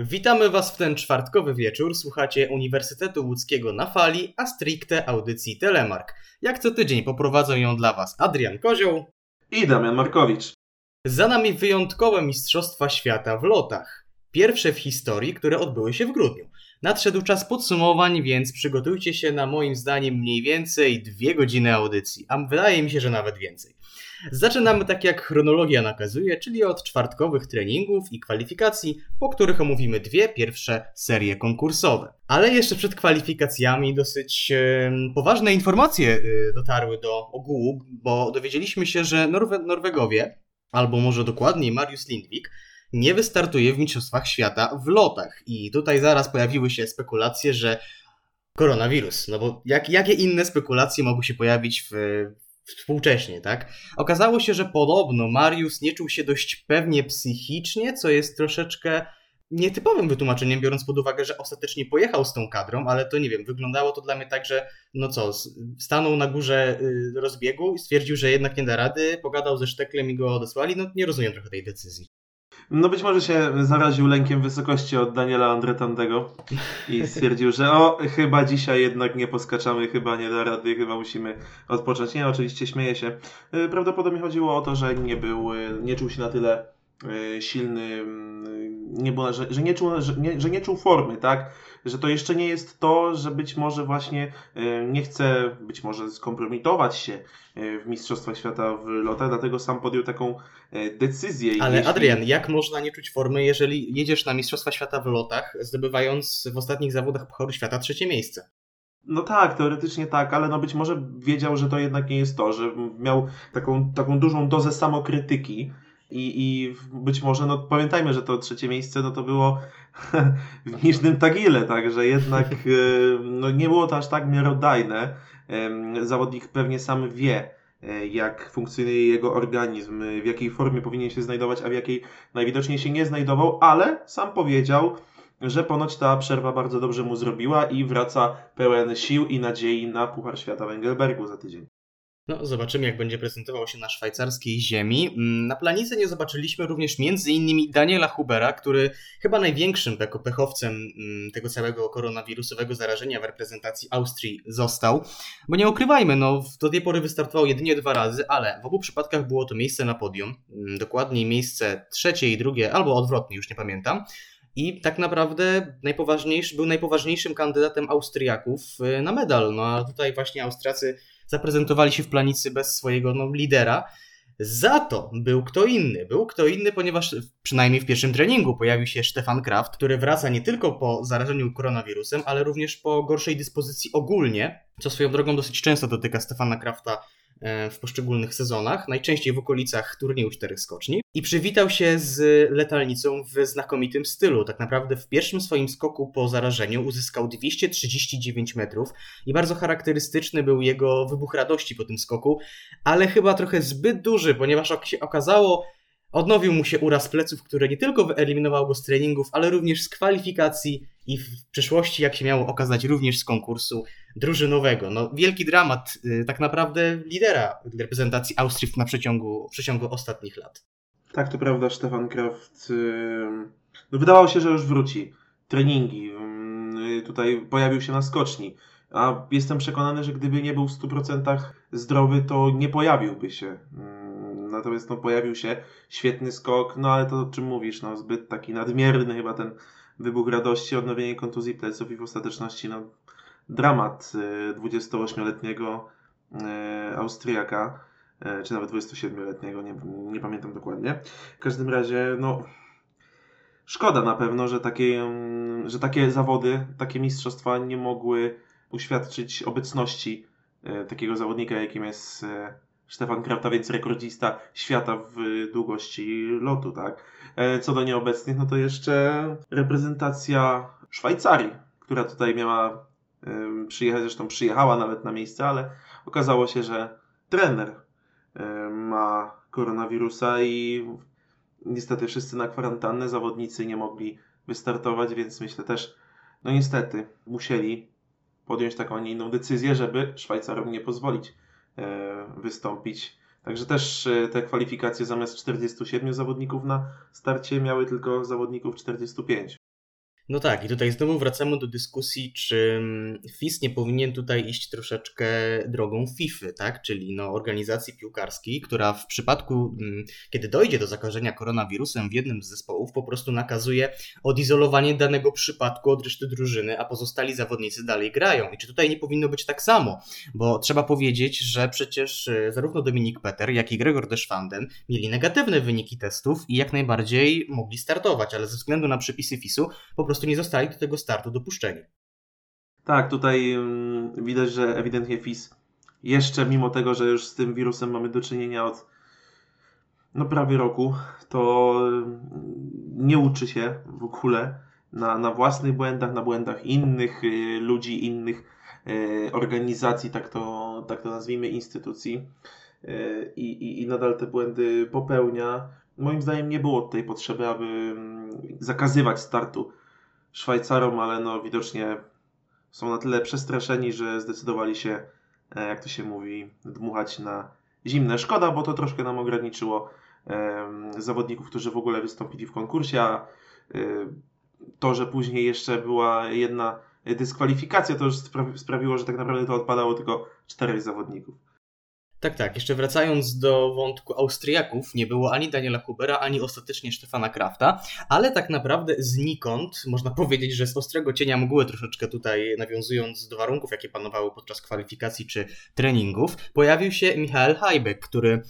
Witamy Was w ten czwartkowy wieczór. Słuchacie Uniwersytetu Łódzkiego na fali, a stricte audycji Telemark. Jak co tydzień poprowadzą ją dla Was Adrian Kozioł i Damian Markowicz. Za nami wyjątkowe Mistrzostwa Świata w lotach. Pierwsze w historii, które odbyły się w grudniu. Nadszedł czas podsumowań, więc przygotujcie się na moim zdaniem mniej więcej dwie godziny audycji, a wydaje mi się, że nawet więcej. Zaczynamy tak jak chronologia nakazuje, czyli od czwartkowych treningów i kwalifikacji, po których omówimy dwie pierwsze serie konkursowe. Ale jeszcze przed kwalifikacjami dosyć e, poważne informacje e, dotarły do ogółu, bo dowiedzieliśmy się, że Norwe Norwegowie, albo może dokładniej Mariusz Lindvik, nie wystartuje w Mistrzostwach Świata w lotach. I tutaj zaraz pojawiły się spekulacje, że koronawirus. No bo jak, jakie inne spekulacje mogły się pojawić w, współcześnie, tak? Okazało się, że podobno Mariusz nie czuł się dość pewnie psychicznie, co jest troszeczkę nietypowym wytłumaczeniem, biorąc pod uwagę, że ostatecznie pojechał z tą kadrą, ale to nie wiem, wyglądało to dla mnie tak, że no co, stanął na górze y, rozbiegu i stwierdził, że jednak nie da rady, pogadał ze Szteklem i go odesłali, no nie rozumiem trochę tej decyzji. No być może się zaraził lękiem wysokości od Daniela Andretandego i stwierdził, że o, chyba dzisiaj jednak nie poskaczamy, chyba nie da rady, chyba musimy odpocząć. Nie, oczywiście śmieję się. Y, prawdopodobnie chodziło o to, że nie był, y, nie czuł się na tyle y, silny, mm, nie było, że, że, nie czuł, że, nie, że nie czuł formy, tak? Że to jeszcze nie jest to, że być może właśnie e, nie chce być może skompromitować się e, w Mistrzostwach Świata w lotach, dlatego sam podjął taką e, decyzję. Ale jeśli... Adrian, jak można nie czuć formy, jeżeli jedziesz na Mistrzostwa Świata w lotach, zdobywając w ostatnich zawodach Pucharu Świata trzecie miejsce? No tak, teoretycznie tak, ale no być może wiedział, że to jednak nie jest to, że miał taką, taką dużą dozę samokrytyki, i, I być może, no pamiętajmy, że to trzecie miejsce no to było w Niżnym Tagile, także jednak e, no, nie było to aż tak miarodajne. Zawodnik pewnie sam wie, e, jak funkcjonuje jego organizm, w jakiej formie powinien się znajdować, a w jakiej najwidoczniej się nie znajdował, ale sam powiedział, że ponoć ta przerwa bardzo dobrze mu zrobiła i wraca pełen sił i nadziei na Puchar Świata w Engelbergu za tydzień. No, zobaczymy, jak będzie prezentował się na szwajcarskiej ziemi. Mm, na planicy nie zobaczyliśmy również między innymi Daniela Hubera, który chyba największym pechowcem mm, tego całego koronawirusowego zarażenia w reprezentacji Austrii został. Bo nie ukrywajmy, no, do tej pory wystartował jedynie dwa razy, ale w obu przypadkach było to miejsce na podium. Mm, dokładniej miejsce trzecie i drugie, albo odwrotnie, już nie pamiętam. I tak naprawdę najpoważniejszy, był najpoważniejszym kandydatem Austriaków y, na medal. No a tutaj właśnie Austriacy zaprezentowali się w planicy bez swojego no, lidera. Za to był kto inny. Był kto inny, ponieważ przynajmniej w pierwszym treningu pojawił się Stefan Kraft, który wraca nie tylko po zarażeniu koronawirusem, ale również po gorszej dyspozycji ogólnie, co swoją drogą dosyć często dotyka Stefana Krafta w poszczególnych sezonach, najczęściej w okolicach turnieju czterech skoczni i przywitał się z letalnicą w znakomitym stylu. Tak naprawdę w pierwszym swoim skoku po zarażeniu uzyskał 239 metrów i bardzo charakterystyczny był jego wybuch radości po tym skoku, ale chyba trochę zbyt duży, ponieważ się okazało, Odnowił mu się uraz pleców, który nie tylko wyeliminował go z treningów, ale również z kwalifikacji i w przyszłości, jak się miało okazać, również z konkursu drużynowego. No, wielki dramat y, tak naprawdę lidera reprezentacji Austrii na przeciągu, przeciągu ostatnich lat. Tak, to prawda, Stefan Kraft. No, wydawało się, że już wróci. Treningi. Y, tutaj pojawił się na skoczni. A jestem przekonany, że gdyby nie był w 100% zdrowy, to nie pojawiłby się natomiast no, pojawił się świetny skok, no ale to o czym mówisz, no zbyt taki nadmierny chyba ten wybuch radości, odnowienie kontuzji pleców i w ostateczności no, dramat 28-letniego y, y, Austriaka, y, czy nawet 27-letniego, nie, nie pamiętam dokładnie. W każdym razie, no szkoda na pewno, że takie, mm, że takie zawody, takie mistrzostwa nie mogły uświadczyć obecności takiego zawodnika, jakim jest Stefan Krafta, więc rekordzista świata w długości lotu, tak? E, co do nieobecnych, no to jeszcze reprezentacja Szwajcarii, która tutaj miała przyjechać, zresztą przyjechała nawet na miejsce, ale okazało się, że trener ma koronawirusa i niestety wszyscy na kwarantannę, zawodnicy nie mogli wystartować, więc myślę też, no niestety, musieli podjąć taką, a nie inną decyzję, żeby Szwajcarom nie pozwolić E, wystąpić. Także też e, te kwalifikacje zamiast 47 zawodników na starcie miały tylko zawodników 45. No tak, i tutaj znowu wracamy do dyskusji, czy FIS nie powinien tutaj iść troszeczkę drogą FIFA, tak? Czyli no, organizacji piłkarskiej, która w przypadku, mm, kiedy dojdzie do zakażenia koronawirusem w jednym z zespołów, po prostu nakazuje odizolowanie danego przypadku od reszty drużyny, a pozostali zawodnicy dalej grają. I czy tutaj nie powinno być tak samo? Bo trzeba powiedzieć, że przecież e, zarówno Dominik Peter, jak i Gregor Deschwanden mieli negatywne wyniki testów i jak najbardziej mogli startować, ale ze względu na przepisy FIS-u po prostu nie zostali do tego startu dopuszczeni. Tak, tutaj mm, widać, że ewidentnie FIS jeszcze mimo tego, że już z tym wirusem mamy do czynienia od no prawie roku, to mm, nie uczy się w ogóle na, na własnych błędach, na błędach innych y, ludzi, innych y, organizacji, tak to, tak to nazwijmy, instytucji y, i, i, i nadal te błędy popełnia. Moim zdaniem nie było tej potrzeby, aby mm, zakazywać startu Szwajcarom, ale no widocznie są na tyle przestraszeni, że zdecydowali się, e, jak to się mówi, dmuchać na zimne. Szkoda, bo to troszkę nam ograniczyło zawodników, którzy w ogóle wystąpili w konkursie, a e, to, że później jeszcze była jedna dyskwalifikacja, to już sprawiło, że tak naprawdę to odpadało tylko czterech zawodników. Tak, tak. Jeszcze wracając do wątku Austriaków, nie było ani Daniela Hubera, ani ostatecznie Stefana Krafta, ale tak naprawdę znikąd, można powiedzieć, że z ostrego cienia mgły troszeczkę tutaj nawiązując do warunków, jakie panowały podczas kwalifikacji czy treningów, pojawił się Michael Hajbek, który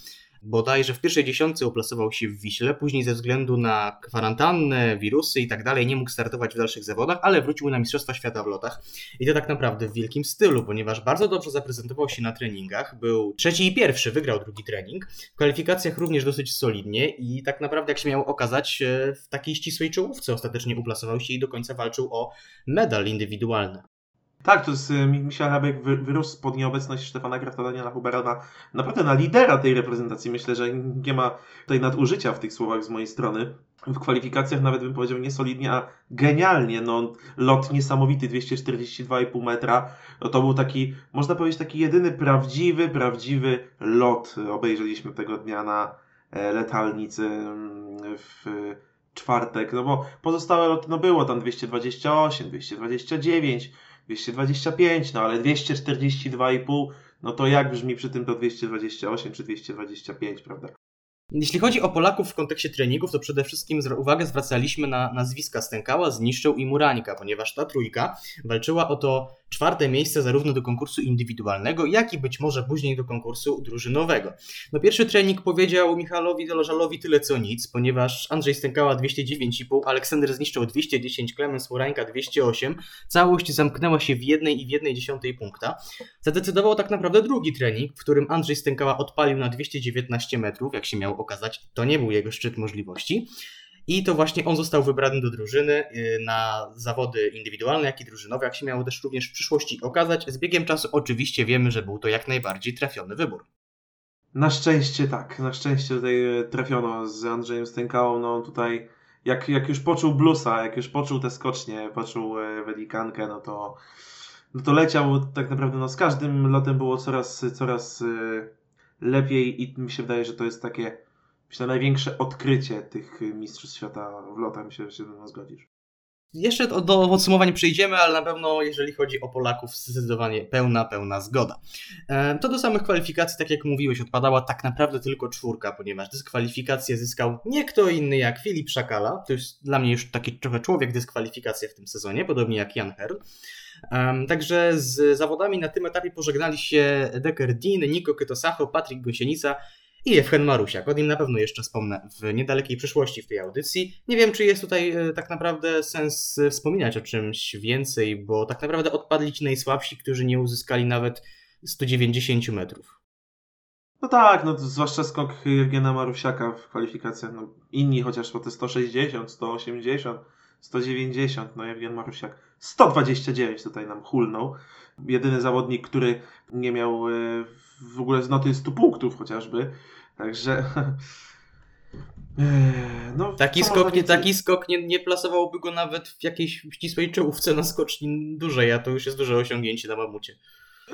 bodajże w pierwszej dziesiątce uplasował się w Wiśle, później ze względu na kwarantannę, wirusy i tak dalej nie mógł startować w dalszych zawodach, ale wrócił na Mistrzostwa Świata w lotach i to tak naprawdę w wielkim stylu, ponieważ bardzo dobrze zaprezentował się na treningach, był trzeci i pierwszy, wygrał drugi trening, w kwalifikacjach również dosyć solidnie i tak naprawdę jak się miało okazać e, w takiej ścisłej czołówce ostatecznie uplasował się i do końca walczył o medal indywidualny. Tak, to jest Michał Habek wyrósł spod nieobecność Stefana Krafta, Daniela Hubera na, naprawdę na lidera tej reprezentacji. Myślę, że nie ma tutaj nadużycia w tych słowach z mojej strony. W kwalifikacjach nawet bym powiedział nie solidnie, a genialnie. No, lot niesamowity, 242,5 metra. No, to był taki, można powiedzieć, taki jedyny prawdziwy, prawdziwy lot. Obejrzeliśmy tego dnia na e, letalnicy mm, w czwartek, no bo pozostałe loty, no było tam 228, 229, 225, no ale 242,5, no to jak brzmi przy tym to 228 czy 225, prawda? Jeśli chodzi o Polaków w kontekście treningów, to przede wszystkim uwagę zwracaliśmy na nazwiska Stękała, Zniszczył i Murańka, ponieważ ta trójka walczyła o to czwarte miejsce zarówno do konkursu indywidualnego, jak i być może później do konkursu drużynowego. No pierwszy trening powiedział Michalowi Dolożalowi tyle co nic, ponieważ Andrzej Stękała 209,5, Aleksander zniszczył 210, Klemens Murańka 208. Całość zamknęła się w jednej i w jednej dziesiątej punkta. Zadecydował tak naprawdę drugi trening, w którym Andrzej Stękała odpalił na 219 metrów, jak się miał okazać, to nie był jego szczyt możliwości. I to właśnie on został wybrany do drużyny y, na zawody indywidualne, jak i drużynowe, jak się miało też również w przyszłości okazać. Z biegiem czasu oczywiście wiemy, że był to jak najbardziej trafiony wybór. Na szczęście tak, na szczęście tutaj e, trafiono z Andrzejem Stękałą, no tutaj jak, jak już poczuł blusa, jak już poczuł te skocznie, poczuł e, welikankę, no to, no to leciał tak naprawdę, no z każdym lotem było coraz, coraz lepiej i mi się wydaje, że to jest takie myślę, największe odkrycie tych mistrzostw świata w lotach. Myślę, że się ze mną zgodzisz. Jeszcze do, podsumowań przejdziemy, ale na pewno jeżeli chodzi o Polaków, zdecydowanie pełna, pełna zgoda. E, to do samych kwalifikacji, tak jak mówiłeś, odpadała tak naprawdę tylko czwórka, ponieważ dyskwalifikację zyskał nie kto inny jak Filip Szakala. To jest dla mnie już taki trochę człowiek dyskwalifikacja w tym sezonie, podobnie jak Jan Herl. Także z zawodami na tym etapie pożegnali się Decker Dean, Niko Kytosacho, Patryk Gosienica i Ewchen Marusiak. O nim na pewno jeszcze wspomnę w niedalekiej przyszłości w tej audycji. Nie wiem, czy jest tutaj e, tak naprawdę sens e, wspominać o czymś więcej, bo tak naprawdę odpadli ci najsłabsi, którzy nie uzyskali nawet 190 metrów. No tak, no zwłaszcza skok Jewgena Marusiaka w kwalifikacjach. No, inni chociaż po te 160, 180, 190, no Jewgen Marusiak 129 tutaj nam hulnął. Jedyny zawodnik, który nie miał e, w ogóle z noty 100 punktów chociażby. Także. No, taki, skok, nie, taki skok nie, nie plasowałby go nawet w jakiejś ścisłej czołówce na skoczni dużej, a to już jest duże osiągnięcie na mamucie.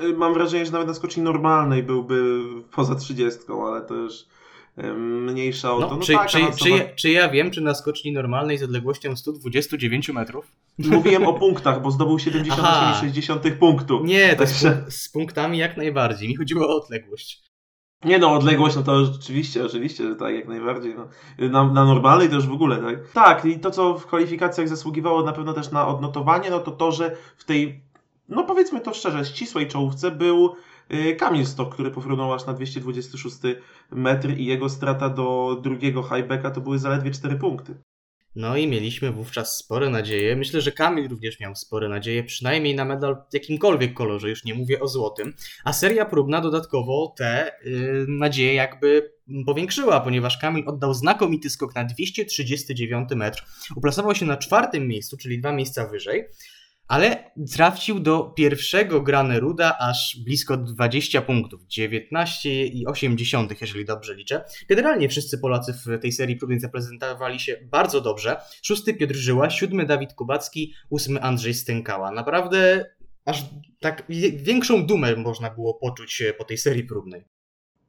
Y, mam wrażenie, że nawet na skoczni normalnej byłby poza 30, ale to już mniejsza o no, to. No czy, tak, czy, czy, ja, czy ja wiem, czy na skoczni normalnej z odległością 129 metrów? Mówiłem o punktach, bo zdobył 78,6 punktu. Nie, to Także... z, z punktami jak najbardziej. Mi chodziło o odległość. Nie no, odległość, no to oczywiście, oczywiście, że tak, jak najbardziej. No. Na, na normalnej to już w ogóle, tak? Tak, i to, co w kwalifikacjach zasługiwało na pewno też na odnotowanie, no to to, że w tej, no powiedzmy to szczerze, ścisłej czołówce był Kamil Stok, który pofrunął aż na 226 metr i jego strata do drugiego highbacka to były zaledwie 4 punkty. No i mieliśmy wówczas spore nadzieje. Myślę, że Kamil również miał spore nadzieje, przynajmniej na medal w jakimkolwiek kolorze, już nie mówię o złotym. A seria próbna dodatkowo te yy, nadzieje jakby powiększyła, ponieważ Kamil oddał znakomity skok na 239 metr. Uplasował się na czwartym miejscu, czyli dwa miejsca wyżej ale trafił do pierwszego Graneruda aż blisko 20 punktów, 19,8, jeżeli dobrze liczę. Generalnie wszyscy Polacy w tej serii próbnie zaprezentowali się bardzo dobrze. Szósty Piotr Żyła, siódmy Dawid Kubacki, ósmy Andrzej Stękała. Naprawdę aż tak większą dumę można było poczuć po tej serii próbnej.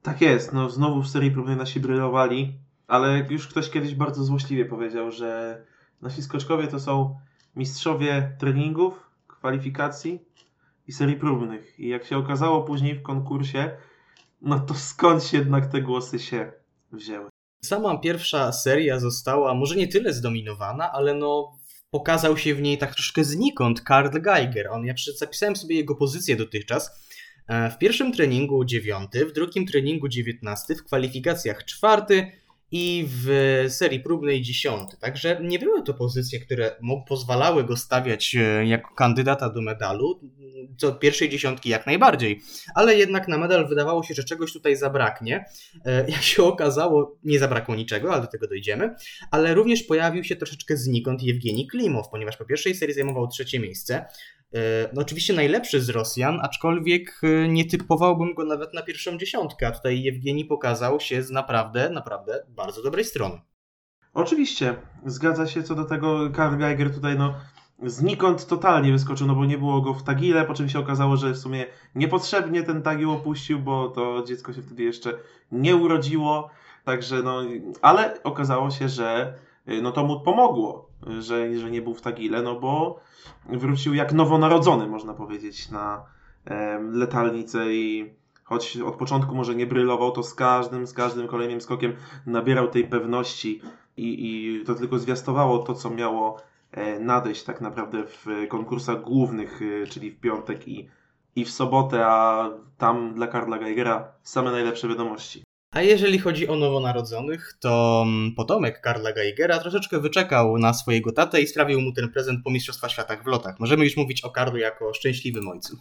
Tak jest, no znowu w serii próbnej nasi brylowali, ale już ktoś kiedyś bardzo złośliwie powiedział, że nasi skoczkowie to są mistrzowie treningów, kwalifikacji i serii próbnych. I jak się okazało później w konkursie, no to skąd jednak te głosy się wzięły? Sama pierwsza seria została może nie tyle zdominowana, ale no pokazał się w niej tak troszkę znikąd Karl Geiger. On, ja zapisałem sobie jego pozycję dotychczas. E, w pierwszym treningu dziewiąty, w drugim treningu dziewiętnasty, w kwalifikacjach czwarty, i w serii próbnej dziesiąty. Także nie były to pozycje, które pozwalały go stawiać e, jako kandydata do medalu, co pierwszej dziesiątki jak najbardziej, ale jednak na medal wydawało się, że czegoś tutaj zabraknie. E, jak się okazało, nie zabrakło niczego, ale do tego dojdziemy, ale również pojawił się troszeczkę znikąd Jewgeni Klimow, ponieważ po pierwszej serii zajmował trzecie miejsce, no oczywiście najlepszy z Rosjan, aczkolwiek e, nie typowałbym go nawet na pierwszą dziesiątkę, tutaj Jewgeni pokazał się z naprawdę, naprawdę bardzo dobrej strony. Oczywiście, zgadza się co do tego. Karl Geiger tutaj no znikąd totalnie wyskoczył, no bo nie było go w tagile, po czym się okazało, że w sumie niepotrzebnie ten tagil opuścił, bo to dziecko się wtedy jeszcze nie urodziło, także no, ale okazało się, że e, no to mu pomogło, że, że nie był w tagile, no bo wrócił jak nowonarodzony, można powiedzieć, na letalnicę i choć od początku może nie brylował, to z każdym, z każdym kolejnym skokiem nabierał tej pewności i, i to tylko zwiastowało to, co miało e, nadejść tak naprawdę w konkursach głównych, e, czyli w piątek i, i w sobotę, a tam dla Karla Geigera same najlepsze wiadomości. A jeżeli chodzi o nowonarodzonych, to mm, potomek Karla Geigera troszeczkę wyczekał na swojego tatę i sprawił mu ten prezent po Mistrzostwach Świata w lotach. Możemy już mówić o Karlu jako szczęśliwym ojcu.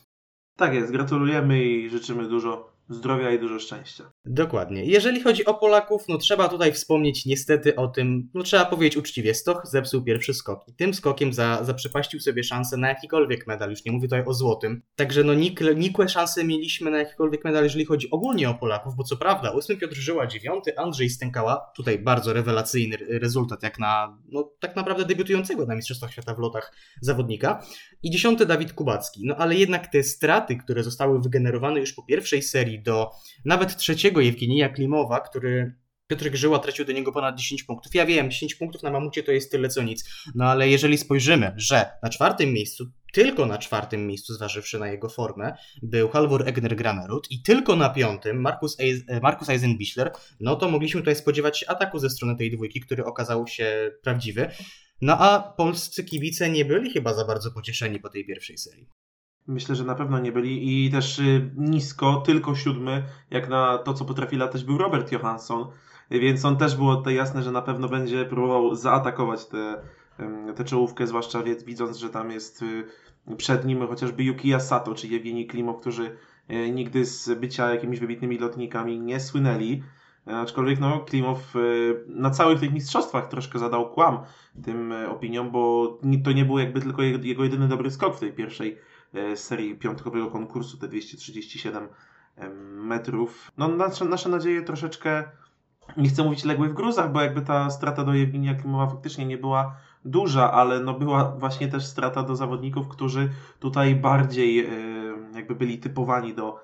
Tak jest, gratulujemy i życzymy dużo zdrowia i dużo szczęścia. Dokładnie. Jeżeli chodzi o Polaków, no trzeba tutaj wspomnieć niestety o tym, no trzeba powiedzieć uczciwie, Stoch zepsuł pierwszy skok i tym skokiem za, zaprzepaścił sobie szansę na jakikolwiek medal, już nie mówię tutaj o złotym. Także no nikle, nikłe szanse mieliśmy na jakikolwiek medal, jeżeli chodzi ogólnie o Polaków, bo co prawda 8 Piotr Żyła, 9 Andrzej Stękała, tutaj bardzo rewelacyjny rezultat jak na, no tak naprawdę debiutującego na Mistrzostwach Świata w lotach zawodnika i 10 Dawid Kubacki. No ale jednak te straty, które zostały wygenerowane już po pierwszej serii do nawet trzeciego Jewgenija Klimowa, który Piotr Grzyła tracił do niego ponad 10 punktów. Ja wiem, 10 punktów na mamucie to jest tyle co nic. No ale jeżeli spojrzymy, że na czwartym miejscu, tylko na czwartym miejscu, zważywszy na jego formę, był Halvor Egner Granerud i tylko na piątym Markus, Eis Markus Eisenbichler, no to mogliśmy tutaj spodziewać się ataku ze strony tej dwójki, który okazał się prawdziwy. No a polscy kibice nie byli chyba za bardzo pocieszeni po tej pierwszej serii. Myślę, że na pewno nie byli i też y, nisko, tylko siódmy, jak na to, co potrafi latać, był Robert Johansson, więc on też było tutaj jasne, że na pewno będzie próbował zaatakować tę te, czołówkę, zwłaszcza widząc, że tam jest y, przed nim chociażby Yukiya Sato czy Jewgeni Klimow, którzy y, nigdy z bycia jakimiś wybitnymi lotnikami nie słynęli. Aczkolwiek no, Klimow na całych tych mistrzostwach troszkę zadał kłam tym opiniom, bo to nie był jakby tylko jego jedyny dobry skok w tej pierwszej E, serii piątkowego konkursu, te 237 metrów. No nasze, nasze nadzieje troszeczkę, nie chcę mówić legły w gruzach, bo jakby ta strata do Jewginia Klimowa faktycznie nie była duża, ale no była właśnie też strata do zawodników, którzy tutaj bardziej jakby byli typowani do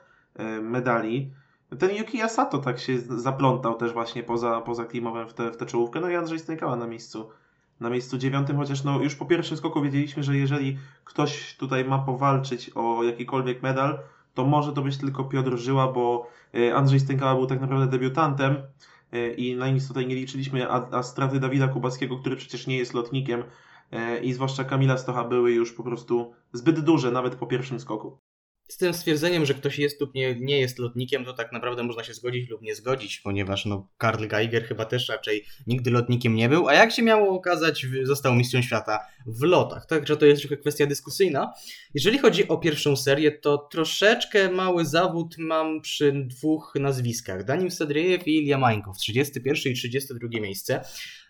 medali. ten Yuki Asato tak się zaplątał też właśnie poza, poza klimowem w tę w czołówkę. No i Andrzej Stękała na miejscu na miejscu dziewiątym, chociaż no już po pierwszym skoku wiedzieliśmy, że jeżeli ktoś tutaj ma powalczyć o jakikolwiek medal, to może to być tylko Piotr Żyła, bo e, Andrzej Stękała był tak naprawdę debiutantem e, i na nic tutaj nie liczyliśmy, a, a straty Dawida Kubackiego, który przecież nie jest lotnikiem e, i zwłaszcza Kamila Stocha były już po prostu zbyt duże, nawet po pierwszym skoku z tym stwierdzeniem, że ktoś jest lub nie, nie jest lotnikiem, to tak naprawdę można się zgodzić lub nie zgodzić, ponieważ no, Karl Geiger chyba też raczej nigdy lotnikiem nie był, a jak się miało okazać, został mistrzem świata w lotach. Także to jest trochę kwestia dyskusyjna. Jeżeli chodzi o pierwszą serię, to troszeczkę mały zawód mam przy dwóch nazwiskach. Danim Sadriejew i Ilya Mańkow, 31 i 32 miejsce.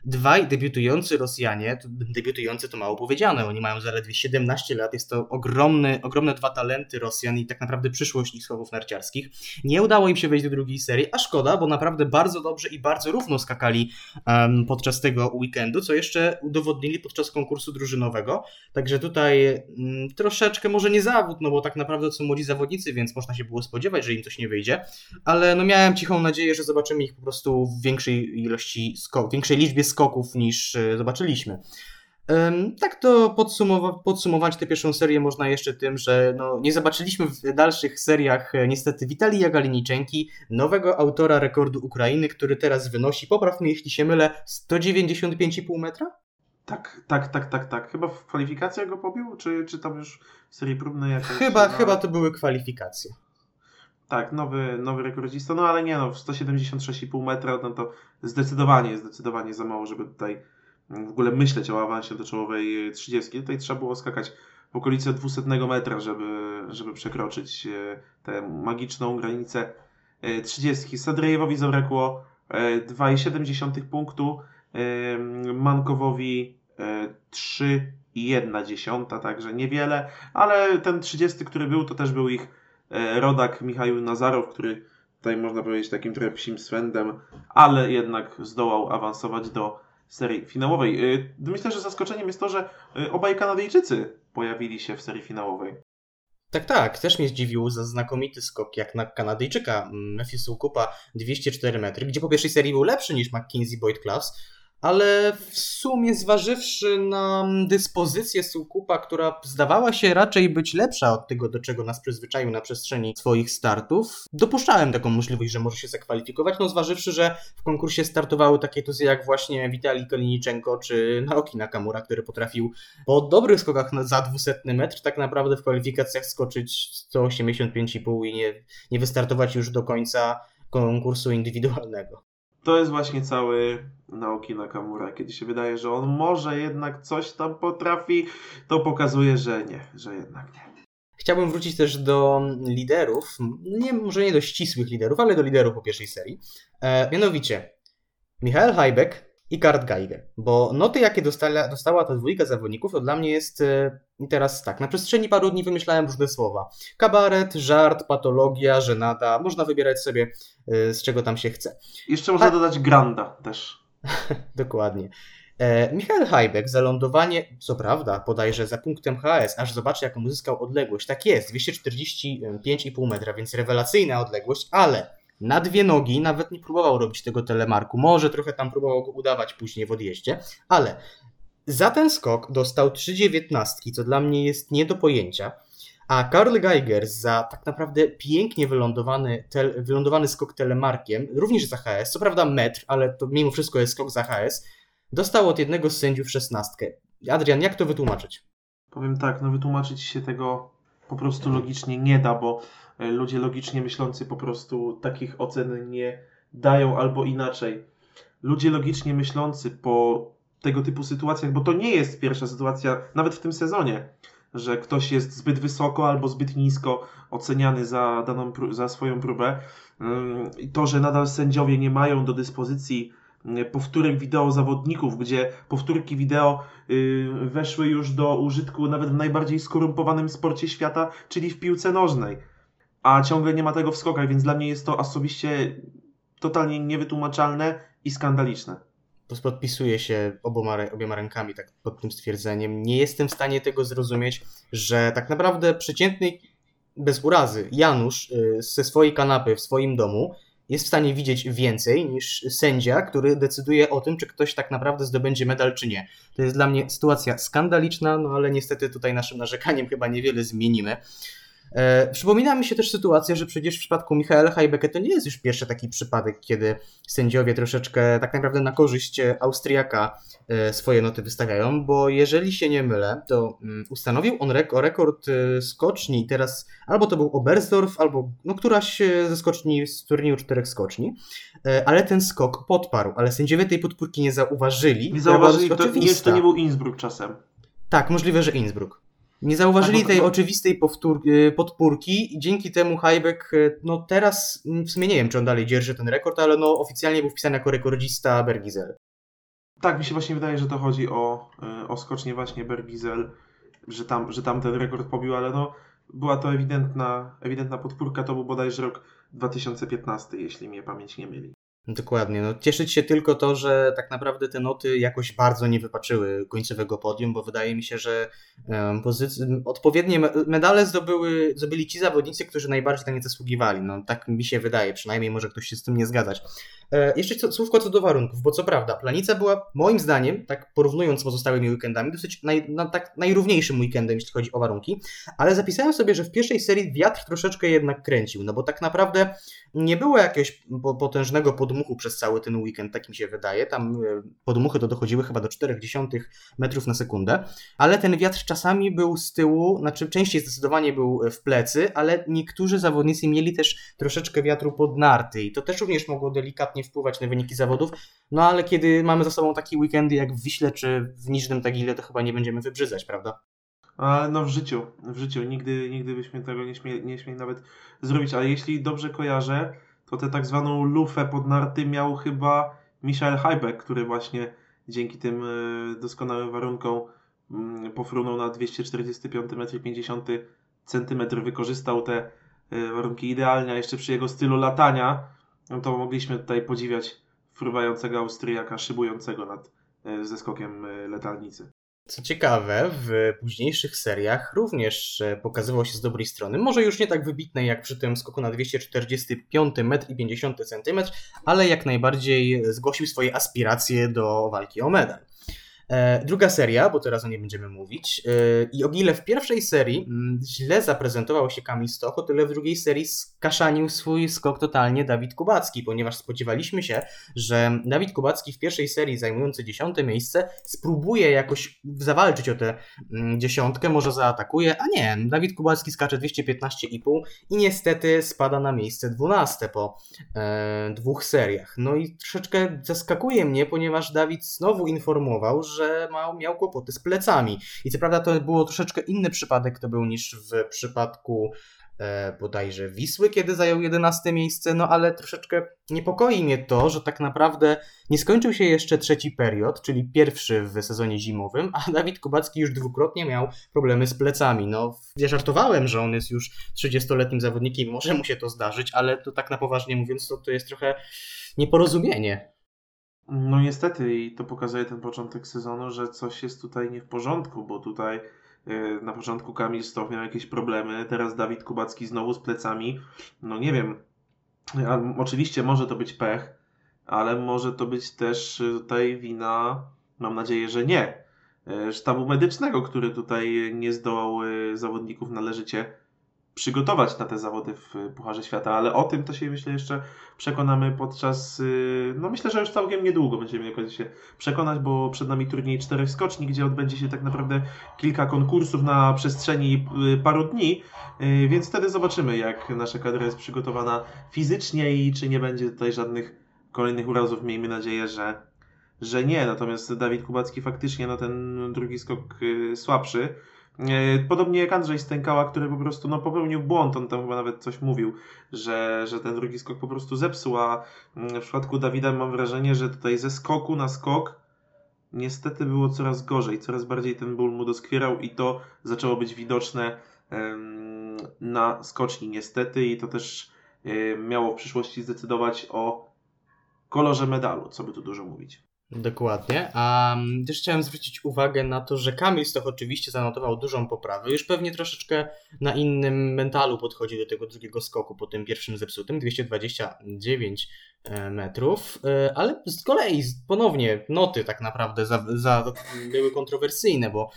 Dwaj debiutujący Rosjanie, debiutujący to mało powiedziane, oni mają zaledwie 17 lat, jest to ogromny, ogromne dwa talenty Rosjan i tak naprawdę przyszłość ich słowów narciarskich. Nie udało im się wejść do drugiej serii, a szkoda, bo naprawdę bardzo dobrze i bardzo równo skakali um, podczas tego weekendu, co jeszcze udowodnili podczas konkursu drużynowego. Także tutaj um, troszeczkę, może nie zawód, no bo tak naprawdę są młodzi zawodnicy, więc można się było spodziewać, że im coś nie wyjdzie, ale no miałem cichą nadzieję, że zobaczymy ich po prostu w większej ilości, w większej liczbie skoków niż e, zobaczyliśmy. Tak to podsumowa podsumować tę pierwszą serię można jeszcze tym, że no, nie zobaczyliśmy w dalszych seriach e, niestety Witalija Galiniczenki, nowego autora rekordu Ukrainy, który teraz wynosi, popraw mnie jeśli się mylę, 195,5 metra? Tak, tak, tak, tak, tak. Chyba w kwalifikacjach go pobił, czy, czy tam już w serii próbnej jakoś? Chyba, na... chyba to były kwalifikacje. Tak, nowy, nowy rekordzista, no ale nie no, 176,5 metra, no to zdecydowanie, zdecydowanie za mało, żeby tutaj w ogóle myśleć o awansie do czołowej 30. Tutaj trzeba było skakać w okolice 200 metra, żeby, żeby przekroczyć e, tę magiczną granicę 30. E, Sadrejewowi zabrakło 2,7 e, punktu, Mankowowi 3,1, także niewiele, ale ten 30, który był, to też był ich rodak Michał Nazarow, który tutaj można powiedzieć takim trochę psim swędem, ale jednak zdołał awansować do serii finałowej. E, myślę, że zaskoczeniem jest to, że e, obaj Kanadyjczycy pojawili się w serii finałowej. Tak, tak, też mnie zdziwił za znakomity skok jak na Kanadyjczyka Matthew Soukupa 204 metry, gdzie po pierwszej serii był lepszy niż McKinsey Boyd Class, ale w sumie zważywszy na dyspozycję Sukupa, która zdawała się raczej być lepsza od tego, do czego nas przyzwyczaił na przestrzeni swoich startów, dopuszczałem taką możliwość, że może się zakwalifikować, no zważywszy, że w konkursie startowały takie tuzy jak właśnie Witalij Kaliniczenko czy Naoki Nakamura, który potrafił po dobrych skokach za 200 metr tak naprawdę w kwalifikacjach skoczyć 185,5 i nie, nie wystartować już do końca konkursu indywidualnego to jest właśnie cały Naoki Nakamura. Kiedy się wydaje, że on może jednak coś tam potrafi, to pokazuje, że nie, że jednak nie. Chciałbym wrócić też do liderów, nie, może nie do ścisłych liderów, ale do liderów po pierwszej serii. E, mianowicie Michael Hajbek, i Kurt Geiger. Bo noty, jakie dostala, dostała ta dwójka zawodników, to dla mnie jest e, i teraz tak. Na przestrzeni paru dni wymyślałem różne słowa. Kabaret, żart, patologia, żenada. Można wybierać sobie e, z czego tam się chce. Jeszcze można dodać granda też. Dokładnie. E, Michael Hajbek za lądowanie, co prawda, podajże za punktem HS, aż zobaczy jaką uzyskał odległość. Tak jest, 245,5 metra, więc rewelacyjna odległość, ale na dwie nogi, nawet nie próbował robić tego telemarku. Może trochę tam próbował go udawać później w odjeździe, ale za ten skok dostał 3,19, co dla mnie jest nie do pojęcia. A Karl Geiger za tak naprawdę pięknie wylądowany, tel, wylądowany skok telemarkiem, również za HS, co prawda metr, ale to mimo wszystko jest skok za HS, dostał od jednego z sędziów szesnastkę. Adrian, jak to wytłumaczyć? Powiem tak, no wytłumaczyć się tego po prostu logicznie nie da, bo ludzie logicznie myślący po prostu takich ocen nie dają albo inaczej. Ludzie logicznie myślący po tego typu sytuacjach, bo to nie jest pierwsza sytuacja, nawet w tym sezonie, że ktoś jest zbyt wysoko albo zbyt nisko oceniany za, daną, za swoją próbę. I to, że nadal sędziowie nie mają do dyspozycji mm, powtórek wideo zawodników, gdzie powtórki wideo y, weszły już do użytku nawet w najbardziej skorumpowanym sporcie świata, czyli w piłce nożnej a ciągle nie ma tego w skokach, więc dla mnie jest to osobiście totalnie niewytłumaczalne i skandaliczne. Podpisuję się oboma, obiema rękami tak pod tym stwierdzeniem. Nie jestem w stanie tego zrozumieć, że tak naprawdę przeciętny bez urazy, Janusz y, ze swojej kanapy w swoim domu jest w stanie widzieć więcej niż sędzia, który decyduje o tym, czy ktoś tak naprawdę zdobędzie medal, czy nie. To jest dla mnie sytuacja skandaliczna, no ale niestety tutaj naszym narzekaniem chyba niewiele zmienimy. E, przypomina mi się też sytuacja, że przecież w przypadku Michaela Heibeke to nie jest już pierwszy taki przypadek, kiedy sędziowie troszeczkę tak naprawdę na korzyść Austriaka e, swoje noty wystawiają, bo jeżeli się nie mylę, to mm, ustanowił on rekord e, skoczni teraz albo to był Oberstdorf, albo no któraś ze skoczni z turnieju czterech skoczni, ale ten skok podparł, ale sędziowie tej podpórki nie zauważyli. Nie zauważyli, to, to nie był Innsbruck czasem. Tak, możliwe, że Innsbruck. Nie zauważyli tak, tej to... oczywistej y, podpórki i dzięki temu Hajbek, no teraz w sumie nie wiem, czy on dalej dzierży ten rekord, ale no oficjalnie był wpisany jako rekordzista Bergizel. Tak, mi się właśnie wydaje, że to chodzi o, y, o skocznie właśnie Bergizel, że tam, że tam ten rekord pobił, ale no była to ewidentna, ewidentna podpórka, to był bodajże rok 2015, jeśli mnie pamięć nie myli. Dokładnie. No, cieszyć się tylko to, że tak naprawdę te noty jakoś bardzo nie wypaczyły końcowego podium, bo wydaje mi się, że pozyc- odpowiednie medale zdobyły, zdobyli ci zawodnicy, którzy najbardziej na nie zasługiwali. No, tak mi się wydaje, przynajmniej może ktoś się z tym nie zgadzać. E, jeszcze co, słówko co do warunków, bo co prawda, planica była moim zdaniem, tak porównując z pozostałymi weekendami, dosyć naj, na, tak najrówniejszym weekendem, jeśli chodzi o warunki, ale zapisałem sobie, że w pierwszej serii wiatr troszeczkę jednak kręcił, no bo tak naprawdę nie było jakiegoś potężnego podmuchu przez cały ten weekend, tak mi się wydaje. Tam e, podmuchy to dochodziły chyba do 0,4 metrów na sekundę, ale ten wiatr czasami był z tyłu, znaczy częściej zdecydowanie był w plecy, ale niektórzy zawodnicy mieli też troszeczkę wiatru pod narty i to też również mogło delikatnie wpływać na wyniki zawodów. No ale kiedy mamy za sobą takie weekendy jak w Wiśle czy w Niżnym Tagile, to chyba nie będziemy wybrzydzać, prawda? No w życiu, w życiu nigdy, nigdy byśmy tego nie śmieli, nie śmieli nawet zrobić, ale jeśli dobrze kojarzę, to tę tak zwaną lufę pod narty miał chyba Michael Heibeck, który właśnie dzięki tym e, doskonałym warunkom mm, pofrunął na 245,50 cm, wykorzystał te e, warunki idealnie, a jeszcze przy jego stylu latania, no to mogliśmy tutaj podziwiać fruwającego Austriaka szybującego nad e, zeskokiem letalnicy. Co ciekawe, w późniejszych seriach również e, pokazywał się z dobrej strony. Może już nie tak wybitnej jak przy tym skoku na 245 m i 50 cm, ale jak najbardziej zgłosił swoje aspiracje do walki o medal. E, druga seria, bo teraz o niej będziemy mówić. E, I o ile w pierwszej serii mm, źle zaprezentował się Kamil Stoch, o tyle w drugiej serii skaszanił swój skok totalnie Dawid Kubacki, ponieważ spodziewaliśmy się, że Dawid Kubacki w pierwszej serii zajmujący dziesiąte miejsce spróbuje jakoś zawalczyć o tę mm, dziesiątkę, może zaatakuje, a nie. Dawid Kubacki skacze 215,5 i niestety spada na miejsce dwunaste po e, dwóch seriach. No i troszeczkę zaskakuje mnie, ponieważ Dawid znowu informował, że że miał, kłopoty z plecami. I co prawda to było troszeczkę inny przypadek to był niż w przypadku e, bodajże Wisły, kiedy zajął 11 miejsce, no ale troszeczkę niepokoi mnie to, że tak naprawdę nie skończył się jeszcze trzeci period, czyli pierwszy w sezonie zimowym, a Dawid Kubacki już dwukrotnie miał problemy z plecami. No, ja żartowałem, że on jest już 30-letnim zawodnikiem, może mu się to zdarzyć, ale to tak na poważnie mówiąc, to, to jest trochę nieporozumienie. No niestety i to pokazuje ten początek sezonu, że coś jest tutaj nie w porządku, bo tutaj yy, na początku Kamil Stoch miał jakieś problemy, teraz Dawid Kubacki znowu z plecami. No nie wiem, oczywiście może to być pech, ale może to być też tutaj wina, mam nadzieję, że nie, e, sztabu medycznego, który tutaj nie zdołał e, zawodników należycie przygotować na te zawody w Pucharze Świata, ale o tym to się myślę jeszcze przekonamy podczas, y, no myślę, że już całkiem niedługo będziemy jakoś się przekonać, bo przed nami turniej czterech skoczni, gdzie odbędzie się tak naprawdę kilka konkursów na przestrzeni y, paru dni, y, więc wtedy zobaczymy, jak nasza kadra jest przygotowana fizycznie i czy nie będzie tutaj żadnych kolejnych urazów. Miejmy nadzieję, że, że nie. Natomiast Dawid Kubacki faktycznie no ten drugi skok słabszy. E, podobnie jak Andrzej Stękała, który po prostu no, popełnił błąd, on tam chyba nawet coś mówił, że, że ten drugi skok po prostu zepsuł, a mm, w przypadku Dawida mam wrażenie, że tutaj ze skoku na skok niestety było coraz gorzej, coraz bardziej ten ból mu doskwierał i to zaczęło być widoczne na skoczni niestety i to też e, miało w przyszłości zdecydować o kolorze medalu, co by tu dużo mówić. Dokładnie. A mm, też chciałem zwrócić uwagę na to, że Kamil Stoch oczywiście zanotował dużą poprawę. Już pewnie troszeczkę na innym mentalu podchodzi do tego drugiego skoku po tym pierwszym zepsutym, 229 e, metrów, e, ale z kolei ponownie noty tak naprawdę za, za, były kontrowersyjne, bo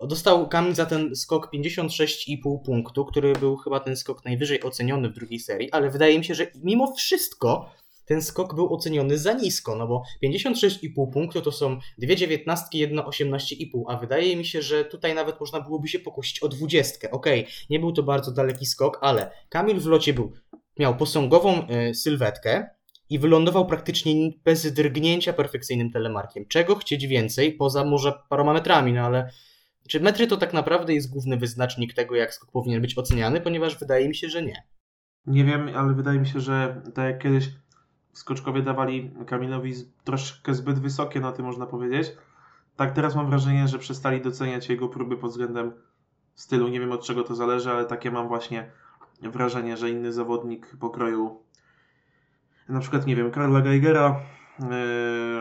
dostał Kamil za ten skok 56,5 punktu, który był chyba ten skok najwyżej oceniony w drugiej serii, ale wydaje mi się, że mimo wszystko ten skok był oceniony za nisko, no bo 56,5 punktu to są dwie dziewiętnastki, jedno 18,5, a wydaje mi się, że tutaj nawet można byłoby się pokusić o dwudziestkę. Okej, okay, nie był to bardzo daleki skok, ale Kamil w locie był, miał posągową y, sylwetkę, i wylądował praktycznie bez drgnięcia perfekcyjnym telemarkiem. Czego chcieć więcej, poza może paroma metrami, no ale czy metry to tak naprawdę jest główny wyznacznik tego, jak skok powinien być oceniany, ponieważ wydaje mi się, że nie. Nie wiem, ale wydaje mi się, że tak jak kiedyś skoczkowie dawali Kamilowi troszkę zbyt wysokie noty, można powiedzieć. Tak teraz mam wrażenie, że przestali doceniać jego próby pod względem stylu. Nie wiem od czego to zależy, ale takie mam właśnie wrażenie, że inny zawodnik pokroju na przykład, nie wiem, Karla Geigera yy,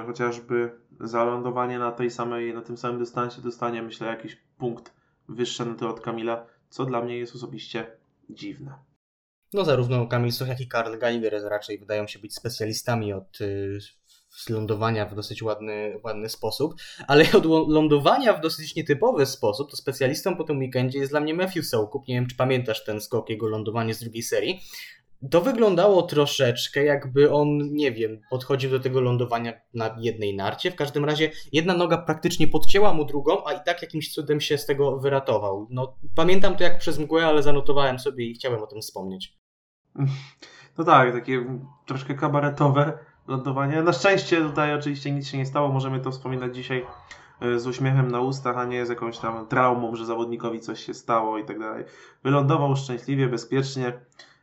chociażby za lądowanie na tej samej, na tym samym dystansie dostanie myślę jakiś punkt wyższy noty od Kamila, co dla mnie jest osobiście dziwne. No zarówno Kamil Soch, jak i Karl Geiger raczej wydają się być specjalistami od y, lądowania w dosyć ładny, ładny sposób, ale od lądowania w dosyć nietypowy sposób, to specjalistą po tym weekendzie jest dla mnie Matthew Sokup. Nie wiem, czy pamiętasz ten skok, jego lądowanie z drugiej serii. To wyglądało troszeczkę jakby on, nie wiem, podchodził do tego lądowania na jednej narcie. W każdym razie jedna noga praktycznie podcięła mu drugą, a i tak jakimś cudem się z tego wyratował. No, pamiętam to jak przez mgłę, ale zanotowałem sobie i chciałem o tym wspomnieć. No tak, takie troszkę kabaretowe lądowanie. Na szczęście tutaj oczywiście nic się nie stało. Możemy to wspominać dzisiaj e, z uśmiechem na ustach, a nie z jakąś tam traumą, że zawodnikowi coś się stało i tak dalej. Wylądował szczęśliwie, bezpiecznie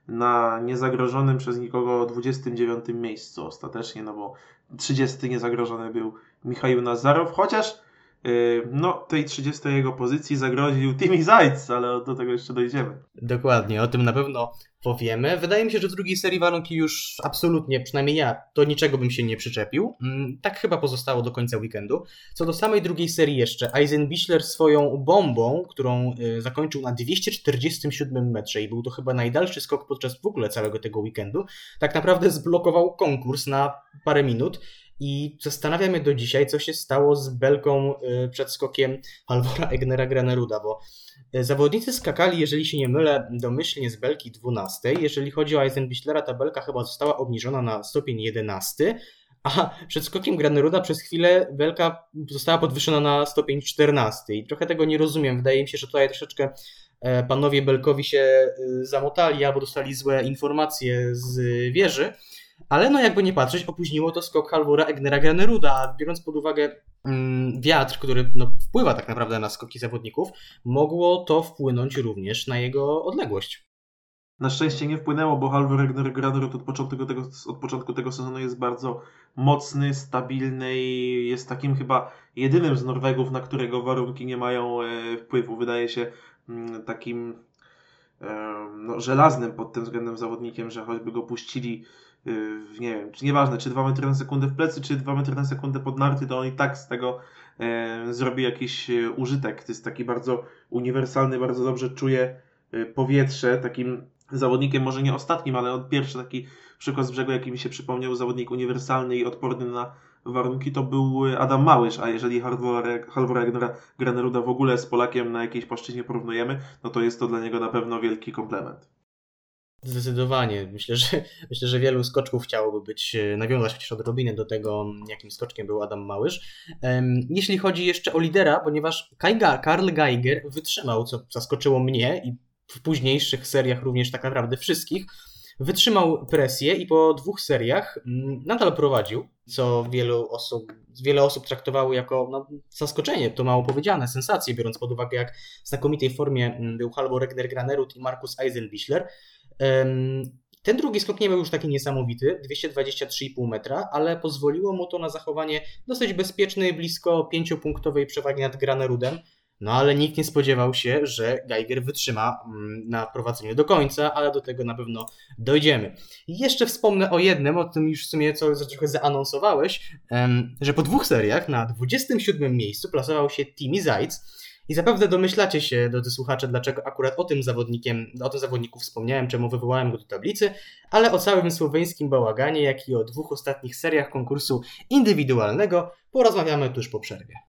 na niezagrożonym przez nikogo 29 miejscu ostatecznie, no bo 30 niezagrożony był Michał Nazarow, chociaż no, tej 30 jego pozycji zagroził Timmy Zajc, ale do tego jeszcze dojdziemy. Dokładnie, o tym na pewno powiemy. Wydaje mi się, że w drugiej serii warunki już absolutnie, przynajmniej ja, do niczego bym się nie przyczepił. Mm, tak chyba pozostało do końca weekendu. Co do samej drugiej serii jeszcze, Eisenbichler swoją bombą, którą y, zakończył na 247 metrze i był to chyba najdalszy skok podczas w ogóle całego tego weekendu, tak naprawdę zblokował konkurs na parę minut i zastanawia mnie do dzisiaj, co się stało z belką y, przed skokiem Halvora Egnera Graneruda, bo y, zawodnicy skakali, jeżeli się nie mylę, domyślnie z belki 12. Jeżeli chodzi o Eisenbichlera, ta belka chyba została obniżona na stopień 11, a przed skokiem Graneruda przez chwilę belka została podwyższona na stopień 14. I trochę tego nie rozumiem. Wydaje mi się, że tutaj troszeczkę e, panowie Belkowi się y, zamotali albo dostali złe informacje z wieży. Ale no jakby nie patrzeć, opóźniło to skok Halvora Egnera Graneruda, a biorąc pod uwagę mm, wiatr, który no, wpływa tak naprawdę na skoki zawodników, mogło to wpłynąć również na jego odległość. Na szczęście nie wpłynęło, bo Halvor Egner Granerud od początku, tego, od początku tego sezonu jest bardzo mocny, stabilny i jest takim chyba jedynym z Norwegów, na którego warunki nie mają e, wpływu. Wydaje się mm, takim no, żelaznym pod tym względem zawodnikiem, że choćby go puścili nie wiem, czy nieważne, czy 2 metry na sekundę w plecy, czy 2 metry na sekundę pod narty, to on i tak z tego e, zrobi jakiś e, użytek. To jest taki bardzo uniwersalny, bardzo dobrze czuje e, powietrze, takim zawodnikiem, może nie ostatnim, ale pierwszy taki przykład z brzegu, jaki mi się przypomniał, zawodnik uniwersalny i odporny na warunki, to był Adam Małysz, a jeżeli Halvora Graneruda w ogóle z Polakiem na jakiejś płaszczyźnie porównujemy, no to jest to dla niego na pewno wielki komplement. Zdecydowanie. Myślę, że myślę, że wielu skoczków chciałoby być, e, nawiązać chociaż odrobinę do tego, jakim skoczkiem był Adam Małysz. Jeśli chodzi jeszcze o lidera, ponieważ Karl Geiger wytrzymał, co zaskoczyło mnie i w późniejszych seriach również tak naprawdę wszystkich, wytrzymał presję i po dwóch seriach nadal prowadził, co wielu osób, wiele osób traktowało jako no, zaskoczenie, to mało powiedziane, sensację, biorąc pod uwagę jak w znakomitej formie był Halvor Regner Granerud i Markus Eisenbichler. Ten drugi skok nie był już taki niesamowity, 223,5 metra, ale pozwoliło mu to na zachowanie dosyć bezpiecznej, blisko 5-punktowej przewagi nad Granerudem. No ale nikt nie spodziewał się, że Geiger wytrzyma mm, na prowadzeniu do końca, ale do tego na pewno dojdziemy. Jeszcze wspomnę o jednym, o tym już w sumie co trochę zaanonsowałeś, że po dwóch seriach na 27 miejscu plasował się Timmy Zajc. I zapewne domyślacie się, drodzy słuchacze, dlaczego akurat o tym zawodnikiem, o tym zawodniku wspomniałem, czemu wywołałem go do tablicy, ale o całym słoweńskim bałaganie, jak i o dwóch ostatnich seriach konkursu indywidualnego porozmawiamy tuż po przerwie.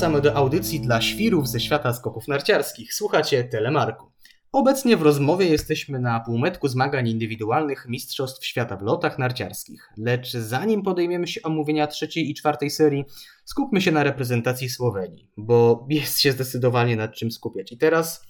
Powracamy do audycji dla świrów ze świata skoków narciarskich. Słuchacie Telemarku. Obecnie w rozmowie jesteśmy na półmetku zmagań indywidualnych Mistrzostw Świata w lotach narciarskich. Lecz zanim podejmiemy się omówienia trzeciej i czwartej serii, skupmy się na reprezentacji Słowenii, bo jest się zdecydowanie nad czym skupiać. I teraz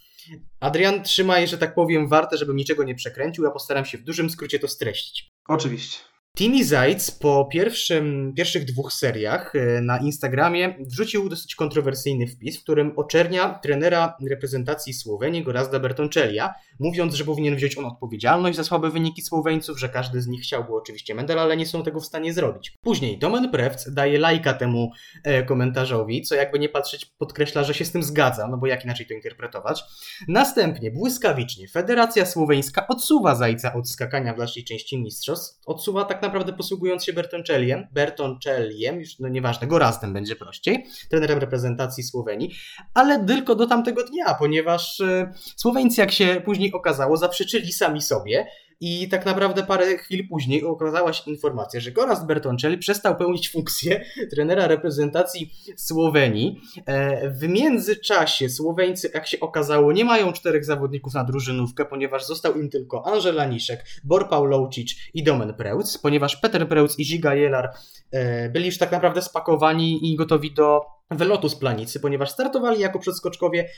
Adrian, trzymaj, że tak powiem, warte, żebym niczego nie przekręcił, ja postaram się w dużym skrócie to streścić. Oczywiście. Timmy Zajc po pierwszym, pierwszych dwóch seriach e, na Instagramie wrzucił dosyć kontrowersyjny wpis, w którym oczernia trenera reprezentacji Słowenii Gorazda Bertoncellia, mówiąc, że powinien wziąć on odpowiedzialność za słabe wyniki Słoweńców, że każdy z nich chciałby oczywiście medal, ale nie są tego w stanie zrobić. Później Domen Prewc daje lajka temu e, komentarzowi, co jakby nie patrzeć podkreśla, że się z tym zgadza, no bo jak inaczej to interpretować. Następnie błyskawicznie Federacja Słoweńska odsuwa Zajca od skakania w dalszej części mistrzostw, odsuwa tak naprawdę posługując się Bertoncelliem, Bertoncelliem, już no nieważne, Gorazdem będzie prościej, trenerem reprezentacji Słowenii, ale tylko do tamtego dnia, ponieważ e, Słoweńcy, jak się później okazało, zaprzeczyli sami sobie i tak naprawdę parę chwil później okazała się informacja, że Gorazd Bertoncelli przestał pełnić funkcję trenera reprezentacji Słowenii. E, w międzyczasie Słoweńcy, jak się okazało, nie mają czterech zawodników na drużynówkę, ponieważ został im tylko Angela Niszek, Bor Pawlowicz i Domen Preutz, ponieważ Peter Preutz i Ziga Jelar e, byli już tak naprawdę spakowani i gotowi do wylotu z planicy, ponieważ startowali jako przedskoczkowie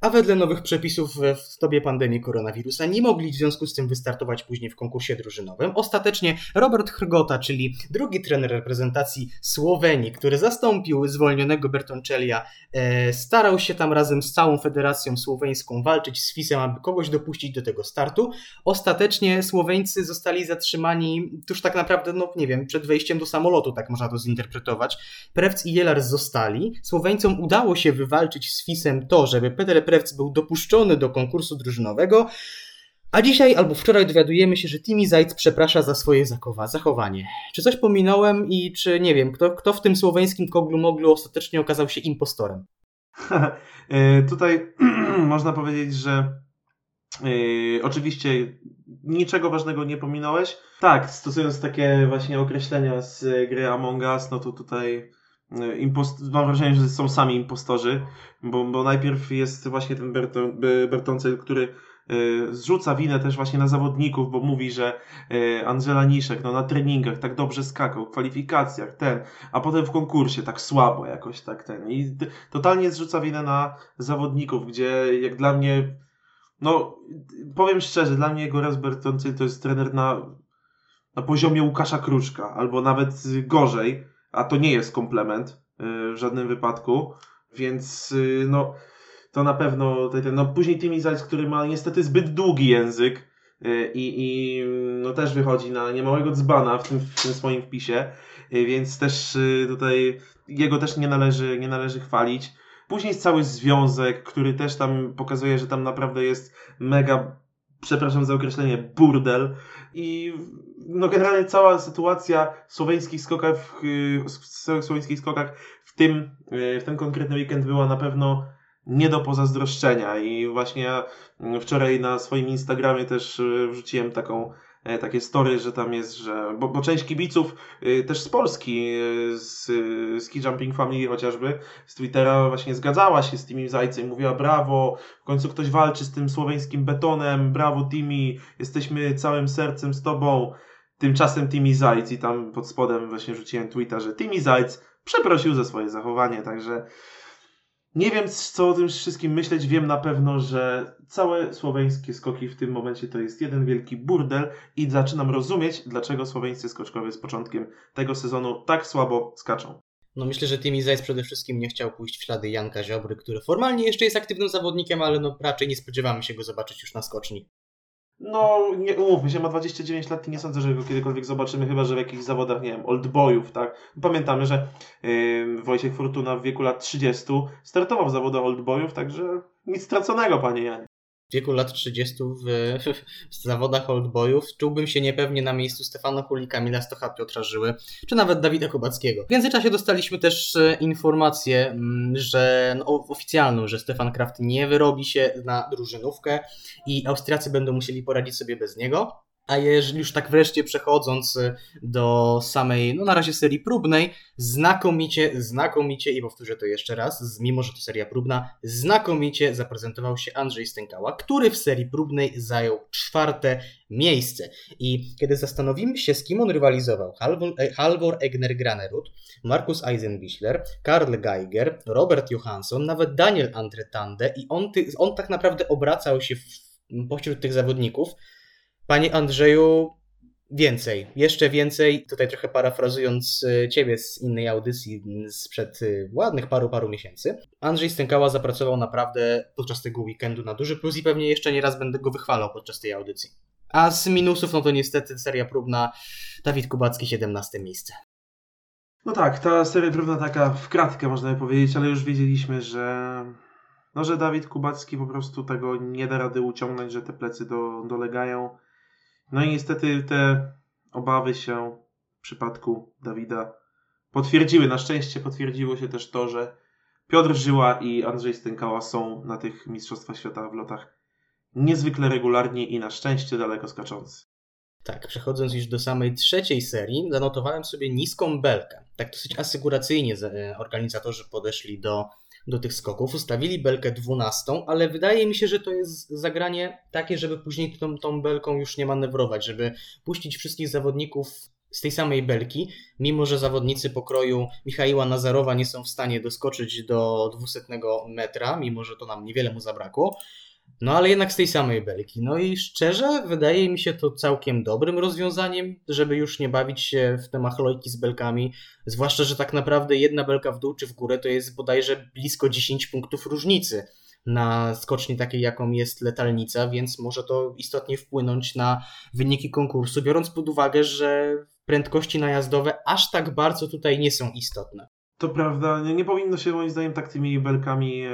a wedle nowych przepisów w dobie pandemii koronawirusa nie mogli w związku z tym wystartować później w konkursie drużynowym. Ostatecznie Robert Hrgota, czyli drugi trener reprezentacji Słowenii, który zastąpił zwolnionego Bertoncellia, e, starał się tam razem z całą federacją słoweńską walczyć z FIS-em, aby kogoś dopuścić do tego startu. Ostatecznie Słoweńcy zostali zatrzymani tuż tak naprawdę, no nie wiem, przed wejściem do samolotu, tak można to zinterpretować. Prewc i Jelars zostali. Słoweńcom udało się wywalczyć z FIS-em to, żeby Peter Prewc był dopuszczony do konkursu drużynowego, a dzisiaj albo wczoraj dowiadujemy się, że Timi Zajc przeprasza za swoje zachowanie. Czy coś pominąłem i czy nie wiem, kto, kto w tym słoweńskim koglu moglu ostatecznie okazał się impostorem? E, tutaj można powiedzieć, że yy, oczywiście niczego ważnego nie pominąłeś. Tak, stosując takie właśnie określenia z gry Among Us, no to tutaj Impost mam wrażenie, że są sami impostorzy, bo, bo najpierw jest właśnie ten Berton, Bertoncel, który y, zrzuca winę też właśnie na zawodników, bo mówi, że y, Angela Niszek no, na treningach tak dobrze skakał, w kwalifikacjach ten, a potem w konkursie tak słabo jakoś tak ten. I totalnie zrzuca winę na zawodników, gdzie jak dla mnie, no powiem szczerze, dla mnie Goraz Bertoncel to jest trener na, na poziomie Łukasza Kruczka, albo nawet gorzej a to nie jest komplement y, w żadnym wypadku, więc y, no to na pewno no później Timmy Zajc, który ma niestety zbyt długi język y, i, i no też wychodzi na niemałego dzbana w tym, w tym swoim wpisie, więc też tutaj jego też nie należy, nie należy chwalić. Później cały związek, który też tam pokazuje, że tam naprawdę jest mega, przepraszam za określenie, burdel i no generalnie cała sytuacja w słoweńskich skokach, w słoweńskich skokach w tym, w ten konkretny weekend była na pewno nie do pozazdroszczenia i właśnie ja wczoraj na swoim Instagramie też e, wrzuciłem taką e, takie story, że tam jest, że, bo, bo część kibiców e, też z Polski, z Ski Jumping Family chociażby, z Twittera właśnie zgadzała się z Timim Zajcem, mówiła brawo, w końcu ktoś walczy z tym słoweńskim betonem, brawo Timi, jesteśmy całym sercem z tobą. Tymczasem Timmy Zajc i tam pod spodem właśnie rzuciłem tweeta, że Timmy Zajc przeprosił za swoje zachowanie, także nie wiem co o tym wszystkim myśleć, wiem na pewno, że całe słoweńskie skoki w tym momencie to jest jeden wielki burdel i zaczynam rozumieć, dlaczego słoweńscy skoczkowie z początkiem tego sezonu tak słabo skaczą. No myślę, że Timmy Zajc przede wszystkim nie chciał pójść w ślady Janka Ziobry, który formalnie jeszcze jest aktywnym zawodnikiem, ale no raczej nie spodziewamy się go zobaczyć już na skoczni. No, nie umówmy się, ma 29 lat i nie sądzę, że go kiedykolwiek zobaczymy, chyba że w jakichś zawodach, nie wiem, oldboyów, tak? Pamiętamy, że yy, Wojciech Fortuna w wieku lat 30 startował w zawodach oldboyów, także nic straconego, panie Janie wieku lat 30 w, w zawodach oldboyów czułbym się niepewnie na miejscu Stefana Huli, Kamila Stocha, Piotra Żyły, czy nawet Dawida Kubackiego. W międzyczasie dostaliśmy też e, informację, mm, że no, oficjalną, że Stefan Kraft nie wyrobi się na drużynówkę i Austriacy będą musieli poradzić sobie bez niego. A jeżeli już tak wreszcie przechodząc y, do samej, no na razie serii próbnej, znakomicie, znakomicie i powtórzę to jeszcze raz, mimo że to seria próbna, znakomicie zaprezentował się Andrzej Stękała, który w serii próbnej zajął czwarte miejsce. I kiedy zastanowimy się, z kim on rywalizował, Halvor, e, Halvor Egner Granerud, Markus Eisenbichler, Karl Geiger, Robert Johansson, nawet Daniel Andretande i on, on tak naprawdę obracał się w, pośród tych zawodników, Panie Andrzeju, więcej, jeszcze więcej. Tutaj trochę parafrazując e, ciebie z innej audycji sprzed e, ładnych paru, paru miesięcy. Andrzej Stękała zapracował naprawdę podczas tego weekendu na duży plus i pewnie jeszcze nie raz będę go wychwalał podczas tej audycji. A z minusów, no to niestety seria próbna Dawid Kubacki 17 miejsce. No tak, ta seria próbna taka w kratkę można by powiedzieć, ale już wiedzieliśmy, że no, że Dawid Kubacki po prostu tego nie da rady uciągnąć, że te plecy do, dolegają no i niestety te obawy się w przypadku Dawida potwierdziły. Na szczęście potwierdziło się też to, że Piotr Żyła i Andrzej Stękała są na tych Mistrzostwach Świata w lotach niezwykle regularnie i na szczęście daleko skaczący. Tak, przechodząc już do samej trzeciej serii, zanotowałem sobie niską belkę. Tak dosyć asyguracyjnie organizatorzy podeszli do do tych skoków. Ustawili belkę 12, ale wydaje mi się, że to jest zagranie takie, żeby później tą, tą belką już nie manewrować, żeby puścić wszystkich zawodników z tej samej belki, mimo że zawodnicy pokroju Michaiła Nazarowa nie są w stanie doskoczyć do 200 metra, mimo że to nam niewiele mu zabrakło. No ale jednak z tej samej belki. No i szczerze, wydaje mi się to całkiem dobrym rozwiązaniem, żeby już nie bawić się w te machlojki z belkami. Zwłaszcza, że tak naprawdę jedna belka w dół czy w górę to jest bodajże blisko 10 punktów różnicy na skoczni takiej, jaką jest letalnica, więc może to istotnie wpłynąć na wyniki konkursu, biorąc pod uwagę, że prędkości najazdowe aż tak bardzo tutaj nie są istotne. To prawda, nie, nie powinno się moim zdaniem tak tymi belkami e,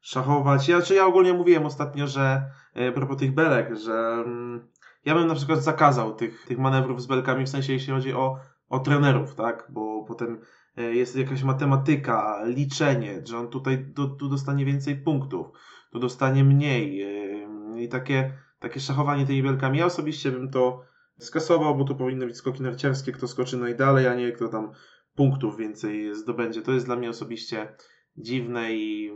szachować. Ja, czy ja ogólnie mówiłem ostatnio, że e, a propos tych belek, że mm, ja bym na przykład zakazał tych, tych manewrów z belkami, w sensie jeśli chodzi o, o trenerów, tak, bo potem e, jest jakaś matematyka, liczenie, że on tutaj do, tu dostanie więcej punktów, tu dostanie mniej e, i takie, takie szachowanie tymi belkami. Ja osobiście bym to skasował, bo to powinny być skoki narciarskie, kto skoczy najdalej, a nie kto tam punktów więcej zdobędzie. To jest dla mnie osobiście dziwne i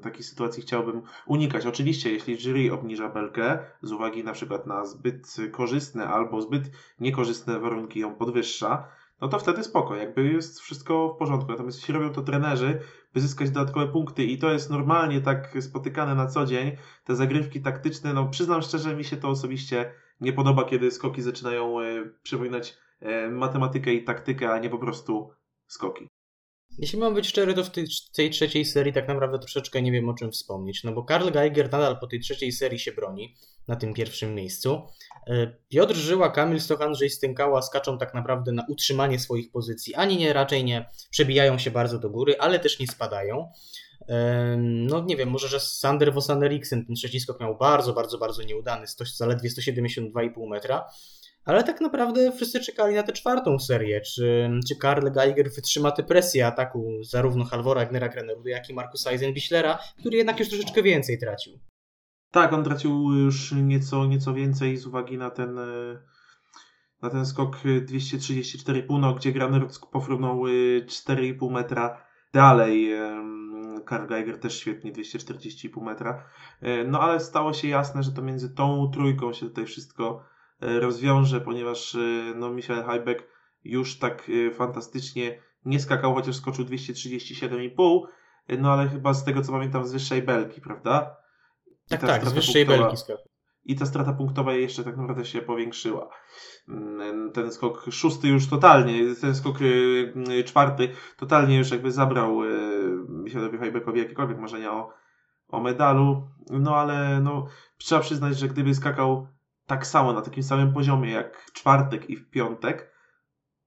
takiej sytuacji chciałbym unikać. Oczywiście, jeśli jury obniża belkę z uwagi na przykład na zbyt korzystne albo zbyt niekorzystne warunki ją podwyższa, no to wtedy spoko, jakby jest wszystko w porządku. Natomiast jeśli robią to trenerzy, by zyskać dodatkowe punkty i to jest normalnie tak spotykane na co dzień, te zagrywki taktyczne, no przyznam szczerze, mi się to osobiście nie podoba, kiedy skoki zaczynają e, przypominać e, matematykę i taktykę, a nie po prostu skoki. Jeśli mam być szczery, to w tej, tej, trzeciej serii tak naprawdę troszeczkę nie wiem o czym wspomnieć, no bo Karl Geiger nadal po tej trzeciej serii się broni na tym pierwszym miejscu. E, Piotr Żyła, Kamil Stoch, Andrzej Stękała skaczą tak naprawdę na utrzymanie swoich pozycji. Ani nie, raczej nie przebijają się bardzo do góry, ale też nie spadają. No nie wiem, może że Sander Vosan Eriksen ten trzeci skok miał bardzo, bardzo, bardzo nieudany, zaledwie 172,5 metra. Ale tak naprawdę wszyscy czekali na tę czwartą serię. Czy, czy Karl Geiger wytrzyma tę presję ataku zarówno Halvora Egnera Greneru, jak i Markusa Eisenbichlera, który jednak już troszeczkę więcej tracił. Tak, on tracił już nieco, nieco więcej z uwagi na ten, e, na ten skok 234,5, no, gdzie Graner pofrunął 4,5 e, metra dalej. Karl Geiger też świetnie, 240,5 metra. E, no ale stało się jasne, że to między tą trójką się tutaj wszystko rozwiąże, ponieważ e, no, Michael Heibeck już tak e, fantastycznie nie skakał, chociaż skoczył 237,5, no ale chyba z tego co pamiętam z wyższej belki, prawda? tak, tak, z wyższej punktowa, belki skakał. I ta strata punktowa jeszcze tak naprawdę się powiększyła. Mm, ten skok szósty już totalnie, ten skok czwarty totalnie już jakby zabrał Michaelowi Heibeckowi jakiekolwiek marzenia o, o medalu. No ale no, trzeba przyznać, że gdyby skakał tak samo, na takim samym poziomie jak w czwartek i w piątek,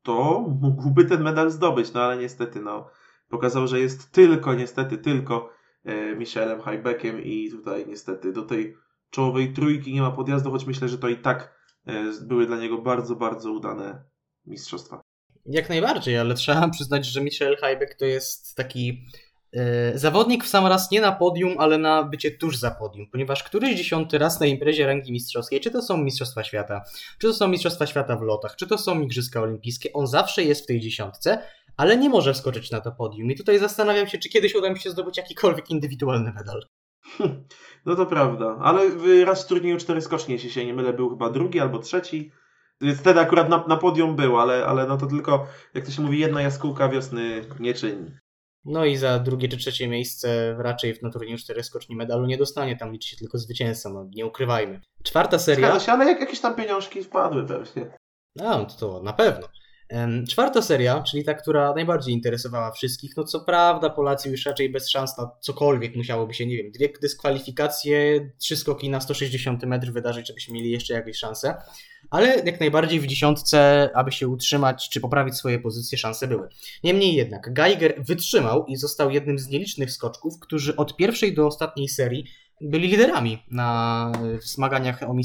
to mógłby ten medal zdobyć, no ale niestety, no, pokazał, że jest tylko, niestety, tylko e, Michelem Heibeckiem i tutaj niestety do tej czołowej trójki nie ma podjazdu, choć myślę, że to i tak e, były dla niego bardzo, bardzo udane mistrzostwa. Jak najbardziej, ale trzeba przyznać, że Michel Heibeck to jest taki zawodnik w sam raz nie na podium, ale na bycie tuż za podium, ponieważ któryś dziesiąty raz na imprezie rangi mistrzowskiej, czy to są Mistrzostwa Świata, czy to są Mistrzostwa Świata w lotach, czy to są Igrzyska Olimpijskie, on zawsze jest w tej dziesiątce, ale nie może wskoczyć na to podium. I tutaj zastanawiam się, czy kiedyś uda mi się zdobyć jakikolwiek indywidualny medal. No to prawda, ale raz w turnieju cztery skocznie, jeśli się nie mylę, był chyba drugi albo trzeci. Więc wtedy akurat na, na podium był, ale, ale no to tylko, jak to się mówi, jedna jaskółka wiosny nie czyni. No i za drugie czy trzecie miejsce raczej na turnieju skoczni medalu nie dostanie, tam liczy się tylko zwycięzca, no nie ukrywajmy. Czwarta seria... Zgadza się, ale jak jakieś tam pieniążki wpadły pewnie. No, to na pewno. Czwarta seria, czyli ta, która najbardziej interesowała wszystkich, no co prawda Polacy już raczej bez szans na cokolwiek musiałoby się, nie wiem, dwie dyskwalifikacje, trzy skoki na 160 metr wydarzyć, żebyśmy mieli jeszcze jakieś szanse, ale jak najbardziej w dziesiątce, aby się utrzymać czy poprawić swoje pozycje, szanse były. Niemniej jednak Geiger wytrzymał i został jednym z nielicznych skoczków, którzy od pierwszej do ostatniej serii byli liderami na zmaganiach o,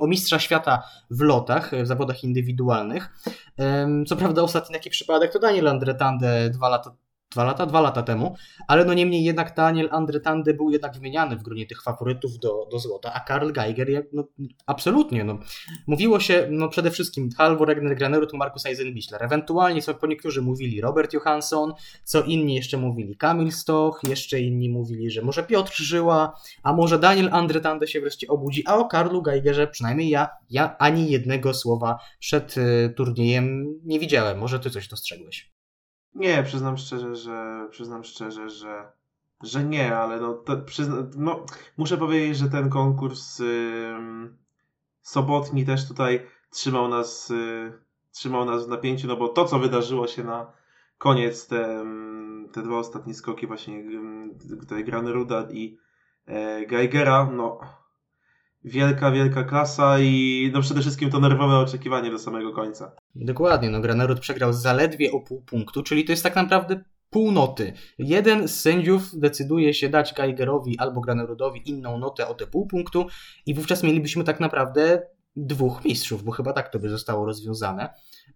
o mistrza świata w lotach, w zawodach indywidualnych. Co prawda ostatni taki przypadek to Daniel Andretande dwa lata dwa lata, dwa lata temu, ale no niemniej jednak Daniel Andretande był jednak wymieniany w gronie tych faworytów do, do złota, a Karl Geiger, no, absolutnie, no. Mówiło się, no przede wszystkim Halvor Egner Granerud, Markus Eisenbichler, ewentualnie co po niektórzy mówili Robert Johansson, co inni jeszcze mówili Kamil Stoch, jeszcze inni mówili, że może Piotr Żyła, a może Daniel Andretande się wreszcie obudzi, a o Karlu Geigerze przynajmniej ja, ja ani jednego słowa przed y, turniejem nie widziałem. Może ty coś dostrzegłeś? Nie, przyznam szczerze, że przyznam szczerze, że, że nie, ale no, przyzna, no muszę powiedzieć, że ten konkurs sobotni też tutaj trzymał nas, yy, trzymał nas w napięciu, no bo to, co wydarzyło się na koniec, te, te dwa ostatnie skoki właśnie tutaj Graneruda i e, Geigera, no wielka, wielka klasa i no przede wszystkim to nerwowe oczekiwanie do samego końca. Dokładnie, no Granerud przegrał zaledwie o pół punktu, czyli to jest tak naprawdę pół noty. Jeden z sędziów decyduje się dać Geigerowi albo Granerudowi inną notę o te pół punktu i wówczas mielibyśmy tak naprawdę dwóch mistrzów, bo chyba tak to by zostało rozwiązane.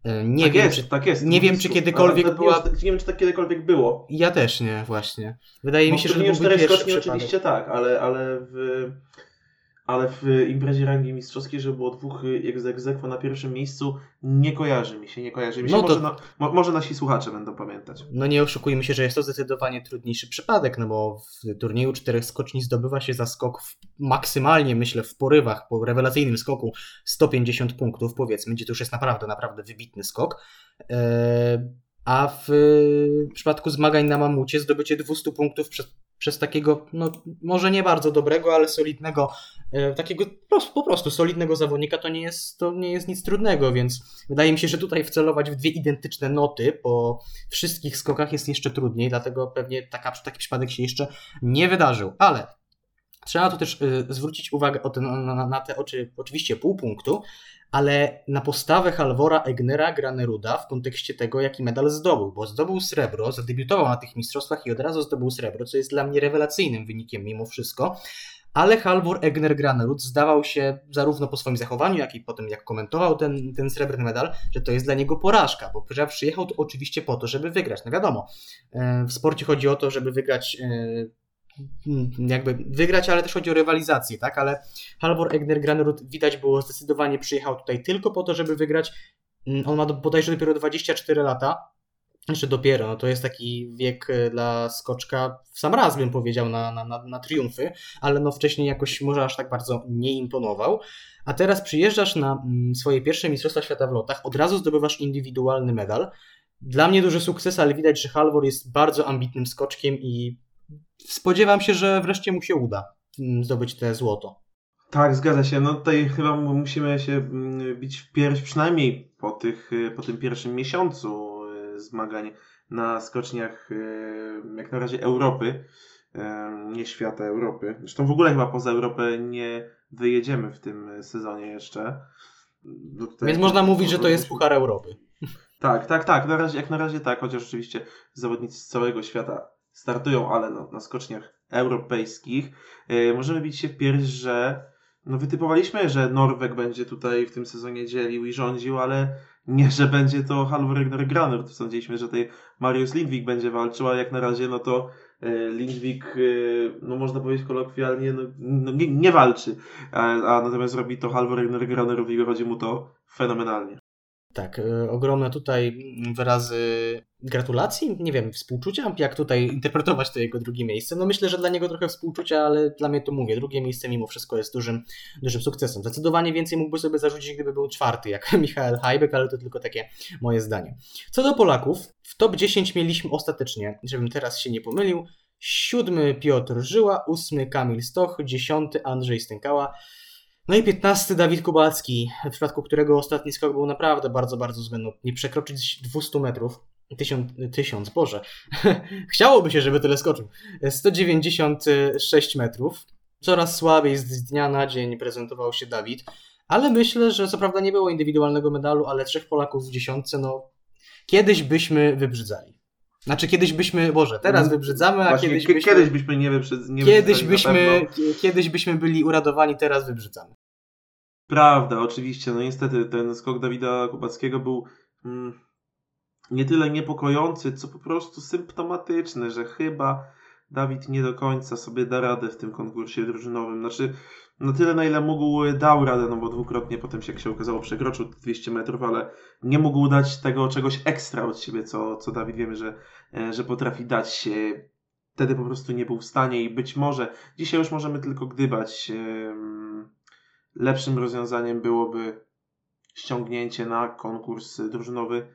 E, nie tak wiem, jest, czy, tak jest. Nie wiem, czy kiedykolwiek była. Nie wiem, czy tak kiedykolwiek było. Ja też nie, właśnie. Wydaje bo mi się, że to był pierwszy oczywiście tak, ale, ale w ale w imprezie rangi mistrzowskiej, że było dwóch egzekwo na pierwszym miejscu, nie kojarzy mi się, nie kojarzy mi się. No to... może, na, mo, może nasi słuchacze będą pamiętać. No nie oszukujmy się, że jest to zdecydowanie trudniejszy przypadek, no bo w turnieju czterech skoczni zdobywa się za skok w, maksymalnie, myślę, w porywach, po rewelacyjnym skoku 150 punktów, powiedzmy, gdzie to już jest naprawdę, naprawdę wybitny skok. Eee, a w, w przypadku zmagań na mamucie zdobycie 200 punktów przez przez takiego, no może nie bardzo dobrego, ale solidnego, e, takiego po prostu solidnego zawodnika to nie, jest, to nie jest nic trudnego, więc wydaje mi się, że tutaj wcelować w dwie identyczne noty po wszystkich skokach jest jeszcze trudniej, dlatego pewnie taka, taki przypadek się jeszcze nie wydarzył, ale Trzeba tu też y, zwrócić uwagę na, na, na te oczy, oczywiście pół punktu, ale na postawę Halvora Egnera Graneruda w kontekście tego, jaki medal zdobył, bo zdobył srebro, zadebiutował na tych mistrzostwach i od razu zdobył srebro, co jest dla mnie rewelacyjnym wynikiem mimo wszystko. Ale Halvor Egner Granerud zdawał się zarówno po swoim zachowaniu, jak i po tym, jak komentował ten, ten srebrny medal, że to jest dla niego porażka, bo przyjechał tu oczywiście po to, żeby wygrać. No wiadomo, e, w sporcie chodzi o to, żeby wygrać e, jakby wygrać, ale też chodzi o rywalizację, tak? Ale Halvor Egner Granerud widać było zdecydowanie przyjechał tutaj tylko po to, żeby wygrać. Mm, on ma bodajże dopiero 24 lata. Jeszcze dopiero, no to jest taki wiek e, dla skoczka, w sam raz bym powiedział, na, na, na, na triumfy, ale no wcześniej jakoś może aż tak bardzo nie imponował. A teraz przyjeżdżasz na mm, swoje pierwsze Mistrzostwa Świata w lotach, od razu zdobywasz indywidualny medal. Dla mnie duży sukces, ale widać, że Halvor jest bardzo ambitnym skoczkiem i spodziewam się, że wreszcie mu się uda mm, zdobyć te złoto. Tak, zgadza się. No tutaj chyba musimy się mm, bić w pierś przynajmniej po, tych, y, po tym pierwszym miesiącu y, zmagań na skoczniach y, jak na razie Europy, nie świata Europy. Zresztą w ogóle chyba poza Europę nie wyjedziemy w tym sezonie jeszcze. No Więc można mówić, że to jest Puchar Europy. Tak, tak, tak. Na razie, jak na razie tak, chociaż oczywiście zawodnicy z całego świata startują, ale no, na skoczniach europejskich. Yy, możemy bić się w pierś, że no, wytypowaliśmy, że Norweg będzie tutaj w tym sezonie dzielił i rządził, ale nie, że będzie to Halvor Graner. Sądziliśmy, że tutaj Mariusz Lindwik będzie walczył, a jak na razie, no to yy, Lindwik, yy, no można powiedzieć kolokwialnie, no, no nie, nie, walczy, a, a, natomiast robi to Halvor Granerowi i wychodzi mu to fenomenalnie. Tak, y, ogromne tutaj wyrazy gratulacji, nie wiem, współczucia, jak tutaj interpretować to jego drugie miejsce. No myślę, że dla niego trochę współczucia, ale dla mnie to mówię, drugie miejsce mimo wszystko jest dużym, dużym sukcesem. Zdecydowanie więcej mógłby sobie zarzucić, gdyby był czwarty, jak Michael Hajbek, ale to tylko takie moje zdanie. Co do Polaków, w top 10 mieliśmy ostatecznie, żebym teraz się nie pomylił, siódmy Piotr Żyła, ósmy Kamil Stoch, dziesiąty Andrzej Stękała, no i 15 Dawid Kubacki, w przypadku którego ostatni skok był naprawdę bardzo, bardzo względny. Nie przekroczyć 200 metrów. Tysiąc, tysiąc, Boże. Chciałoby się, żeby tyle skoczył. 196 metrów. Coraz słabiej z dnia na dzień prezentował się Dawid, ale myślę, że co prawda nie było indywidualnego medalu, ale trzech Polaków w dziesiątce, no kiedyś byśmy wybrzydzali. Znaczy kiedyś byśmy, Boże, teraz mm, wybrzydzamy, a Właśnie, kiedyś byśmy... Kiedyś byśmy nie, wyprzedz, nie kiedyś byśmy, kiedyś byśmy byli uradowani, teraz wybrzydzamy. Prawda, oczywiście. No niestety ten skok Dawida Kubackiego był mm, nie tyle niepokojący, co po prostu symptomatyczny, że chyba Dawid nie do końca sobie da radę w tym konkursie drużynowym. Znaczy, na tyle na ile mógł, dał radę, no bo dwukrotnie potem się, jak się okazało, przekroczył 200 metrów, ale nie mógł dać tego czegoś ekstra od siebie, co, co Dawid wiemy, że, e, że potrafi dać. Wtedy po prostu nie był w stanie i być może, dzisiaj już możemy tylko gdybać, lepszym rozwiązaniem byłoby ściągnięcie na konkurs drużynowy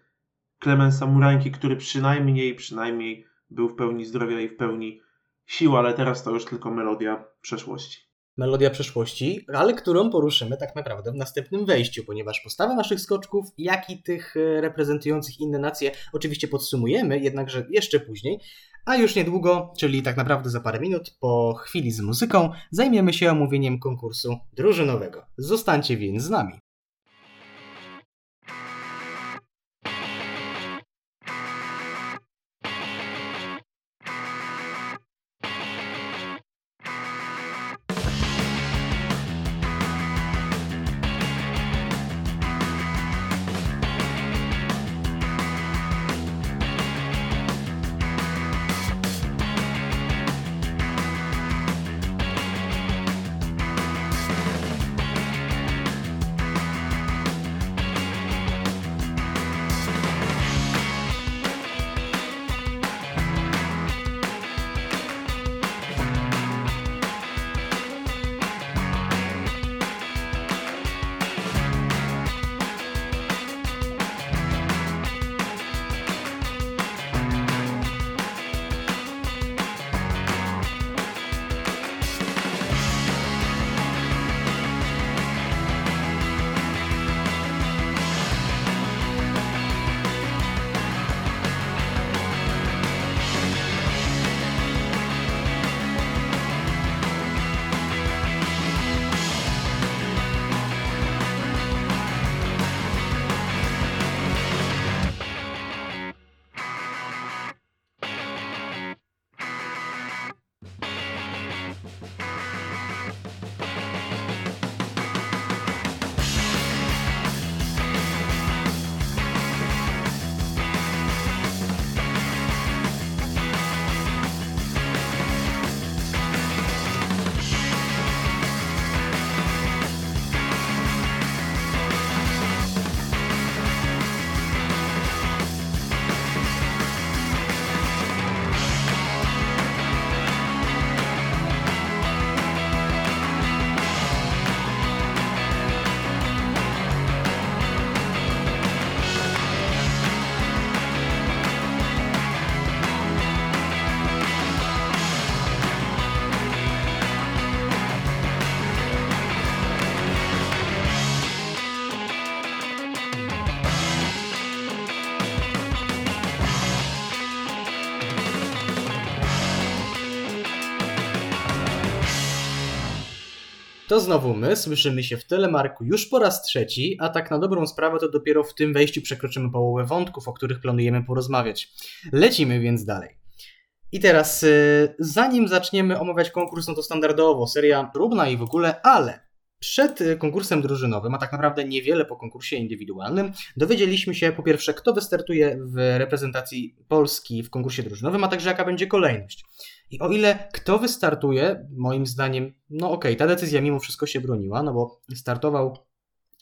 Klemensa Murańki, który przynajmniej, przynajmniej był w pełni zdrowia i w pełni sił, ale teraz to już tylko melodia przeszłości. Melodia przeszłości, ale którą poruszymy tak naprawdę w następnym wejściu, ponieważ postawę naszych skoczków, jak i tych e, reprezentujących inne nacje, oczywiście podsumujemy, jednakże jeszcze później. A już niedługo, czyli tak naprawdę za parę minut, po chwili z muzyką, zajmiemy się omówieniem konkursu drużynowego. Zostańcie więc z nami. To znowu my, słyszymy się w telemarku już po raz trzeci, a tak na dobrą sprawę to dopiero w tym wejściu przekroczymy połowę wątków, o których planujemy porozmawiać. Lecimy więc dalej. I teraz, y, zanim zaczniemy omawiać konkurs, no to standardowo, seria trudna i w ogóle, ale przed y, konkursem drużynowym, a tak naprawdę niewiele po konkursie indywidualnym, dowiedzieliśmy się po pierwsze, kto wystartuje w reprezentacji Polski w konkursie drużynowym, a także jaka będzie kolejność. I o ile kto wystartuje, moim zdaniem, no okej, okay, ta decyzja mimo wszystko się broniła, no bo startował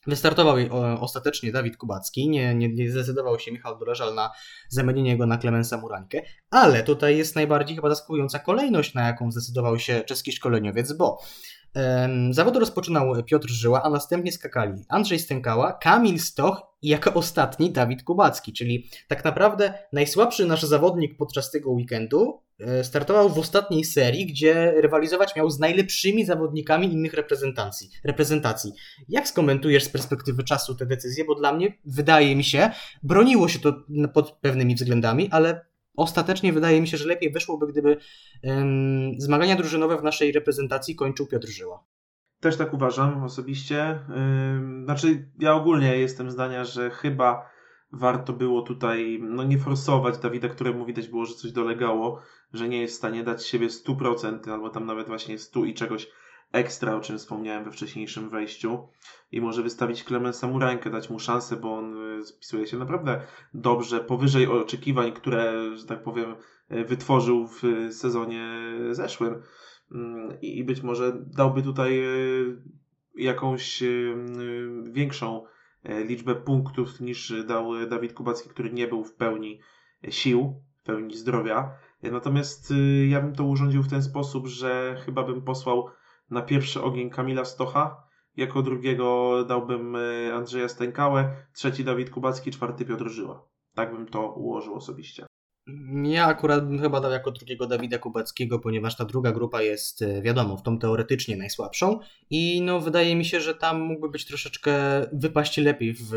Wystartował ostatecznie Dawid Kubacki, nie, nie, nie zdecydował się Michał Doleżal na zamienienie go na Klemensa Murańkę, ale tutaj jest najbardziej chyba zaskakująca kolejność, na jaką zdecydował się czeski szkoleniowiec, bo Zawody rozpoczynał Piotr Żyła, a następnie skakali Andrzej Stękała, Kamil Stoch i jako ostatni Dawid Kubacki, czyli tak naprawdę najsłabszy nasz zawodnik podczas tego weekendu e, startował w ostatniej serii, gdzie rywalizować miał z najlepszymi zawodnikami innych reprezentacji. reprezentacji. Jak skomentujesz z perspektywy czasu te decyzje? Bo dla mnie, wydaje mi się, broniło się to pod pewnymi względami, ale ostatecznie wydaje mi się, że lepiej wyszłoby, gdyby zmagania drużynowe w naszej reprezentacji kończył Piotr Żyła. Też tak uważam osobiście. Znaczy, ja ogólnie jestem zdania, że chyba warto było tutaj no, nie forsować Dawida, któremu widać było, że coś dolegało, że nie jest w stanie dać siebie 100% albo tam nawet właśnie 100 i czegoś ekstra, o czym wspomniałem we wcześniejszym wejściu. I może wystawić Clemensa Murańkę, dać mu szansę, bo on spisuje się naprawdę dobrze, powyżej oczekiwań, które, że tak powiem, wytworzył w sezonie zeszłym. Mm, I być może dałby tutaj jakąś większą e, liczbę punktów niż dał Dawid Kubacki, który nie był w pełni sił, w pełni zdrowia. Natomiast ja bym to urządził w ten sposób, że chyba bym posłał na pierwszy ogień Kamila Stocha, jako drugiego dałbym e, Andrzeja Stękałę, trzeci Dawid Kubacki, czwarty Piotr Żyła. Tak bym to ułożył osobiście. Ja akurat bym chyba dał jako drugiego Dawida Kubackiego, ponieważ ta druga grupa jest, e, wiadomo, w tą teoretycznie najsłabszą i no wydaje mi się, że tam mógłby być troszeczkę wypaść lepiej w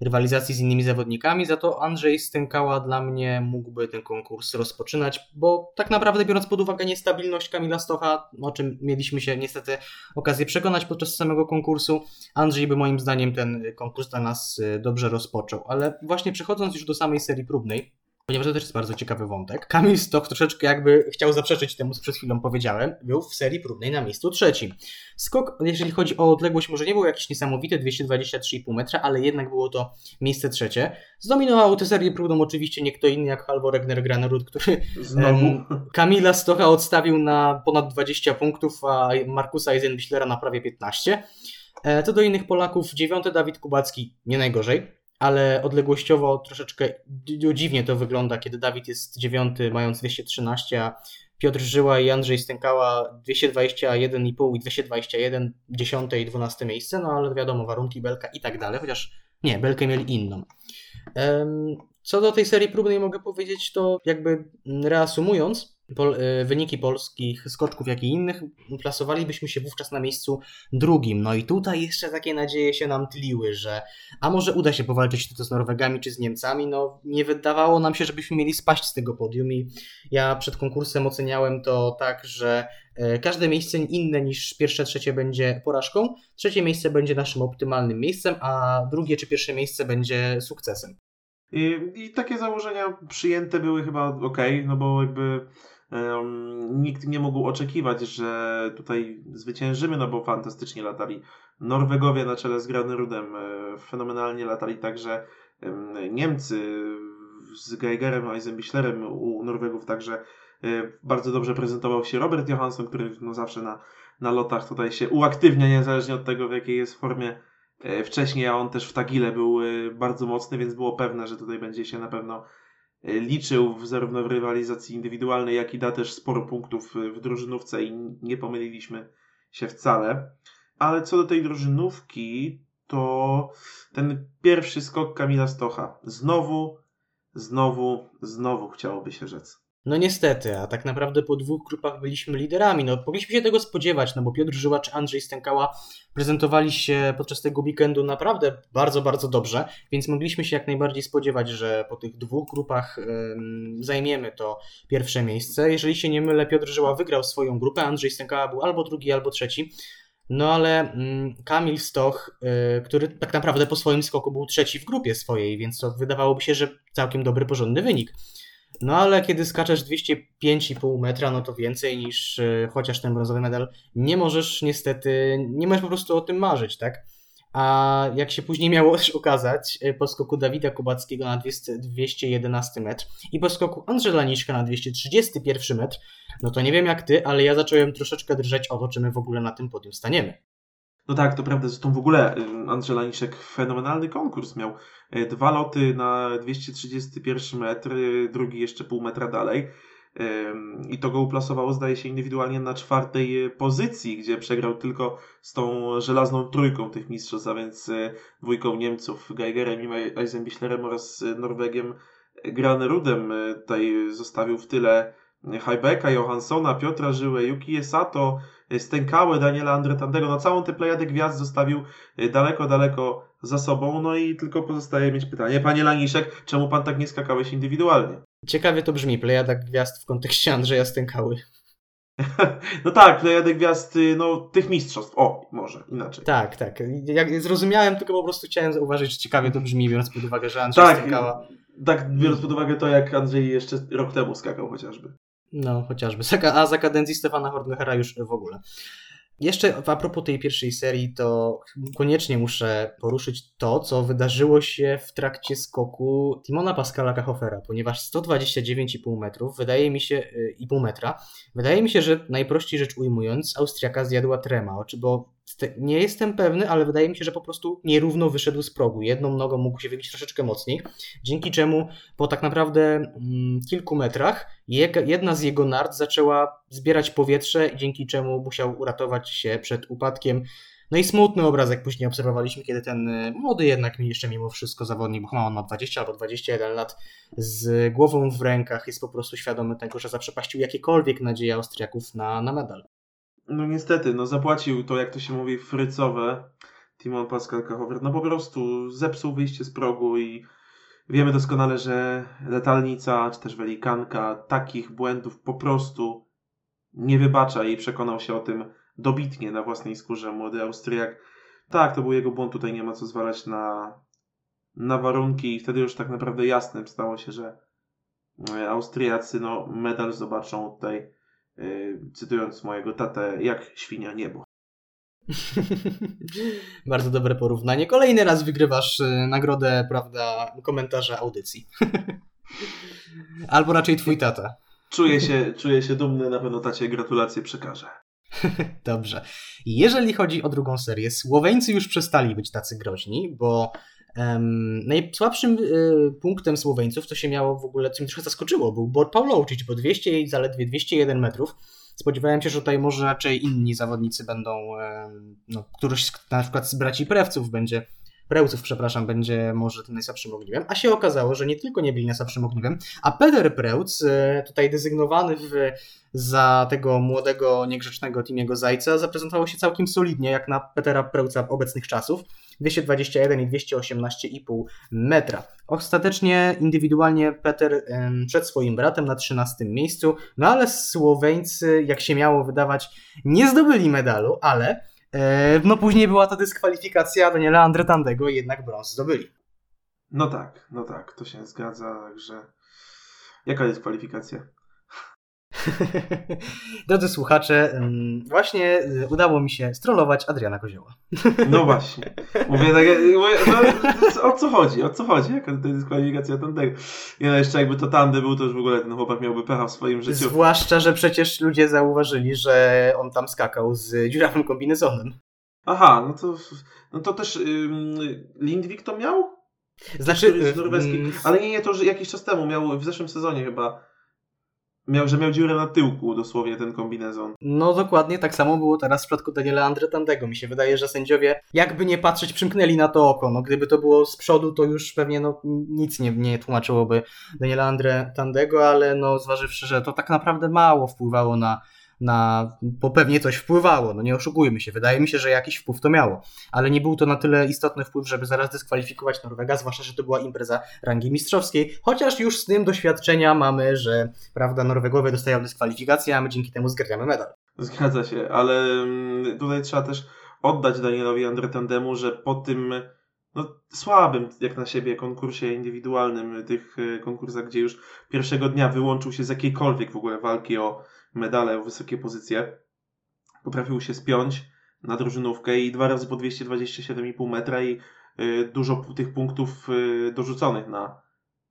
rywalizacji z innymi zawodnikami, za to Andrzej Stękała dla mnie mógłby ten konkurs rozpoczynać, bo tak naprawdę biorąc pod uwagę niestabilność Kamila Stocha, o czym mieliśmy się niestety okazję przekonać podczas samego konkursu, Andrzej by moim zdaniem ten konkurs dla nas e, dobrze rozpoczął. Ale właśnie przechodząc już do samej serii próbnej, ponieważ to też jest bardzo ciekawy wątek. Kamil Stoch troszeczkę jakby chciał zaprzeczyć temu, co przed chwilą powiedziałem, był w serii próbnej na miejscu trzecim. Skok, jeżeli chodzi o odległość, może nie był jakiś niesamowity, 223,5 metra, ale jednak było to miejsce trzecie. Zdominował tę serię próbną oczywiście nie kto inny jak Halvor Egner Granerud, który Znowu. Kamila Stocha odstawił na ponad 20 punktów, a Markusa Eisenbichlera na prawie 15. E, co do innych Polaków, dziewiąty Dawid Kubacki nie najgorzej ale odległościowo troszeczkę dziwnie to wygląda, kiedy Dawid jest dziewiąty, mając 213, a Piotr Żyła i Andrzej Stękała 221,5 i 221, 10 i 12 miejsce, no ale wiadomo, warunki Belka i tak dalej, chociaż nie, Belkę mieli inną. Co do tej serii próbnej mogę powiedzieć, to jakby reasumując, pol, e, wyniki polskich skoczków, jak i innych, plasowalibyśmy się wówczas na miejscu drugim. No i tutaj jeszcze takie nadzieje się nam tliły, że a może uda się powalczyć to z Norwegami czy z Niemcami. No nie wydawało nam się, żebyśmy mieli spaść z tego podium i ja przed konkursem oceniałem to tak, że e, każde miejsce inne niż pierwsze, trzecie będzie porażką, trzecie miejsce będzie naszym optymalnym miejscem, a drugie czy pierwsze miejsce będzie sukcesem. I, I, takie założenia przyjęte były chyba ok, no bo jakby nikt nie mógł oczekiwać, że tutaj zwyciężymy, no bo fantastycznie latali. Norwegowie na czele z Granerudem, e, fenomenalnie latali także Niemcy z Geigerem, Eisenbichlerem u Norwegów, także e, bardzo dobrze prezentował się Robert Johansson, który no zawsze na, na lotach tutaj się uaktywnia, niezależnie od tego, w jakiej jest formie. E, wcześniej, a on też w Tagile był bardzo mocny, więc było pewne, że tutaj będzie się na pewno e, liczył zarówno w rywalizacji indywidualnej, jak i da też sporo punktów w drużynówce i nie pomyliliśmy się wcale. Ale co do tej drużynówki, to ten pierwszy skok Kamila Stocha. Znowu, znowu, znowu chciałoby się rzec. No niestety, a tak naprawdę po dwóch grupach byliśmy liderami. No, mogliśmy się tego spodziewać, no bo Piotr Żyła czy Andrzej Stękała prezentowali się podczas tego weekendu naprawdę bardzo, bardzo dobrze, więc mogliśmy się jak najbardziej spodziewać, że po tych dwóch grupach ym, zajmiemy to pierwsze miejsce. Jeżeli się nie mylę, Piotr Żyła wygrał swoją grupę, Andrzej Stękała był albo drugi, albo trzeci. No ale mm, Kamil Stoch, y, który tak naprawdę po swoim skoku był trzeci w grupie swojej, więc to wydawałoby się, że całkiem dobry, porządny wynik. No ale kiedy skaczesz 205,5 metra, no to więcej niż y, chociaż ten brązowy medal nie możesz niestety, nie możesz po prostu o tym marzyć, tak? A jak się później miało też okazać, y, po skoku Dawida Kubackiego na 200, 211 metr i po skoku Andrzela Niszka na 231 metr, no to nie wiem jak ty, ale ja zacząłem troszeczkę drżeć o to, czy my w ogóle na tym podium staniemy. No tak, to prawda, zresztą w ogóle y, Andrzej Laniszek fenomenalny konkurs miał. Y, dwa loty na 231 metr, y, drugi jeszcze pół metra dalej. I to go uplasowało, zdaje się, indywidualnie na czwartej pozycji, gdzie przegrał tylko z tą żelazną trójką tych mistrzostw, a więc dwójką Niemców, Geigerem i Eisenbichlerem oraz Norwegiem Granerudem. Tutaj zostawił w tyle Hajbeka, Johanssona, Piotra Żyłę, Yuki Esato, Stękałe, Daniela Andretandego, no całą tę plejadę gwiazd zostawił y, daleko, daleko za sobą, no i tylko pozostaje mieć pytanie, panie Laniszek, czemu pan tak nie skakałeś indywidualnie? Ciekawie to brzmi, plejada gwiazd w kontekście Andrzeja Stękały. no tak, plejada gwiazd, y, no tych mistrzostw, o, może, inaczej. Tak, tak, jak zrozumiałem, tylko po prostu chciałem zauważyć, że ciekawie to brzmi, biorąc pod uwagę, że Andrzej tak, Stękała... Tak, biorąc pod uwagę to, jak Andrzej jeszcze rok temu skakał chociażby. No, chociażby. A za kadencji Stefana Hornbechera już w ogóle. jeszcze a propos tej pierwszej serii, to koniecznie muszę poruszyć to, co wydarzyło się w trakcie skoku Timona Pascala Kachofera, ponieważ 129,5 metrów, wydaje mi się, y, i pół metra, wydaje mi się, że najprościej rzecz ujmując, Austriaka zjadła trema, bo nie jestem pewny, ale wydaje mi się, że po prostu nierówno wyszedł z progu. Jedną nogą mógł się wybić troszeczkę mocniej, dzięki czemu po tak naprawdę mm, kilku metrach jedna z jego nart zaczęła zbierać powietrze, dzięki czemu musiał uratować się przed upadkiem. No i smutny obrazek później obserwowaliśmy, kiedy ten y, młody jednak jeszcze mimo wszystko zawodnik, bo chyba on ma 20 albo 21 lat, z głową w rękach jest po prostu świadomy tego, że zaprzepaścił jakiekolwiek nadzieje Austriaków na, na medal. No niestety, no zapłacił to, jak to się mówi, frycowe Timon Pascal Kachover. No po prostu zepsuł wyjście z progu i wiemy doskonale, że letalnica, czy też welikanka takich błędów po prostu nie wybacza i przekonał się o tym dobitnie na własnej skórze młody Austriak. Tak, to był jego błąd, tutaj nie ma co zwalać na, na warunki i wtedy już tak naprawdę jasnym stało się, że Austriacy no, medal zobaczą tutaj cytując mojego tatę, jak świnia niebo. Bardzo dobre porównanie. Kolejny raz wygrywasz y, nagrodę, prawda, komentarza audycji. Albo raczej twój tata. Czuję się, czuję się dumny, na pewno tacie gratulacje przekażę. Dobrze. Jeżeli chodzi o drugą serię, Słoweńcy już przestali być tacy groźni, bo najsłabszym y, punktem Słoweńców, co się miało w ogóle, co mnie trochę zaskoczyło, był Bor Pawlowicz, bo 200 i zaledwie 201 metrów. Spodziewałem się, że tutaj może raczej inni zawodnicy będą, no, któryś na przykład z braci Prewców będzie, Prełców, przepraszam, będzie może tym najsłabszym ogniwem, a się okazało, że nie tylko nie byli najsłabszym ogniwem, a Peter Prełc, y, tutaj dezygnowany w, za tego młodego, niegrzecznego Timiego Zajca, zaprezentował się całkiem solidnie, jak na Petera Prełca obecnych czasów. 221 i 218,5 metra. Ostatecznie indywidualnie Peter przed swoim bratem na 13 miejscu, no ale Słoweńcy, jak się miało wydawać, nie zdobyli medalu, ale no później była to dyskwalifikacja Daniela Andretandego i jednak brąz zdobyli. No tak, no tak, to się zgadza, także jaka jest kwalifikacja? Drodzy słuchacze, właśnie y, udało mi się strollować Adriana Kozioła. No właśnie. Mówię tak, no, o co chodzi? O co chodzi? Jaka to jest kwalifikacja tamtego? Ja no, jeszcze jakby to Tandy był, to już w ogóle ten chłopak miałby pecha w swoim życiu. Zwłaszcza, że przecież ludzie zauważyli, że on tam skakał z dziurawym kombinezonem. Aha, no to, no to też ym, Lindwik to miał? Znaczy, norweski. Mm, Ale nie, nie, to że jakiś czas temu miał, w zeszłym sezonie chyba Miał, że miał dziurę na tyłku dosłownie ten kombinezon. No dokładnie tak samo było teraz w przypadku Daniela Andretandego. Mi się wydaje, że sędziowie, jakby nie patrzeć, przymknęli na to oko. No, gdyby to było z przodu, to już pewnie no, nic nie, nie tłumaczyłoby Daniela Andretandego, ale no, zważywszy, że to tak naprawdę mało wpływało na na, bo pewnie coś wpływało, no nie oszukujmy się, wydaje mi się, że jakiś wpływ to miało, ale nie był to na tyle istotny wpływ, żeby zaraz dyskwalifikować Norwega, zwłaszcza, że to była impreza rangi mistrzowskiej, chociaż już z tym doświadczenia mamy, że prawda, Norwegowie dostają dyskwalifikację, a my dzięki temu zgarniamy medal. Zgadza się, ale mm, tutaj trzeba też oddać Danielowi Andretandemu, że po tym no, słabym jak na siebie konkursie indywidualnym, tych e, konkursach, gdzie już pierwszego dnia wyłączył się z jakiejkolwiek w ogóle walki o medale, wysokie pozycje. Potrafił się spiąć na drużynówkę i dwa razy po 227,5 metra i y, dużo tych punktów y, dorzuconych na,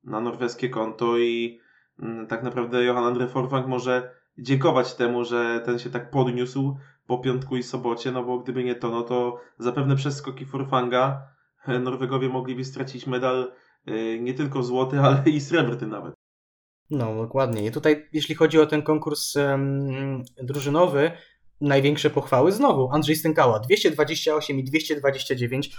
na norweskie konto i y, tak naprawdę Johan Andre Forfang może dziękować temu, że ten się tak podniósł po piątku i sobocie, no bo gdyby nie to, no to zapewne przez skoki Forfanga e, Norwegowie mogliby stracić medal y, nie tylko złoty, ale i srebrny nawet. No, dokładnie. I tutaj, jeśli chodzi o ten konkurs um, drużynowy, największe pochwały znowu Andrzej Stękała 228 i 229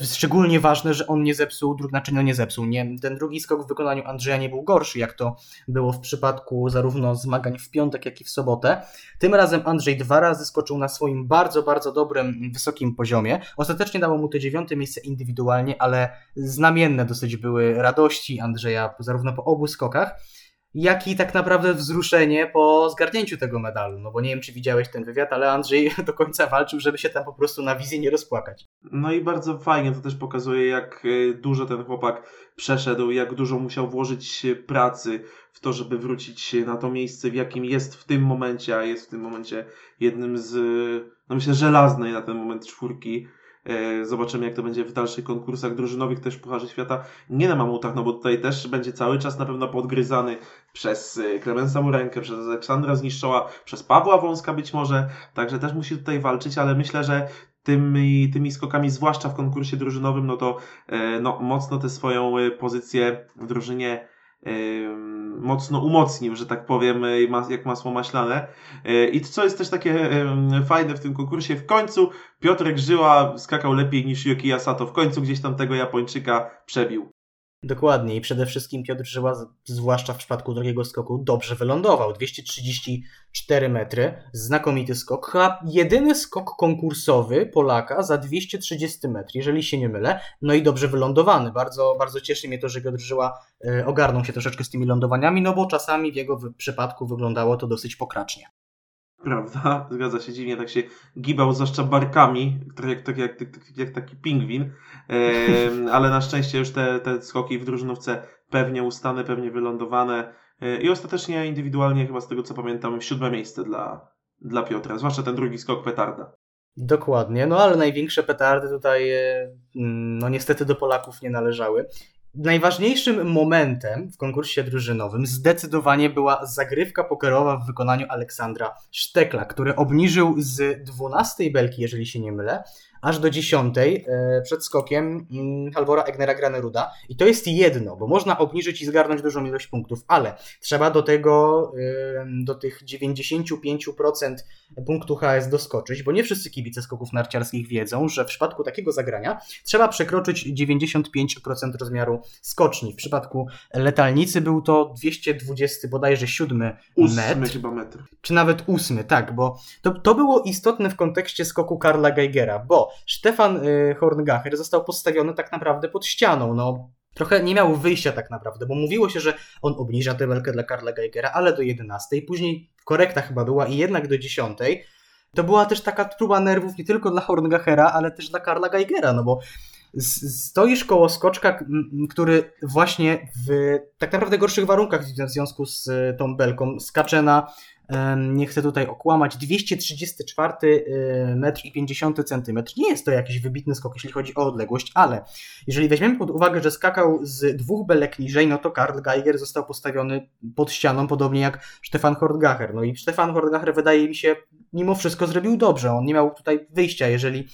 szczególnie ważne, że on nie zepsuł, znaczy no nie zepsuł, nie, ten drugi skok w wykonaniu Andrzeja nie był gorszy, jak to było w przypadku zarówno zmagań w piątek, jak i w sobotę. Tym razem Andrzej dwa razy skoczył na swoim bardzo, bardzo dobrym, wysokim poziomie. Ostatecznie dało mu to dziewiąte miejsce indywidualnie, ale znamienne dosyć były radości Andrzeja zarówno po obu skokach. Jak i tak naprawdę wzruszenie po zgarnięciu tego medalu. No bo nie wiem, czy widziałeś ten wywiad, ale Andrzej do końca walczył, żeby się tam po prostu na wizję nie rozpłakać. No i bardzo fajnie to też pokazuje, jak e, dużo ten chłopak przeszedł, jak dużo musiał włożyć pracy w to, żeby wrócić na to miejsce, w jakim jest w tym momencie, a jest w tym momencie jednym z, no myślę, żelaznej na ten moment czwórki zobaczymy, jak to będzie w dalszych konkursach drużynowych, też w Pucharze Świata. Nie na mamutach, no bo tutaj też będzie cały czas na pewno podgryzany przez e, Klemensa Murenkę, przez Aleksandra Zniszczoła, przez Pawła Wąska być może, także też musi tutaj walczyć, ale myślę, że tymi, tymi skokami, zwłaszcza w konkursie drużynowym, no to e, no, mocno tę swoją pozycję w drużynie mocno umocnił, że tak powiem, jak masło maślane. E, I co jest też takie fajne w tym konkursie, w końcu Piotrek Żyła skakał lepiej niż Yoki Yasato, w końcu gdzieś tam tego Japończyka przebił. Dokładnie i przede wszystkim Piotr Żyła, zwłaszcza w przypadku drugiego skoku, dobrze wylądował. 234 metry, znakomity skok. Chyba jedyny skok konkursowy Polaka za 230 metrów, jeżeli się nie mylę. No i dobrze wylądowany. Bardzo, bardzo cieszy mnie to, że Piotr Żyła e, ogarnął się troszeczkę z tymi lądowaniami, no bo czasami w jego przypadku wyglądało to dosyć pokracznie. Prawda? Zgadza się, dziwnie tak się gibał, zwłaszcza barkami, jak, jak, jak, jak taki pingwin, e, ale na szczęście już te, te skoki w drużynówce pewnie ustane, pewnie wylądowane e, i ostatecznie indywidualnie chyba z tego co pamiętam siódme miejsce dla, dla Piotra, zwłaszcza ten drugi skok petarda. Dokładnie, no ale największe petardy tutaj no niestety do Polaków nie należały. Najważniejszym momentem w konkursie drużynowym zdecydowanie była zagrywka pokerowa w wykonaniu Aleksandra Sztekla, który obniżył z 12 belki, jeżeli się nie mylę, aż do 10 e, przed skokiem mm, Halvora Egnera Graneruda. I to jest jedno, bo można obniżyć i zgarnąć dużą ilość punktów, ale trzeba do tego, do tych 95% punktu HS doskoczyć, bo nie wszyscy kibice skoków narciarskich wiedzą, że w przypadku takiego zagrania trzeba przekroczyć 95% rozmiaru skoczni. W przypadku letalnicy był to 220 bodajże 7 metr. chyba metr. Czy nawet 8, tak, bo to, to było istotne w kontekście skoku Karla Geigera, bo Stefan y, Horngacher został postawiony tak naprawdę pod ścianą. No, trochę nie miał wyjścia tak naprawdę, bo mówiło się, że on obniża tę belkę dla Karla Geigera, ale do 11, później korekta chyba była i jednak do 10. To była też taka próba nerwów nie tylko dla Horngachera, ale też dla Karla Geigera, no bo stoisz koło skoczka, który właśnie w tak naprawdę gorszych warunkach w związku z y, tą belką skacze na nie chcę tutaj okłamać, 234 y, metr i 50 centymetr. Nie jest to jakiś wybitny skok, jeśli chodzi o odległość, ale jeżeli weźmiemy pod uwagę, że skakał z dwóch belek niżej, no to Karl Geiger został postawiony pod ścianą, podobnie jak Stefan Hortgacher. No i Stefan Hortgacher wydaje mi się, mimo wszystko zrobił dobrze. On nie miał tutaj wyjścia, jeżeli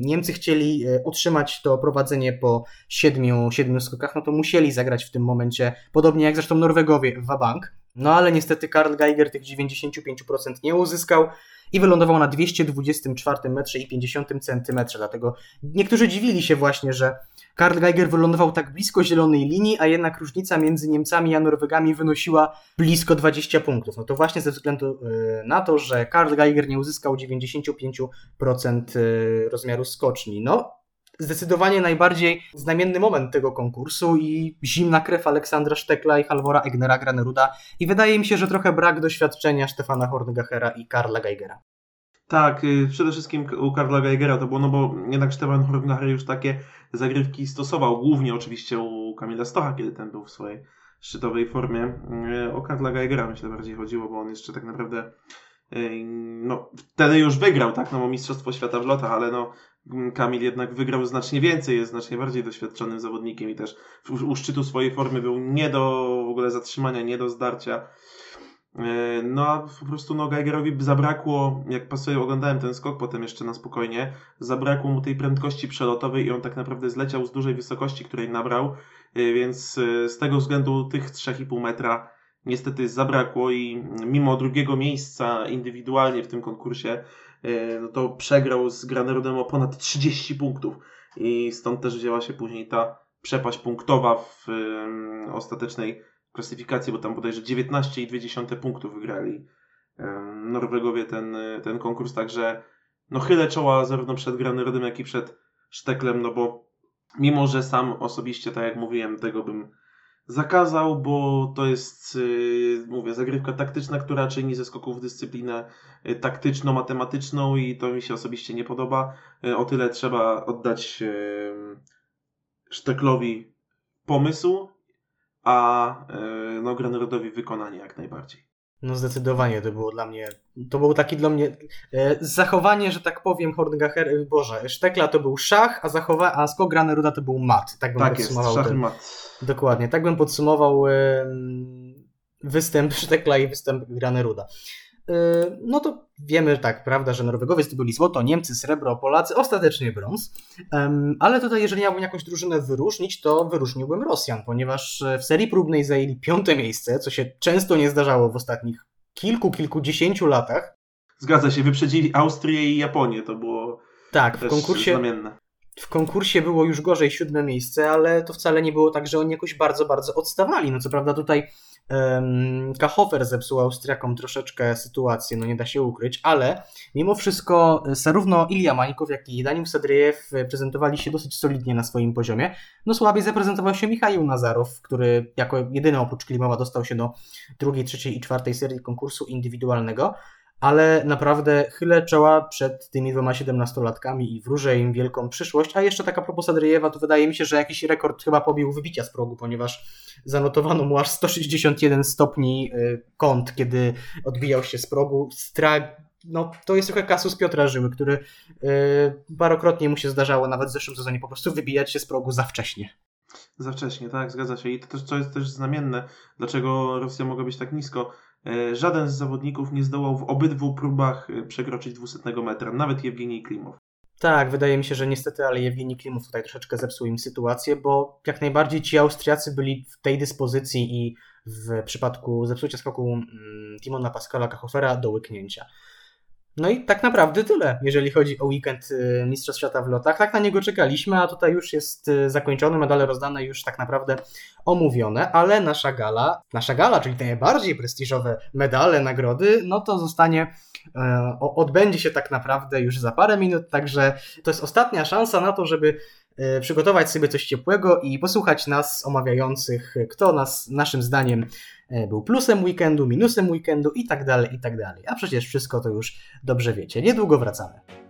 Niemcy chcieli e, utrzymać to prowadzenie po siedmiu, siedmiu skokach, no to musieli zagrać w tym momencie, podobnie jak zresztą Norwegowie, w bank. No ale niestety Karl Geiger tych 95% nie uzyskał i wylądował na 224 metrze i 50 centymetrze. Dlatego niektórzy dziwili się właśnie, że Karl Geiger wylądował tak blisko zielonej linii, a jednak różnica między Niemcami a Norwegami wynosiła blisko 20 punktów. No to właśnie ze względu y, na to, że Karl Geiger nie uzyskał 95% y, rozmiaru skoczni. No, zdecydowanie najbardziej znamienny moment tego konkursu i zimna krew Aleksandra Sztekla i Halvora Egnera Graneruda i wydaje mi się, że trochę brak doświadczenia Stefana Horngachera i Karla Geigera. Tak, y, przede wszystkim u Karla Geigera to było, no bo jednak Stefan Horngacher już takie zagrywki stosował, głównie oczywiście u Kamila Stocha, kiedy ten był w swojej szczytowej formie. Y, o Karla Geigera myślę bardziej chodziło, bo on jeszcze tak naprawdę y, no, wtedy już wygrał, tak, no bo Mistrzostwo Świata w lotach, ale no Kamil jednak wygrał znacznie więcej, jest znacznie bardziej doświadczonym zawodnikiem i też u szczytu swojej formy był nie do w ogóle zatrzymania, nie do zdarcia. E, no a po prostu no Geigerowi zabrakło, jak pasuje, oglądałem ten skok potem jeszcze na spokojnie, zabrakło mu tej prędkości przelotowej i on tak naprawdę zleciał z dużej wysokości, której nabrał, e, więc e, z tego względu tych 3,5 metra niestety zabrakło i mimo drugiego miejsca indywidualnie w tym konkursie, no to przegrał z Granerudem o ponad 30 punktów i stąd też wzięła się później ta przepaść punktowa w ostatecznej klasyfikacji, bo tam bodajże 19,2 punktów wygrali Norwegowie ten, ten konkurs, także no chylę czoła zarówno przed Granerodem, jak i przed Szteklem, no bo mimo, że sam osobiście, tak jak mówiłem, tego bym zakazał, bo to jest, yy, mówię, zagrywka taktyczna, która czyni ze skoków dyscyplinę yy, taktyczno-matematyczną i to mi się osobiście nie podoba. Yy, o tyle trzeba oddać Szteklowi pomysł, a no, Granerodowi wykonanie jak najbardziej. No zdecydowanie to było dla mnie, to był taki dla mnie e, zachowanie, że tak powiem Horngacher, Boże, Sztekla to był szach, a, zachowa, a skok Graneruda to był mat. Tak bym tak podsumował. Jest, szach ten, mat. Dokładnie, tak bym podsumował e, występ Sztekla i występ Graneruda. E, no to wiemy tak, prawda, że Norwegowie zdobyli złoto, Niemcy srebro, Polacy ostatecznie brąz. Ale tutaj, jeżeli miałbym jakąś drużynę wyróżnić, to wyróżniłbym Rosjan, ponieważ w serii próbnej zajęli piąte miejsce, co się często nie zdarzało w ostatnich kilku, kilkudziesięciu latach. Zgadza się, wyprzedzili Austrię i Japonię, to było tak, w konkursie, znamienne. W konkursie było już gorzej siódme miejsce, ale to wcale nie było tak, że oni jakoś bardzo, bardzo odstawali. No co prawda tutaj Kachofer zepsuł Austriakom troszeczkę sytuację, no nie da się ukryć, ale mimo wszystko e, zarówno Ilja Mańkow, jak i Daniel Sadriejew e, prezentowali się dosyć solidnie na swoim poziomie. No słabiej zaprezentował się Michał Nazarow, który jako jedyny oprócz Klimowa dostał się do drugiej, trzeciej i czwartej serii konkursu indywidualnego ale naprawdę chylę czoła przed tymi dwoma siedemnastolatkami i wróżę im wielką przyszłość. A jeszcze taka propos Adryjewa, to wydaje mi się, że jakiś rekord chyba pobił wybicia z progu, ponieważ zanotowano mu aż 161 stopni y, kąt, kiedy odbijał się z progu. Stra... No, to jest trochę kasus Piotra Żyły, który yy, parokrotnie mu się zdarzało nawet w zeszłym sezonie po prostu wybijać się z progu za wcześnie. Za wcześnie, tak, zgadza się. I to też, co jest też znamienne, dlaczego Rosja mogła być tak nisko żaden z zawodników nie zdołał w obydwu próbach e, przekroczyć 200 metra, nawet Jewgenij Klimow. Tak, wydaje mi się, że niestety, ale Jewgenij Klimow tutaj troszeczkę zepsuł im sytuację, bo jak najbardziej ci Austriacy byli w tej dyspozycji i w przypadku zepsucia skoku mm, Timona Pascala Kachofera do łyknięcia. No i tak naprawdę tyle, jeżeli chodzi o weekend y, Mistrzostw Świata w lotach. Tak na niego czekaliśmy, a tutaj już jest y, zakończony, medale rozdane już tak naprawdę omówione, ale nasza gala, nasza gala, czyli te najbardziej prestiżowe medale, nagrody, no to zostanie, e, odbędzie się tak naprawdę już za parę minut, także to jest ostatnia szansa na to, żeby e, przygotować sobie coś ciepłego i posłuchać nas omawiających, kto nas naszym zdaniem był plusem weekendu, minusem weekendu i tak dalej, i tak dalej. A przecież wszystko to już dobrze wiecie. Niedługo wracamy.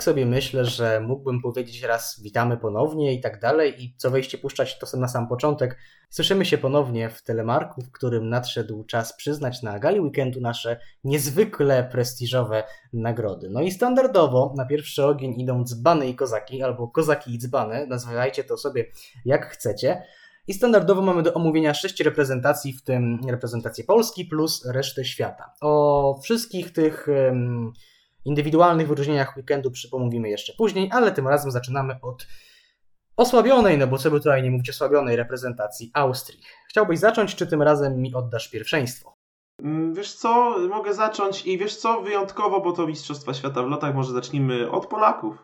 Tak sobie myślę, że mógłbym powiedzieć raz witamy ponownie i tak dalej i co wejście puszczać to na sam początek. Słyszymy się ponownie w Telemarku, w którym nadszedł czas przyznać na gali weekendu nasze niezwykle prestiżowe nagrody. No i standardowo na pierwszy ogień idą dzbany i kozaki, albo kozaki i dzbany, nazywajcie to sobie jak chcecie. I standardowo mamy do omówienia sześć reprezentacji, w tym reprezentację Polski plus resztę świata. O wszystkich tych indywidualnych wyróżnieniach weekendu przypomówimy jeszcze później, ale tym razem zaczynamy od osłabionej, no bo co by tutaj nie mówić, osłabionej reprezentacji Austrii. Chciałbyś zacząć, czy tym razem mi oddasz pierwszeństwo? Mm, wiesz co, mogę zacząć i wiesz co, wyjątkowo, bo to Mistrzostwa Świata w lotach, może zacznijmy od Polaków.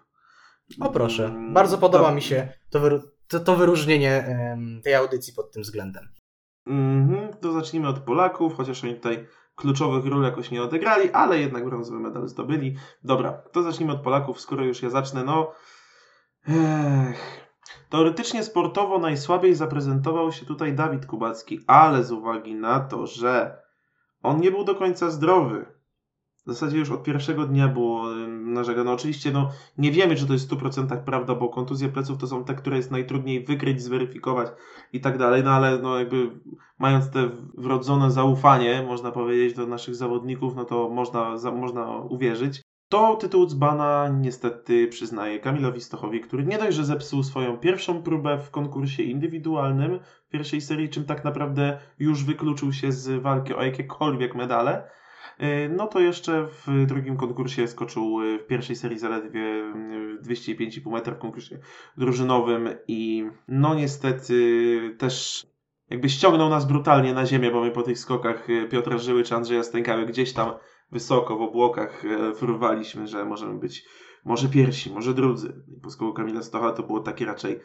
O proszę, mm, bardzo podoba mi się to, to, to wyróżnienie tej audycji pod tym względem. Mhm, to zacznijmy od Polaków, chociaż oni tutaj kluczowych ról jakoś nie odegrali, ale jednak brązowy medal zdobyli. Dobra, to zacznijmy od Polaków, skoro już ja zacznę, no... Ech. Teoretycznie sportowo najsłabiej zaprezentował się tutaj Dawid Kubacki, ale z uwagi na to, że on nie był do końca zdrowy, w zasadzie już od pierwszego dnia było narzekane. No oczywiście no, nie wiemy, czy to jest w 100% prawda, bo kontuzje pleców to są te, które jest najtrudniej wykryć, zweryfikować i tak dalej, no ale no jakby mając te wrodzone zaufanie, można powiedzieć, do naszych zawodników, no to można, za, można uwierzyć. To tytuł dzbana niestety przyznaje Kamilowi Stochowi, który nie dość, że zepsuł swoją pierwszą próbę w konkursie indywidualnym w pierwszej serii, czym tak naprawdę już wykluczył się z walki o jakiekolwiek medale, no to jeszcze w drugim konkursie skoczył e, w pierwszej serii zaledwie 205,5 metra w konkursie drużynowym i no niestety też jakby ściągnął nas brutalnie na ziemię, bo my po tych skokach e, Piotra Żyły czy Andrzeja Stękały gdzieś tam wysoko w obłokach fruwaliśmy, że możemy być może pierwsi, może drudzy. Po skoku Kamila Stocha to było takie raczej,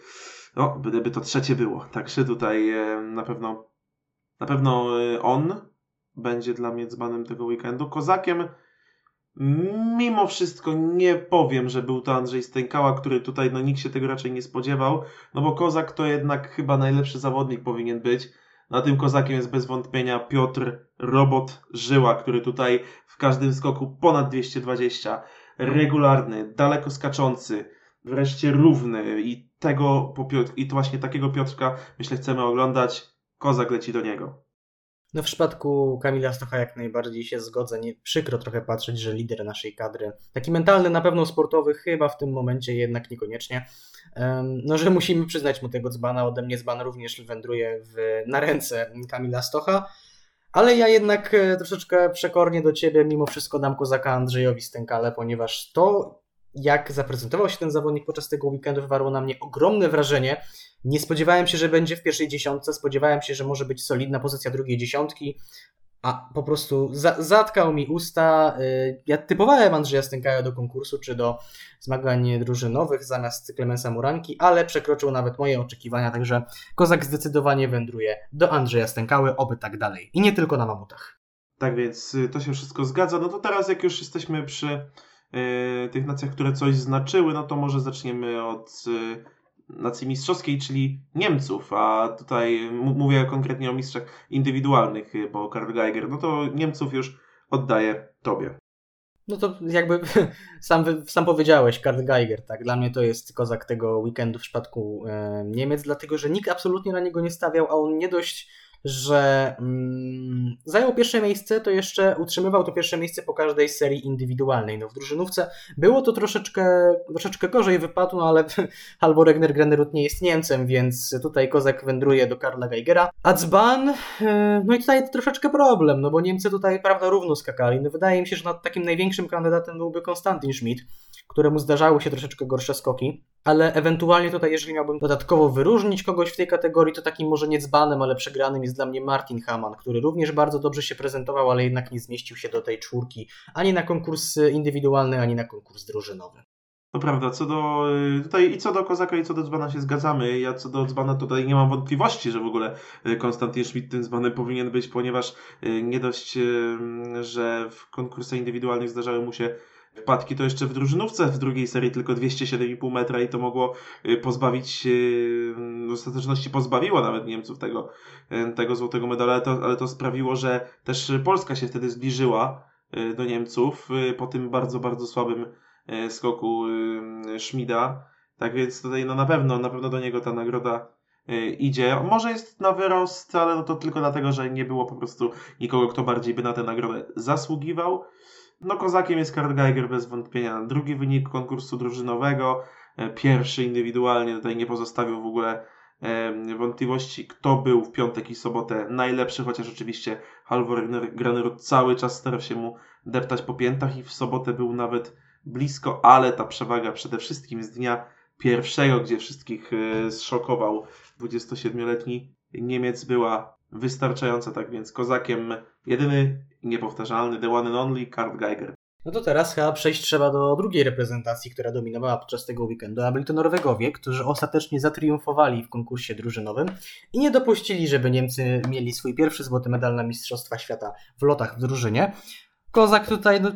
no, gdyby to trzecie było. Także tutaj na pewno, na pewno on będzie dla mnie dzbanem tego weekendu. Kozakiem mimo wszystko nie powiem, że był to Andrzej Stękała, który tutaj, no nikt się tego raczej nie spodziewał, no bo Kozak to jednak chyba najlepszy zawodnik powinien być. Na tym kozakiem jest bez wątpienia Piotr Robot Żyła, który tutaj w każdym skoku ponad 220, regularny, daleko skaczący, wreszcie równy i tego i to właśnie takiego Piotrka myślę chcemy oglądać. Kozak leci do niego. No w przypadku Kamila Stocha jak najbardziej się zgodzę. Nie, przykro trochę patrzeć, że lider naszej kadry, taki mentalny, na pewno sportowy, chyba w tym momencie jednak niekoniecznie. No, że musimy przyznać mu tego dzbana. Ode mnie dzban również wędruje w, na ręce Kamila Stocha. Ale ja jednak e, troszeczkę przekornie do ciebie mimo wszystko dam kozaka Andrzejowi Stękale, ponieważ to, jak zaprezentował się ten zawodnik podczas tego weekendu, wywarło na mnie ogromne wrażenie. Nie spodziewałem się, że będzie w pierwszej dziesiątce, spodziewałem się, że może być solidna pozycja drugiej dziesiątki, a po prostu za zatkał mi usta. Y, ja typowałem Andrzeja Stękaja do konkursu czy do zmagań drużynowych zamiast Klemensa Muranki, ale przekroczył nawet moje oczekiwania, także Kozak zdecydowanie wędruje do Andrzeja Stękały, oby tak dalej. I nie tylko na mamutach. Tak więc y, to się wszystko zgadza. No to teraz jak już jesteśmy przy tych nacjach, które coś znaczyły, no to może zaczniemy od... Yy, nacji mistrzowskiej, czyli Niemców, a tutaj mówię konkretnie o mistrzach indywidualnych, bo Karl Geiger, no to Niemców już oddaję Tobie. No to jakby sam, sam powiedziałeś, Karl Geiger, tak? Dla mnie to jest kozak tego weekendu w przypadku e, Niemiec, dlatego że nikt absolutnie na niego nie stawiał, a on nie dość że mm, zajął pierwsze miejsce, to jeszcze utrzymywał to pierwsze miejsce po każdej serii indywidualnej. No w drużynówce było to troszeczkę, troszeczkę gorzej wypadło, no ale albo Regner Granerud nie jest Niemcem, więc tutaj Kozak wędruje do Karla Geigera. A Dzban, e, no i tutaj troszeczkę problem, no bo Niemcy tutaj prawda równo skakali. No wydaje mi się, że nad takim największym kandydatem byłby Konstantin Schmidt, któremu zdarzały się troszeczkę gorsze skoki, ale ewentualnie tutaj, jeżeli miałbym dodatkowo wyróżnić kogoś w tej kategorii, to takim może nie dzbanem, ale przegranym jest dla mnie Martin Hamann, który również bardzo dobrze się prezentował, ale jednak nie zmieścił się do tej czwórki ani na konkurs indywidualny, ani na konkurs drużynowy. To prawda, co do y, tutaj i co do Kozaka i co do Dzbana się zgadzamy. Ja co do Dzbana tutaj nie mam wątpliwości, że w ogóle y, Konstantin Schmidt tym Dzbanem powinien być, ponieważ y, nie dość, że w konkursach indywidualnych zdarzały mu się wpadki, to jeszcze w drużynówce w drugiej serii tylko 207,5 metra i to mogło y, pozbawić, y, w ostateczności pozbawiło nawet Niemców tego, y, tego złotego medalu, ale to, ale to sprawiło, że też Polska się wtedy zbliżyła do Niemców po tym bardzo, bardzo słabym skoku Schmida. Tak więc tutaj no na pewno, na pewno do niego ta nagroda idzie. Może jest na wyrost, ale no to tylko dlatego, że nie było po prostu nikogo, kto bardziej by na tę nagrodę zasługiwał. No kozakiem jest Karl Geiger bez wątpienia. Drugi wynik konkursu drużynowego, pierwszy indywidualnie, tutaj nie pozostawił w ogóle wątpliwości, kto był w piątek i sobotę najlepszy, chociaż oczywiście Halvor Granerud cały czas starał się mu deptać po piętach i w sobotę był nawet blisko, ale ta przewaga przede wszystkim z dnia pierwszego, gdzie wszystkich e, zszokował 27-letni Niemiec była wystarczająca, tak więc kozakiem jedyny, niepowtarzalny, the one and only, Kurt Geiger. No to teraz chyba przejść trzeba do drugiej reprezentacji, która dominowała podczas tego weekendu, a byli to Norwegowie, którzy ostatecznie zatriumfowali w konkursie drużynowym i nie dopuścili, żeby Niemcy mieli swój pierwszy złoty medal na Mistrzostwa Świata w lotach w drużynie. Kozak tutaj, no,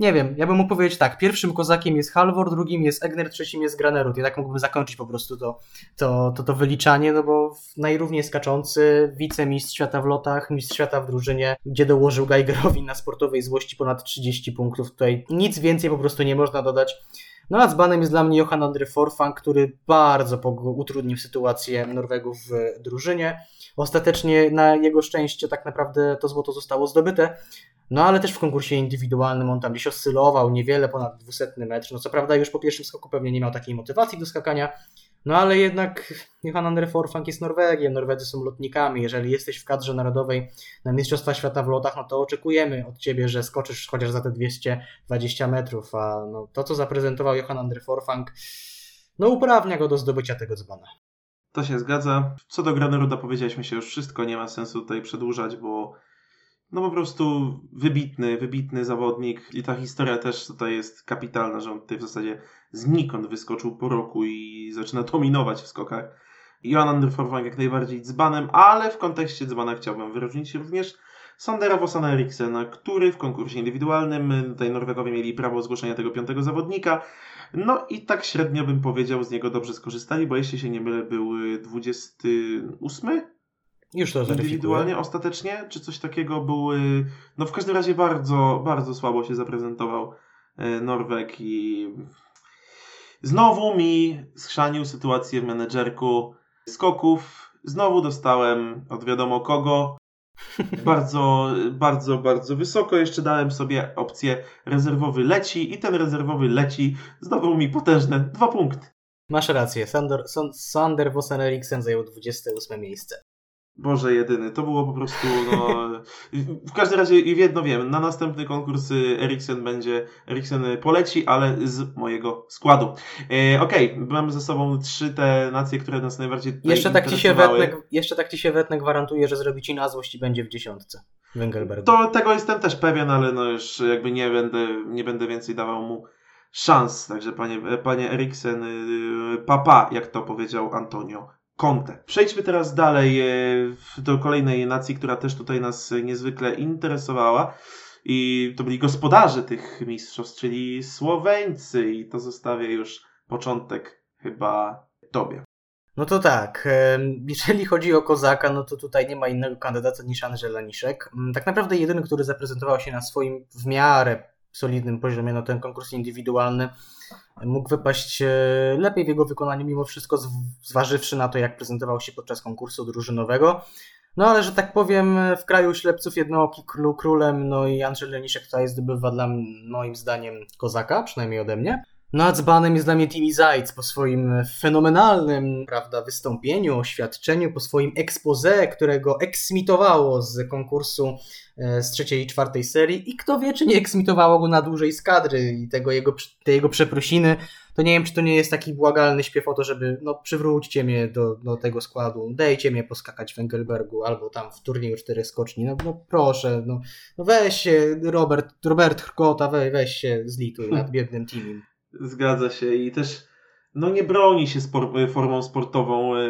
nie wiem, ja bym mógł powiedzieć tak, pierwszym kozakiem jest Halvor, drugim jest Egner, trzecim jest Granerud. I tak mógłbym zakończyć po prostu to, to, to, to wyliczanie, no bo najrówniej skaczący, wicemistrz świata w lotach, mistrz świata w drużynie, gdzie dołożył Geigerowi na sportowej złości ponad 30 punktów. Tutaj nic więcej po prostu nie można dodać. No a dzbanem jest dla mnie Johan Andre Forfang, który bardzo utrudnił sytuację Norwegów w drużynie. Ostatecznie na jego szczęście tak naprawdę to złoto zostało zdobyte, no ale też w konkursie indywidualnym on tam gdzieś oscylował niewiele ponad 200 metr. No co prawda już po pierwszym skoku pewnie nie miał takiej motywacji do skakania, no ale jednak Johan Andre Forfang jest Norwegiem, Norwedzy są lotnikami. Jeżeli jesteś w kadrze narodowej na Mistrzostwa Świata w lotach, no to oczekujemy od ciebie, że skoczysz chociaż za te 220 metrów, a no, to co zaprezentował Johan Andre Forfang, no uprawnia go do zdobycia tego dzbana. To się zgadza. Co do Graneruda powiedzieliśmy się już wszystko, nie ma sensu tutaj przedłużać, bo no po prostu wybitny, wybitny zawodnik i ta historia też tutaj jest kapitalna, że on tutaj w zasadzie znikąd wyskoczył po roku i zaczyna dominować w skokach. Johan Anderforwang jak najbardziej dzbanem, ale w kontekście dzbana chciałbym wyróżnić również Sandera Vossana Eriksena, który w konkursie indywidualnym, tutaj Norwegowie mieli prawo zgłoszenia tego piątego zawodnika, no i tak średnio bym powiedział, z niego dobrze skorzystali, bo jeśli się nie mylę, był 28 już to Indywidualnie, ostatecznie, czy coś takiego był, no w każdym razie bardzo, bardzo słabo się zaprezentował y, Norweg i znowu mi schrzanił sytuację w menedżerku skoków. Znowu dostałem od wiadomo kogo. Bardzo, bardzo, bardzo wysoko. Jeszcze dałem sobie opcję rezerwowy leci i ten rezerwowy leci zdobył mi potężne dwa punkty. Masz rację. Sander, Sander Vossen Eriksen zajął 28 miejsce. Boże jedyny, to było po prostu, no... W każdym razie jedno wiem, na następny konkurs Eriksen będzie, Eriksen poleci, ale z mojego składu. E, Okej, okay, mamy ze sobą trzy te nacje, które nas najbardziej jeszcze tak, ci się wetnę, jeszcze tak ci się wetnę gwarantuje, że zrobi ci na złość i będzie w dziesiątce. Wengelberg. To tego jestem też pewien, ale no już jakby nie będę, nie będę więcej dawał mu szans. Także panie, panie Eriksen, y, papa, jak to powiedział Antonio Conte. Przejdźmy teraz dalej e, do kolejnej nacji, która też tutaj nas niezwykle interesowała. I to byli gospodarze tych mistrzostw, czyli Słoweńcy. I to zostawię już początek chyba tobie. No to tak, jeżeli chodzi o Kozaka, no to tutaj nie ma innego kandydata niż Andrzej Laniszek. Mm, tak naprawdę jedyny, który zaprezentował się na swoim w miarę solidnym poziomie, no ten konkurs indywidualny mógł wypaść e, lepiej w jego wykonaniu, mimo wszystko zważywszy na to, jak prezentował się podczas konkursu drużynowego. No ale, że tak powiem, w kraju ślepców jednooki królem, no i Andrzej Leniszek tutaj zdobywa dla moim zdaniem kozaka, przynajmniej ode mnie. No a dzbanem jest dla mnie Timmy Zajc po swoim fenomenalnym prawda, wystąpieniu, oświadczeniu, po swoim expose, którego eksmitowało z konkursu e, z trzeciej i czwartej serii. I kto wie, czy nie eksmitowało go na dłużej z kadry i tego jego, te jego przeprosiny, to nie wiem, czy to nie jest taki błagalny śpiew o to, żeby no przywróćcie mnie do, do tego składu, dajcie mnie poskakać w Engelbergu albo tam w turnieju czterech skoczni, no, no proszę, no, no weź się Robert, Robert Hrkota, weź, weź się zlituj nad biednym teamem. Zgadza się i też no nie broni się spor formą sportową e,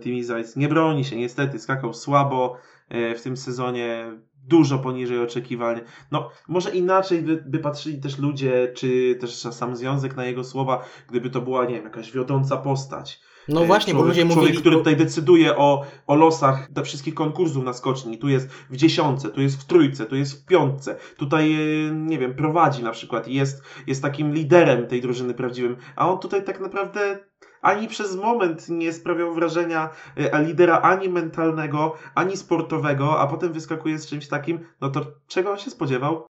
Timmy Zajc. Nie broni się, niestety. Skakał słabo e, w tym sezonie. dużo poniżej oczekiwań. No, może inaczej by, by, patrzyli też ludzie, czy też sam związek na jego słowa, gdyby to była, nie wiem, jakaś wiodąca postać. No właśnie, człowiek, bo ludzie człowiek, mówili... który tutaj decyduje o, o losach wszystkich konkursów na skoczni. Tu jest w dziesiątce, tu jest w trójce, tu jest w piątce. Tutaj, e, nie wiem, prowadzi na przykład i jest, jest takim liderem tej drużyny prawdziwym. A on tutaj tak naprawdę ani przez moment nie sprawiał wrażenia e, lidera ani mentalnego, ani sportowego, a potem wyskakuje z czymś takim, no to czego on się spodziewał?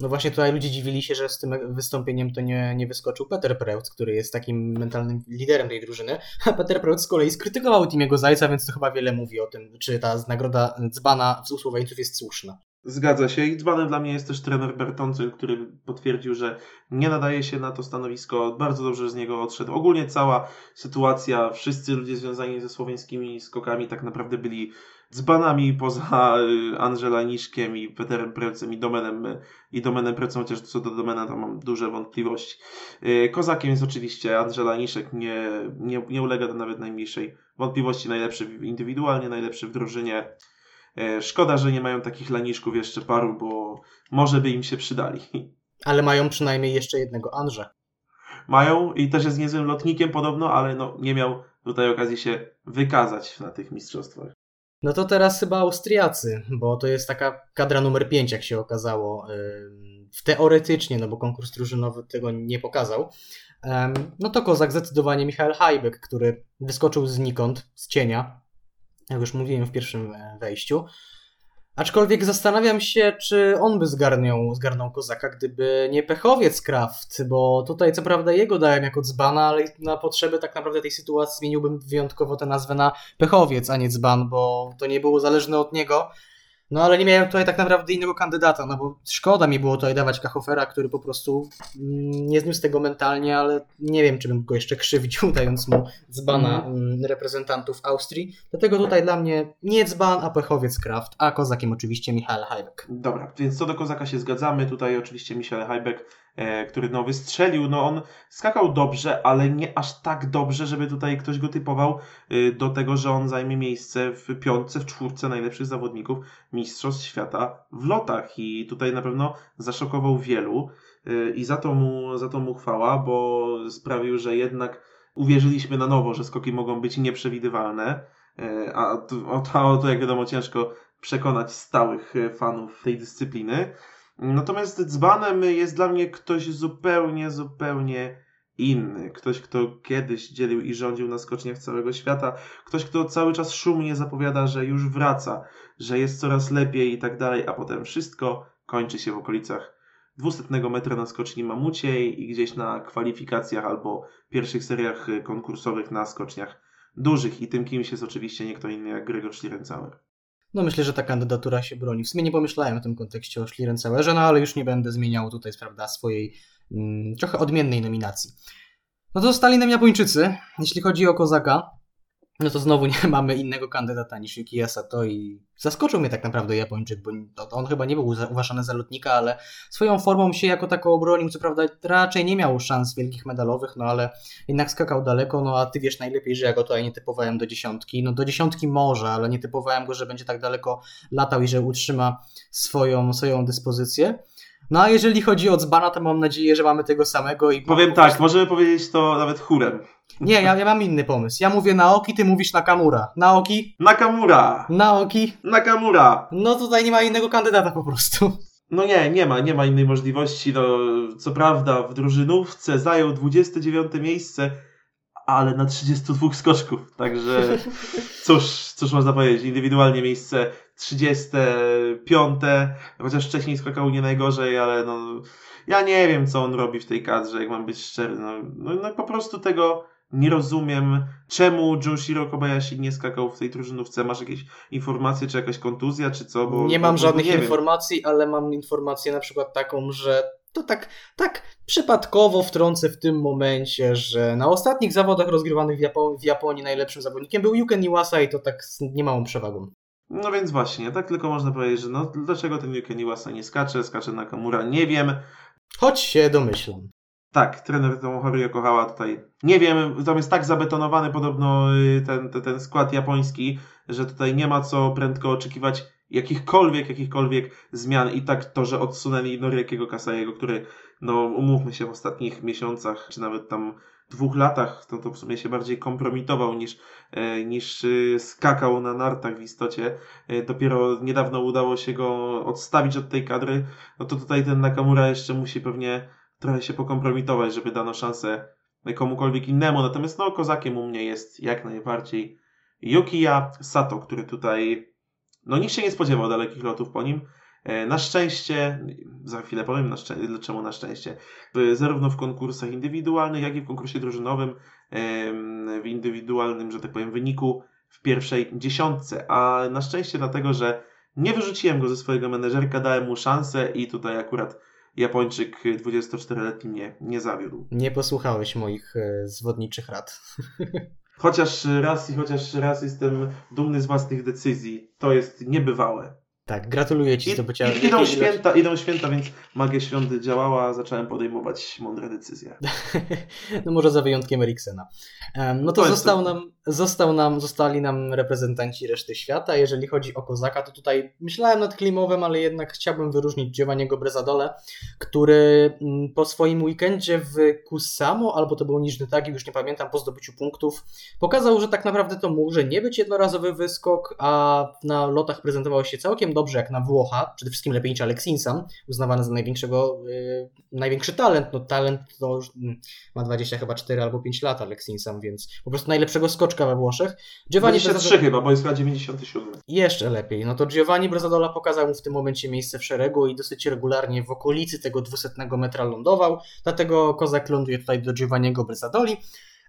No właśnie tutaj ludzie dziwili się, że z tym wystąpieniem to nie, nie wyskoczył Peter Preutz, który jest takim mentalnym liderem tej drużyny, a Peter Preutz z kolei skrytykował Timiego Zajca, więc to chyba wiele mówi o tym, czy ta nagroda dzbana z usłoweńców jest słuszna. Zgadza się i dzbanem dla mnie jest też trener Bertoncyn, który potwierdził, że nie nadaje się na to stanowisko, bardzo dobrze z niego odszedł. Ogólnie cała sytuacja, wszyscy ludzie związani ze słoweńskimi skokami tak naprawdę byli dzbanami poza y, Angela Niszkiem i Peterem Precem i Domenem, y, i Domenem Precem, chociaż co do Domena to mam duże wątpliwości. Y, kozakiem jest oczywiście Angela Niszek, nie, nie, nie ulega do nawet najmniejszej wątpliwości, najlepszy indywidualnie, najlepszy w drużynie. Szkoda, że nie mają takich laniszków jeszcze paru, bo może by im się przydali. Ale mają przynajmniej jeszcze jednego Andrze. Mają i też jest niezłym lotnikiem podobno, ale no, nie miał tutaj okazji się wykazać na tych mistrzostwach. No to teraz chyba Austriacy, bo to jest taka kadra numer 5, jak się okazało. Teoretycznie, no bo konkurs drużynowy tego nie pokazał. No to kozak zdecydowanie Michael Hajbek, który wyskoczył znikąd, z cienia, jak już mówiłem w pierwszym e, wejściu. Aczkolwiek zastanawiam się, czy on by zgarniał, zgarnął kozaka, gdyby nie pechowiec Kraft, bo tutaj co prawda jego dałem jako dzbana, ale na potrzeby tak naprawdę tej sytuacji zmieniłbym wyjątkowo tę nazwę na pechowiec, a nie dzban, bo to nie było zależne od niego. No ale nie miałem tutaj tak naprawdę innego kandydata, no bo szkoda mi było tutaj dawać Kachofera, który po prostu mm, nie zniósł tego mentalnie, ale nie wiem, czy bym go jeszcze krzywdził, dając mu dzbana mm. reprezentantów Austrii. Dlatego tutaj dla mnie nie dzban, a pechowiec Kraft, a kozakiem oczywiście Michael Hajbek. Dobra, więc co do kozaka się zgadzamy. Tutaj oczywiście Michael Hajbek który no wystrzelił, no on skakał dobrze, ale nie aż tak dobrze, żeby tutaj ktoś go typował e, do tego, że on zajmie miejsce w piątce, w czwórce najlepszych zawodników Mistrzostw Świata w lotach i tutaj na pewno zaszokował wielu e, i za to mu, za to mu chwała, bo sprawił, że jednak uwierzyliśmy na nowo, że skoki mogą być nieprzewidywalne, a to, o to, o to jak wiadomo ciężko przekonać stałych fanów tej dyscypliny. Natomiast dzbanem jest dla mnie ktoś zupełnie, zupełnie inny. Ktoś, kto kiedyś dzielił i rządził na skoczniach całego świata. Ktoś, kto cały czas szumnie zapowiada, że już wraca, że jest coraz lepiej i tak dalej, a potem wszystko kończy się w okolicach 200 metra na skoczni mamuciej i gdzieś na kwalifikacjach albo pierwszych seriach konkursowych na skoczniach dużych. I tym kimś jest oczywiście nie kto inny jak Gregor Schlierencauer. No myślę, że ta kandydatura się broni. W sumie nie pomyślałem w tym kontekście o Schlierencauerze, no ale już nie będę zmieniał tutaj, prawda, swojej mm, trochę odmiennej nominacji. No to zostali nam Japończycy. Jeśli chodzi o Kozaka, no to znowu nie mamy innego kandydata niż Yuki Sato i zaskoczył mnie tak naprawdę Japończyk, bo on chyba nie był uważany za lotnika, ale swoją formą się jako taką obronił, co prawda raczej nie miał szans wielkich medalowych, no ale jednak skakał daleko, no a ty wiesz najlepiej, że ja go tutaj nie typowałem do dziesiątki, no do dziesiątki może, ale nie typowałem go, że będzie tak daleko latał i że utrzyma swoją, swoją dyspozycję. No a jeżeli chodzi o Dzbana, to mam nadzieję, że mamy tego samego i... Powiem tak, możemy powiedzieć to nawet chórem. Nie, ja, ja mam inny pomysł. Ja mówię Naoki, ty mówisz Nakamura. Naoki? Nakamura! Naoki? Nakamura! No tutaj nie ma innego kandydata po prostu. No nie, nie ma, nie ma innej możliwości. No, co prawda w drużynówce zajął 29 miejsce, ale na 32 skoczków. Także cóż, cóż można powiedzieć, indywidualnie miejsce 35, chociaż wcześniej skakał nie najgorzej, ale no ja nie wiem, co on robi w tej kadrze, jak mam być szczery. No, no, no po prostu tego nie rozumiem, czemu Junshiro Kobayashi nie skakał w tej drużynówce. Masz jakieś informacje, czy jakaś kontuzja, czy co? Bo, nie mam bo, żadnych nie informacji, wiem. ale mam informację na przykład taką, że to tak, tak przypadkowo wtrącę w tym momencie, że na ostatnich zawodach rozgrywanych w, Japo w Japonii najlepszym zawodnikiem był Yuken Iwasa i to tak z niemałą przewagą. No więc właśnie, tak tylko można powiedzieć, że no dlaczego ten Yuken Iwasa nie skacze, skacze Nakamura, nie wiem. Choć się domyślam. Tak, trener Tomohori Yokohama tutaj, nie wiem, tam jest tak zabetonowany podobno y, ten, ten, ten skład japoński, że tutaj nie ma co prędko oczekiwać jakichkolwiek, jakichkolwiek zmian i tak to, że odsunęli Noriakiego Kasajego, który, no umówmy się, w ostatnich miesiącach, czy nawet tam dwóch latach, to, to w sumie się bardziej kompromitował niż, e, niż e, skakał na nartach w istocie. E, dopiero niedawno udało się go odstawić od tej kadry, no to tutaj ten Nakamura jeszcze musi pewnie trochę się pokompromitować, żeby dano szansę komukolwiek innemu. Natomiast no, kozakiem u mnie jest jak najbardziej Yukiya Sato, który tutaj no nikt się nie spodziewał dalekich lotów po nim. E, na szczęście, za chwilę powiem na dlaczego na szczęście, zarówno w konkursach indywidualnych, jak i w konkursie drużynowym, w indywidualnym, że tak powiem, wyniku w pierwszej dziesiątce. A na szczęście dlatego, że nie wyrzuciłem go ze swojego menedżerka, dałem mu szansę i tutaj akurat Japończyk 24-letni mnie nie zawiódł. Nie posłuchałeś moich e, zwodniczych rad. Chociaż raz i chociaż raz jestem dumny z własnych decyzji. To jest niebywałe. Tak, gratuluję Ci zdobycia. I, idą, święta, idą święta, więc magia świąt działała, zacząłem podejmować mądre decyzje. no może za wyjątkiem Eriksena. No to, to został nam, został nam, zostali nam reprezentanci reszty świata. Jeżeli chodzi o Kozaka, to tutaj myślałem nad Klimowem, ale jednak chciałbym wyróżnić Giovanniego Brezadole, który mm, po swoim weekendzie w Kusamo, albo to był Niżny Tagi, już nie pamiętam, po zdobyciu punktów, pokazał, że tak naprawdę to może nie być jednorazowy wyskok, a na lotach prezentował się całkiem dobrze jak na Włocha, przede wszystkim lepiej niż Alexinsam, uznawany za największego, yy, największy talent. No talent to mm, ma 20 chyba 4 albo 5 lat Alexinsam, więc po prostu najlepszego skoczka we Włoszech. Giovanni 23 Brazadola... chyba, bo jest chyba 97. Jeszcze lepiej. No to Giovanni Brazadola pokazał mu w tym momencie miejsce w szeregu i dosyć regularnie w okolicy tego 200 metra lądował, dlatego Kozak ląduje tutaj do Giovanniego Brazadoli.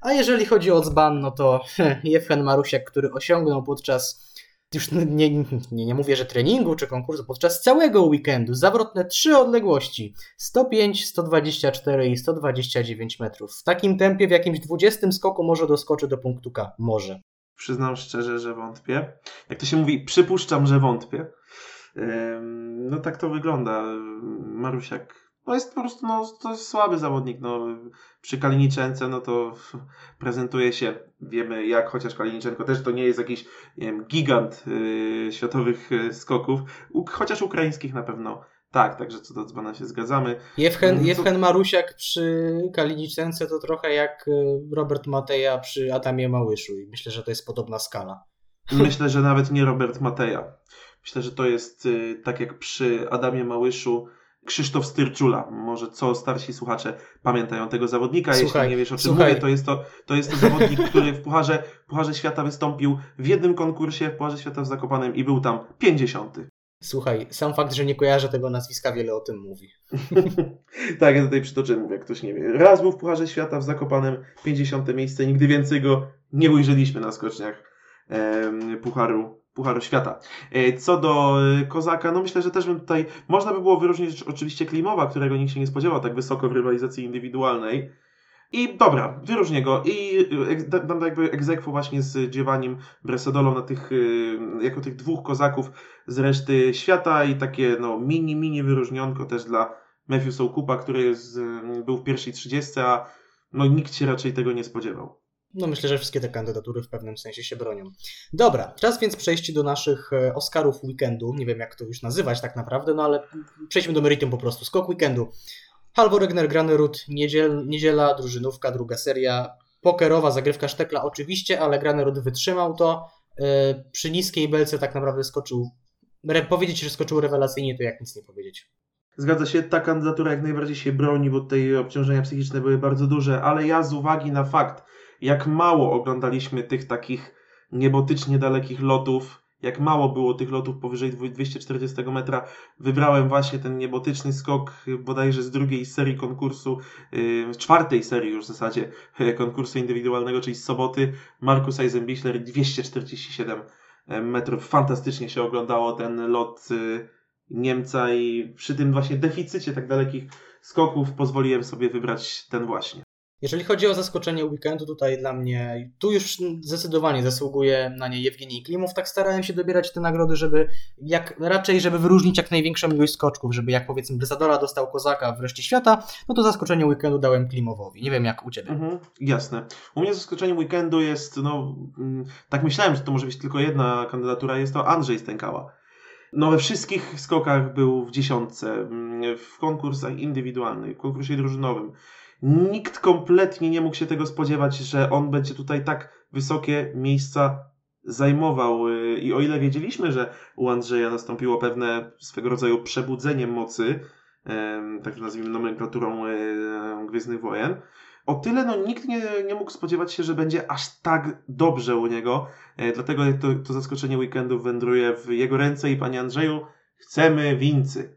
A jeżeli chodzi o dzban, no to Jewchen Marusiak, który osiągnął podczas już nie, nie, nie mówię, że treningu czy konkursu, podczas całego weekendu zawrotne trzy odległości 105, 124 i 129 metrów. W takim tempie, w jakimś 20 skoku może doskoczy do punktu K. Może. Przyznam szczerze, że wątpię. Jak to się mówi, przypuszczam, że wątpię. No tak to wygląda. Marusiak no jest po prostu no, to jest słaby zawodnik. No. Przy Kaliniczence no to prezentuje się, wiemy jak, chociaż Kaliniczenko też to nie jest jakiś nie wiem, gigant yy, światowych yy, skoków, U, chociaż ukraińskich na pewno tak, także co do dzbana się zgadzamy. Jewchen, Jewchen Marusiak przy Kaliniczence to trochę jak y, Robert Mateja przy Adamie Małyszu i myślę, że to jest podobna skala. Myślę, że nawet nie Robert Mateja. Myślę, że to jest yy, tak jak przy Adamie Małyszu Krzysztof Styrczula. Może co starsi słuchacze pamiętają tego zawodnika. Słuchaj, Jeśli nie wiesz o czym słuchaj. mówię, to jest to, to jest to zawodnik, który w Pucharze, Pucharze Świata wystąpił w jednym konkursie w Pucharze Świata w Zakopanem i był tam 50. Słuchaj, sam fakt, że nie kojarzę tego nazwiska wiele o tym mówi. tak, ja tutaj przytoczę, mówię, jak ktoś nie wie. Raz był w Pucharze Świata w Zakopanem, 50. miejsce, nigdy więcej go nie ujrzeliśmy na skoczniach Pucharu Pucharu Świata. E, co do e, Kozaka, no myślę, że też bym tutaj, można by było wyróżnić oczywiście Klimowa, którego nikt się nie spodziewał tak wysoko w rywalizacji indywidualnej. I dobra, wyróżnię go i e, dam jakby egzekwu właśnie z Giovannim Bresadolą na tych, jako tych dwóch kozaków z reszty świata i takie no mini, mini wyróżnionko też dla Matthew Soukupa, który jest, był w pierwszej 30, a no nikt się raczej tego nie spodziewał. No myślę, że wszystkie te kandydatury w pewnym sensie się bronią. Dobra, czas więc przejść do naszych e, Oscarów weekendu. Nie wiem jak to już nazywać tak naprawdę, no ale przejdźmy do meritum po prostu. Skok weekendu. Halvor Regner, Granerud, niedziel, niedziela, drużynówka, druga seria. Pokerowa zagrywka Sztekla oczywiście, ale Granerud wytrzymał to. E, przy niskiej belce tak naprawdę skoczył, powiedzieć, że skoczył rewelacyjnie, to jak nic nie powiedzieć. Zgadza się, ta kandydatura jak najbardziej się broni, bo tutaj obciążenia psychiczne były bardzo duże, ale ja z uwagi na fakt, jak mało oglądaliśmy tych takich niebotycznie dalekich lotów, jak mało było tych lotów powyżej 240 metra, wybrałem właśnie ten niebotyczny skok bodajże z drugiej serii konkursu, yy, czwartej serii już w zasadzie konkursu indywidualnego, czyli z soboty. Markus Eisenbichler 247 metrów. Fantastycznie się oglądało ten lot yy, Niemca i przy tym właśnie deficycie tak dalekich skoków pozwoliłem sobie wybrać ten właśnie. Jeżeli chodzi o zaskoczenie weekendu, tutaj dla mnie, tu już zdecydowanie zasługuje na nie Jewgenij Klimów. Tak starałem się dobierać te nagrody, żeby jak raczej, żeby wyróżnić jak największą ilość skoczków, żeby jak powiedzmy Bryzadora dostał Kozaka w reszcie świata, no to zaskoczenie weekendu dałem Klimowowi. Nie wiem jak u Ciebie. Mhm, jasne. U mnie zaskoczenie weekendu jest, no, mm, tak myślałem, że to może być tylko jedna kandydatura, jest to Andrzej Stękała. No we wszystkich skokach był w dziesiątce, mm, w konkursach indywidualnych, w konkursie drużynowym. Nikt kompletnie nie mógł się tego spodziewać, że on będzie tutaj tak wysokie miejsca zajmował. Y, I o ile wiedzieliśmy, że u Andrzeja nastąpiło pewne swego rodzaju przebudzenie mocy, tak nazwijmy nomenklaturą Gwiezdnych Wojen, o tyle no, nikt nie, nie mógł spodziewać się, że będzie aż tak dobrze u niego. E, dlatego to, to zaskoczenie weekendu wędruje w jego ręce i panie Andrzeju, chcemy wincy.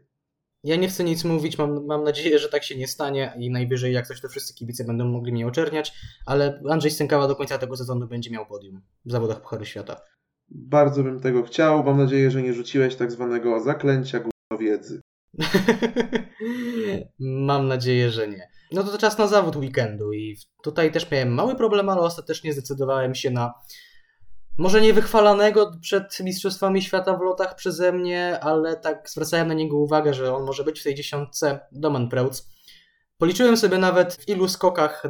Ja nie chcę nic mówić, mam, mam nadzieję, że tak się nie stanie i najwyżej jak coś to wszyscy kibice będą mogli mnie oczerniać, ale Andrzej Stękała do końca tego sezonu będzie miał podium w zawodach Pucharu Świata. Bardzo bym tego chciał, mam nadzieję, że nie rzuciłeś tak zwanego zaklęcia wiedzy. mam nadzieję, że nie. No to, to czas na zawód weekendu i tutaj też miałem mały problem, ale ostatecznie zdecydowałem się na może nie wychwalanego przed Mistrzostwami Świata w lotach przeze mnie, ale tak zwracałem na niego uwagę, że on może być w tej dziesiątce Domen Preutz. Policzyłem sobie nawet w ilu skokach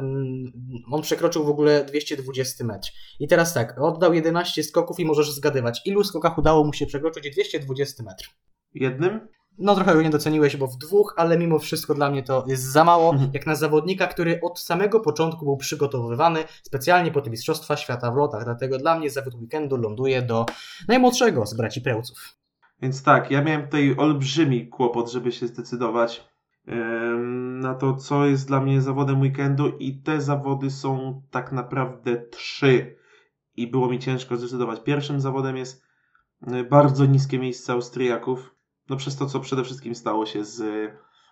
on przekroczył w ogóle 220 metr. I teraz tak, oddał 11 skoków i możesz zgadywać, ilu skokach udało mu się przekroczyć 220 metr. Jednym? No trochę go nie doceniłeś, bo w dwóch, ale mimo wszystko dla mnie to jest za mało, mhm. jak na zawodnika, który od samego początku był przygotowywany specjalnie po te Mistrzostwa Świata w lotach. Dlatego dla mnie zawód weekendu ląduje do najmłodszego z braci Prełców. Więc tak, ja miałem tutaj olbrzymi kłopot, żeby się zdecydować na to, co jest dla mnie zawodem weekendu i te zawody są tak naprawdę trzy i było mi ciężko zdecydować. Pierwszym zawodem jest e, bardzo niskie miejsce Austriaków, no przez to, co przede wszystkim stało się z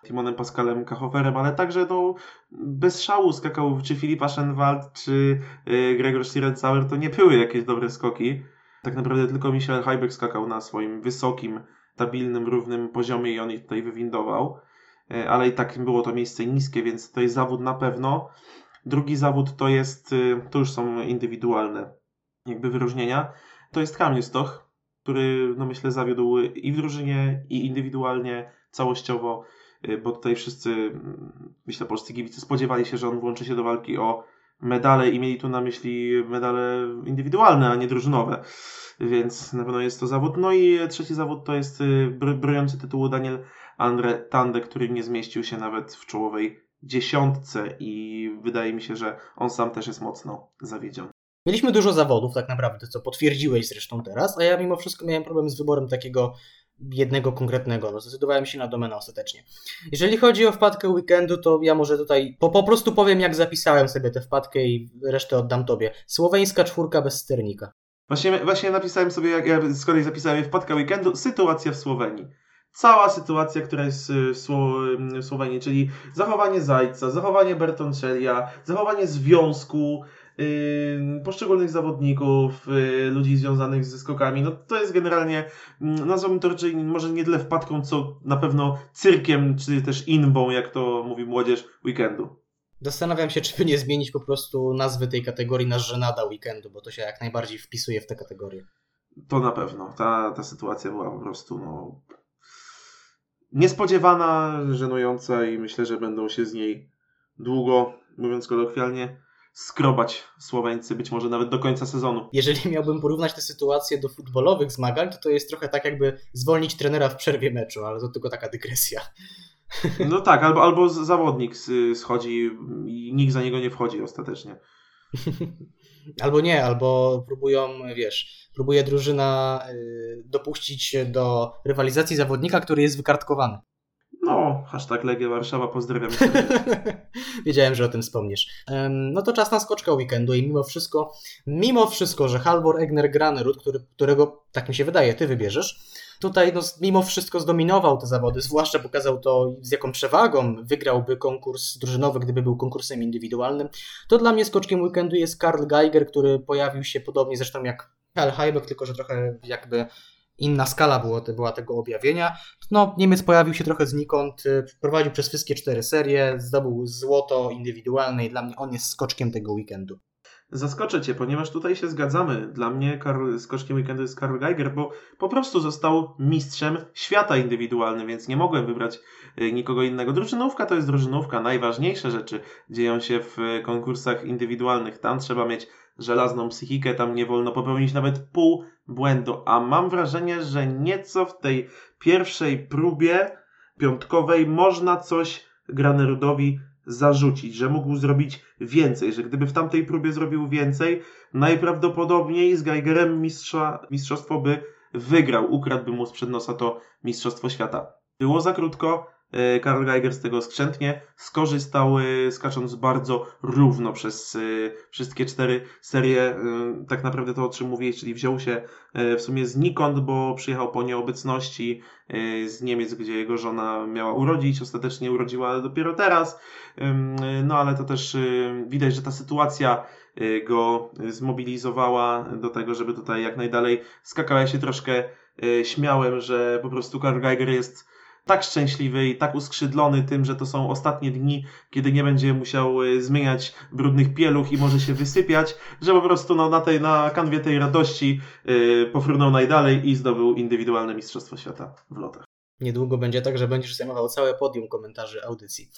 Timonem Pascalem Kachoferem, ale także no, bez szału skakał czy Filipa Schenwald, czy y, Gregor Schlierenzauer, to nie były jakieś dobre skoki. Tak naprawdę tylko Michel Heiberg skakał na swoim wysokim, stabilnym, równym poziomie i on ich tutaj wywindował. Y, ale i tak było to miejsce niskie, więc to jest zawód na pewno. Drugi zawód to jest, to już są indywidualne jakby wyróżnienia. To jest Kamil Stoch, który no myślę zawiódł i w drużynie, i indywidualnie, całościowo, y, bo tutaj wszyscy, mm, myślę, polscy kibice spodziewali się, że on włączy się do walki o medale i mieli tu na myśli medale indywidualne, a nie drużynowe. Więc na pewno jest to zawód. No i trzeci zawód to jest y, broniący tytułu Daniel Andre Tande, który nie zmieścił się nawet w czołowej dziesiątce i wydaje mi się, że on sam też jest mocno zawiedziony. Mieliśmy dużo zawodów, tak naprawdę, co potwierdziłeś zresztą teraz, a ja mimo wszystko miałem problem z wyborem takiego jednego konkretnego. No, zdecydowałem się na domenę ostatecznie. Jeżeli chodzi o wpadkę weekendu, to ja może tutaj po, po prostu powiem, jak zapisałem sobie tę wpadkę i resztę oddam tobie. Słoweńska czwórka bez sternika. Właśnie, właśnie napisałem sobie, jak ja z kolei zapisałem wpadkę weekendu, sytuacja w Słowenii. Cała sytuacja, która jest y, w Słowenii, czyli zachowanie Zajca, zachowanie Bertoncellia, zachowanie związku, poszczególnych zawodników, y, ludzi związanych ze skokami. No to jest generalnie, mm, nazwałbym to raczej może nie tyle wpadką, co na pewno cyrkiem, czy też inbą, jak to mówi młodzież, weekendu. Zastanawiam się, czy by nie zmienić po prostu nazwy tej kategorii na żenada weekendu, bo to się jak najbardziej wpisuje w tę kategorię. To na pewno. Ta, ta sytuacja była po prostu no, niespodziewana, żenująca i myślę, że będą się z niej długo, mówiąc kolokwialnie, skrobać Słoweńcy, być może nawet do końca sezonu. Jeżeli miałbym porównać tę sytuację do futbolowych zmagań, to to jest trochę tak jakby zwolnić trenera w przerwie meczu, ale to tylko taka dygresja. No tak, albo, albo zawodnik schodzi i nikt za niego nie wchodzi ostatecznie. Albo nie, albo próbują, wiesz, próbuje drużyna y, dopuścić się do rywalizacji zawodnika, który jest wykartkowany. No, hashtag Legia Warszawa, pozdrawiam. Wiedziałem, że o tym wspomniesz. No to czas na skoczkę weekendu i mimo wszystko, mimo wszystko, że Halvor Egner Granerud, który, którego, tak mi się wydaje, ty wybierzesz, tutaj no, mimo wszystko zdominował te zawody, zwłaszcza pokazał to, z jaką przewagą wygrałby konkurs drużynowy, gdyby był konkursem indywidualnym. To dla mnie skoczkiem weekendu jest Karl Geiger, który pojawił się podobnie zresztą jak Karl Heibeck, tylko że trochę jakby inna skala było, była tego objawienia. No, Niemiec pojawił się trochę znikąd, y, prowadził przez wszystkie cztery serie, zdobył złoto indywidualne i dla mnie on jest skoczkiem tego weekendu. Zaskoczę Cię, ponieważ tutaj się zgadzamy. Dla mnie skoczkiem weekendu jest Karl Geiger, bo po prostu został mistrzem świata indywidualnym, więc nie mogłem wybrać y, nikogo innego. Drużynówka to jest drużynówka. Najważniejsze rzeczy dzieją się w konkursach indywidualnych. Tam trzeba mieć żelazną psychikę, tam nie wolno popełnić nawet pół błędu, a mam wrażenie, że nieco w tej pierwszej próbie piątkowej można coś Granerudowi zarzucić, że mógł zrobić więcej, że gdyby w tamtej próbie zrobił więcej, najprawdopodobniej z Geigerem mistrza, mistrzostwo by wygrał, ukradłby mu sprzed nosa to Mistrzostwo Świata. Było za krótko, Karl Geiger z tego skrzętnie skorzystał, e, skacząc bardzo równo przez e, wszystkie cztery serie. Tak naprawdę to, o czym mówię, czyli wziął się w sumie znikąd, bo przyjechał po nieobecności z Niemiec, gdzie jego żona miała urodzić. Ostatecznie urodziła dopiero teraz. No ale to też widać, że ta sytuacja go zmobilizowała do tego, żeby tutaj jak najdalej skakał. Ja się troszkę śmiałem, że po prostu Karl Geiger jest tak szczęśliwy i tak uskrzydlony tym, że to są ostatnie dni, kiedy nie będzie musiał e, zmieniać brudnych pieluch i może się wysypiać, że po prostu no, na, tej, na kanwie tej radości yy, pofrunął najdalej i zdobył indywidualne Mistrzostwo Świata w lotach. Niedługo będzie tak, że będziesz zajmował całe podium komentarzy audycji.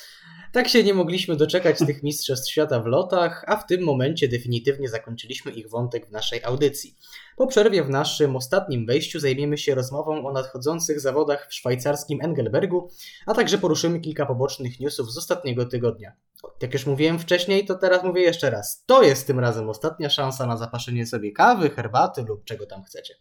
Tak się nie mogliśmy doczekać tych Mistrzostw Świata w lotach, a w tym momencie definitywnie zakończyliśmy ich wątek w naszej audycji. Po przerwie w naszym ostatnim wejściu zajmiemy się rozmową o nadchodzących zawodach w szwajcarskim Engelbergu, a także poruszymy kilka pobocznych newsów z ostatniego tygodnia. Jak już mówiłem wcześniej, to teraz mówię jeszcze raz. To jest tym razem ostatnia szansa na zapaszenie sobie kawy, herbaty lub czego tam chcecie.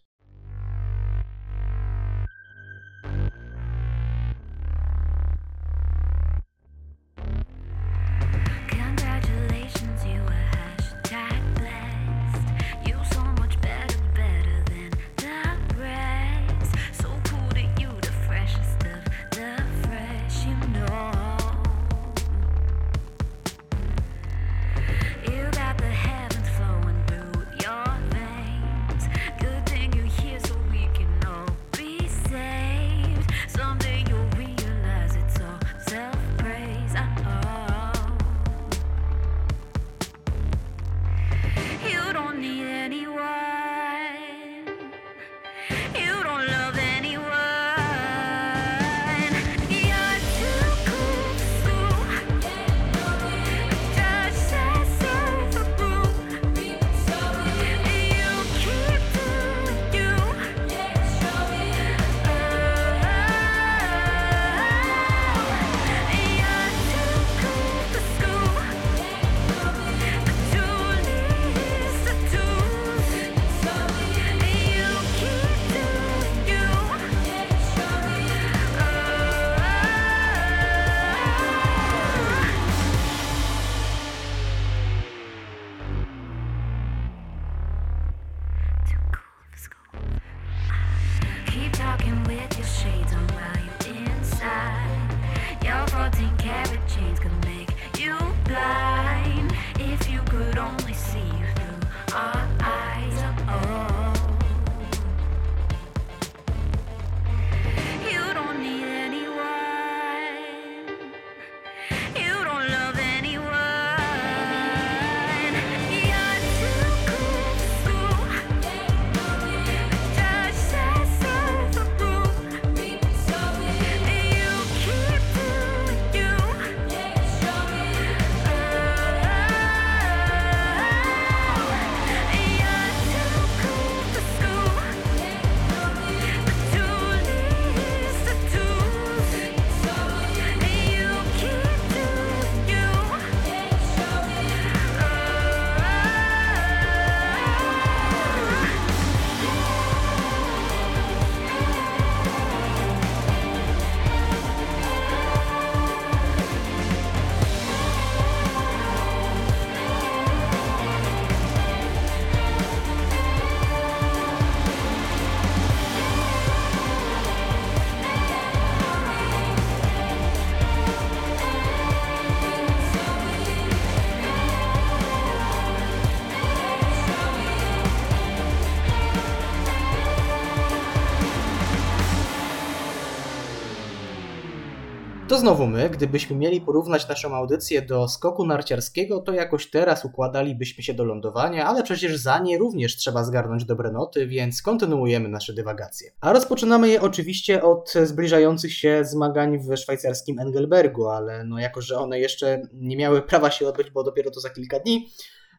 To znowu my, gdybyśmy mieli porównać naszą audycję do skoku narciarskiego, to jakoś teraz układalibyśmy się do lądowania, ale przecież za nie również trzeba zgarnąć dobre noty, więc kontynuujemy nasze dywagacje. A rozpoczynamy je oczywiście od zbliżających się zmagań w szwajcarskim Engelbergu, ale no jako, że one jeszcze nie miały prawa się odbyć, bo dopiero to za kilka dni,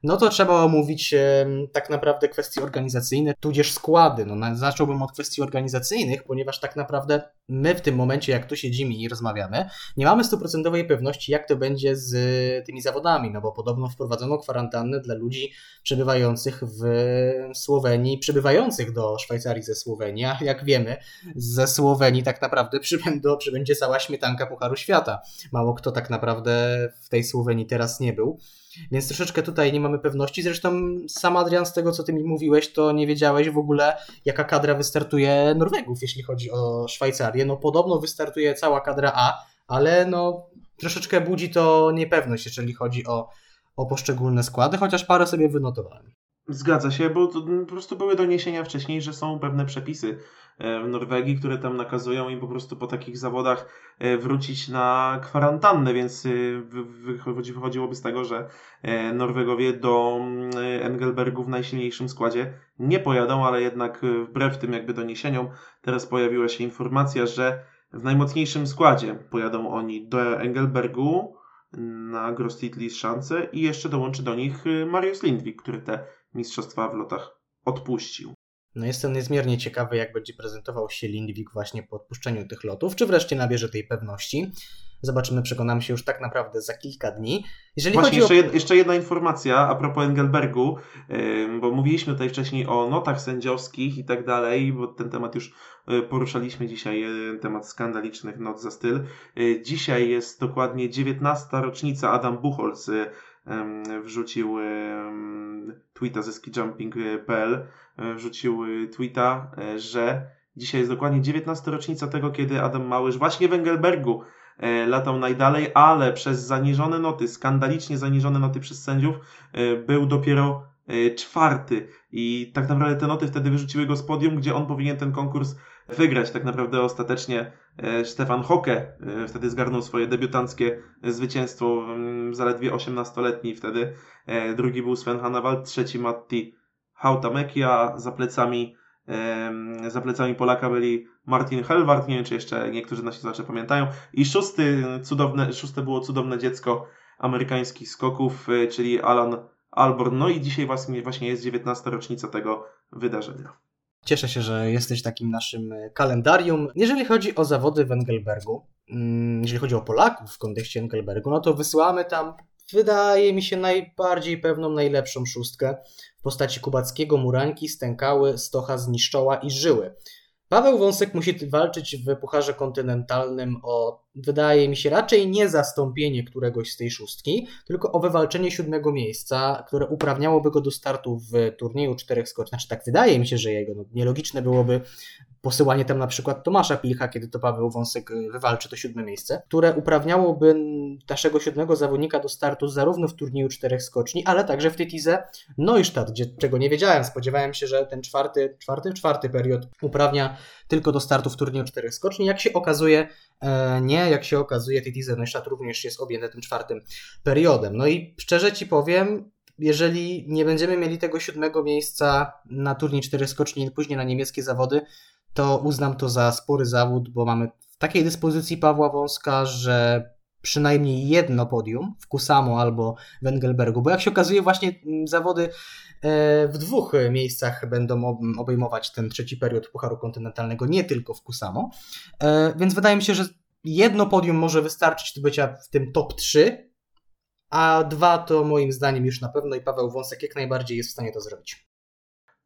no to trzeba omówić tak naprawdę kwestie organizacyjne, tudzież składy. No, zacząłbym od kwestii organizacyjnych, ponieważ tak naprawdę my w tym momencie, jak tu siedzimy i rozmawiamy, nie mamy stuprocentowej pewności, jak to będzie z tymi zawodami, no bo podobno wprowadzono kwarantannę dla ludzi przebywających w Słowenii, przybywających do Szwajcarii ze Słowenii, a jak wiemy, ze Słowenii tak naprawdę przybędą, przybędzie cała śmietanka Pucharu Świata. Mało kto tak naprawdę w tej Słowenii teraz nie był. Więc troszeczkę tutaj nie mamy pewności. Zresztą sam Adrian, z tego co ty mi mówiłeś, to nie wiedziałeś w ogóle, jaka kadra wystartuje Norwegów, jeśli chodzi o Szwajcarię. No podobno wystartuje cała kadra A, ale no troszeczkę budzi to niepewność, jeżeli chodzi o, o poszczególne składy, chociaż parę sobie wynotowałem. Zgadza się, bo po prostu były doniesienia wcześniej, że są pewne przepisy w Norwegii, które tam nakazują im po prostu po takich zawodach e, wrócić na kwarantannę, więc e, wychodziłoby z tego, że Norwegowie do Engelbergu w najsilniejszym składzie nie pojadą, ale jednak wbrew tym jakby doniesieniom teraz pojawiła się informacja, że w najmocniejszym składzie pojadą oni do Engelbergu na Grostitli Szance i jeszcze dołączy do nich Mariusz Lindwik, który te mistrzostwa w lotach odpuścił. No jestem niezmiernie ciekawy, jak będzie prezentował się Lindwik właśnie po odpuszczeniu tych lotów, czy wreszcie nabierze tej pewności. Zobaczymy, przekonamy się już tak naprawdę za kilka dni. Jeżeli Właśnie jeszcze, o... jeszcze jedna informacja a propos Engelbergu, bo mówiliśmy tutaj wcześniej o notach sędziowskich i tak dalej, bo ten temat już y, poruszaliśmy dzisiaj, y, temat skandalicznych not za styl. Y, dzisiaj jest dokładnie 19. rocznica Adam Buchholz wrzucił tweeta ze skijumping.pl, e, wrzucił e, tweeta, e, że dzisiaj jest dokładnie 19. rocznica tego, kiedy Adam Małysz właśnie w Engelbergu latał najdalej, ale przez zaniżone noty, skandalicznie zaniżone noty przez sędziów, był dopiero czwarty. I tak naprawdę te noty wtedy wyrzuciły go z podium, gdzie on powinien ten konkurs wygrać. Tak naprawdę ostatecznie e, Stefan Hocke e, wtedy zgarnął swoje debiutanckie zwycięstwo, zaledwie 18-letni wtedy. E, drugi był Sven Hannawald, trzeci Matti Hautamäki, a za plecami za plecami Polaka byli Martin Helwart, nie wiem czy jeszcze niektórzy nasi słuchacze pamiętają. I szósty, cudowne, szóste było cudowne dziecko amerykańskich skoków, czyli Alan Alborn. No i dzisiaj właśnie, właśnie jest 19. rocznica tego wydarzenia. Cieszę się, że jesteś takim naszym e, kalendarium. Jeżeli chodzi o zawody w Engelbergu, mm, jeżeli chodzi o Polaków w kontekście Engelbergu, no to wysyłamy tam, wydaje mi się, najbardziej pewną, najlepszą szóstkę w postaci Kubackiego, Murańki, Stękały, Stocha, Zniszczoła i Żyły. Paweł Wąsek musi walczyć w Pucharze Kontynentalnym o, wydaje mi się, raczej nie zastąpienie któregoś z tej szóstki, tylko o wywalczenie siódmego miejsca, które uprawniałoby go do startu w turnieju czterech skoczni. Znaczy tak wydaje mi się, że jego. No, nielogiczne byłoby posyłanie tam na przykład Tomasza Pilcha, kiedy to Paweł Wąsek y, wywalczy to siódme miejsce, które uprawniałoby naszego siódmego zawodnika do startu zarówno w turnieju czterech skoczni, ale także w Tytize Neustadt, gdzie, czego nie wiedziałem. Spodziewałem się, że ten czwarty, czwarty, czwarty period uprawnia tylko do startu w turnieju czterech skoczni. Jak się okazuje, e, nie, jak się okazuje, Tytize Neustadt również jest objęte tym czwartym periodem. No i szczerze Ci powiem, jeżeli nie będziemy mieli tego siódmego miejsca na turniej czterech skoczni, później na niemieckie zawody, to uznam to za spory zawód, bo mamy w takiej dyspozycji Pawła Wąska, że przynajmniej jedno podium w Kusamo albo w Engelbergu, bo jak się okazuje właśnie mm, zawody e, w dwóch miejscach będą obejmować ten trzeci period Pucharu Kontynentalnego, nie tylko w Kusamo, e, więc wydaje mi się, że jedno podium może wystarczyć do bycia w tym top 3, a dwa to moim zdaniem już na pewno i Paweł Wąsek jak najbardziej jest w stanie to zrobić.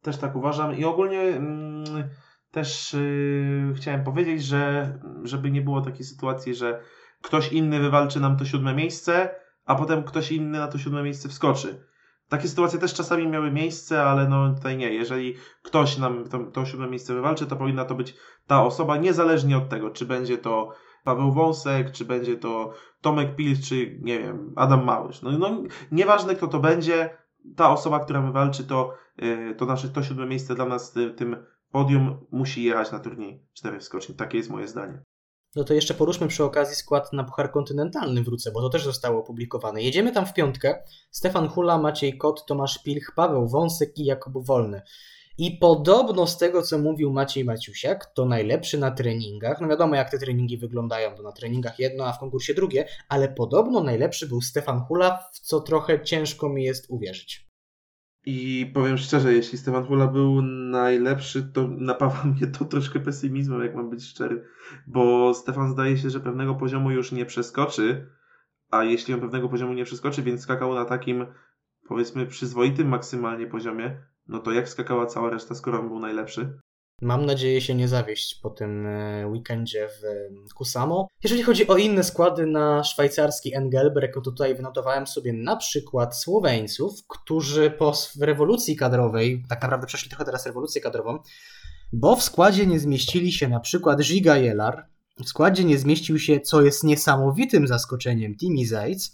Też tak uważam i ogólnie... Mm też yy, chciałem powiedzieć, że żeby nie było takiej sytuacji, że ktoś inny wywalczy nam to siódme miejsce, a potem ktoś inny na to siódme miejsce wskoczy. Takie sytuacje też czasami miały miejsce, ale no tutaj nie. Jeżeli ktoś nam to, to siódme miejsce wywalczy, to powinna to być ta osoba, niezależnie od tego, czy będzie to Paweł Wąsek, czy będzie to Tomek Pil, czy nie wiem, Adam Małysz. No, no nieważne kto to będzie, ta osoba, która wywalczy to, yy, to nasze to siódme miejsce dla nas tym podium musi jechać na turniej czterech skoczni. Takie jest moje zdanie. No to jeszcze poruszmy przy okazji skład na Puchar Kontynentalny wrócę, bo to też zostało opublikowane. Jedziemy tam w piątkę. Stefan Hula, Maciej Kot, Tomasz Pilch, Paweł Wąsek i Jakub Wolny. I podobno z tego, co mówił Maciej Maciusiak, to najlepszy na treningach. No wiadomo, jak te treningi wyglądają, to na treningach jedno, a w konkursie drugie, ale podobno najlepszy był Stefan Hula, w co trochę ciężko mi jest uwierzyć. I powiem szczerze, jeśli Stefan Hula był najlepszy, to napawa mnie to troszkę pesymizmem, jak mam być szczery. Bo Stefan zdaje się, że pewnego poziomu już nie przeskoczy, a jeśli on pewnego poziomu nie przeskoczy, więc skakał na takim, powiedzmy, przyzwoitym maksymalnie poziomie, no to jak skakała cała reszta, skoro on był najlepszy? Mam nadzieję się nie zawieść po tym e, weekendzie w e, Kusamo. Jeżeli chodzi o inne składy na szwajcarski Engelberg, to tutaj wynotowałem sobie na przykład Słoweńców, którzy po rewolucji kadrowej, tak naprawdę przeszli trochę teraz rewolucję kadrową, bo w składzie nie zmieścili się na przykład Giga Jelar, w składzie nie zmieścił się, co jest niesamowitym zaskoczeniem, Timi Zajc,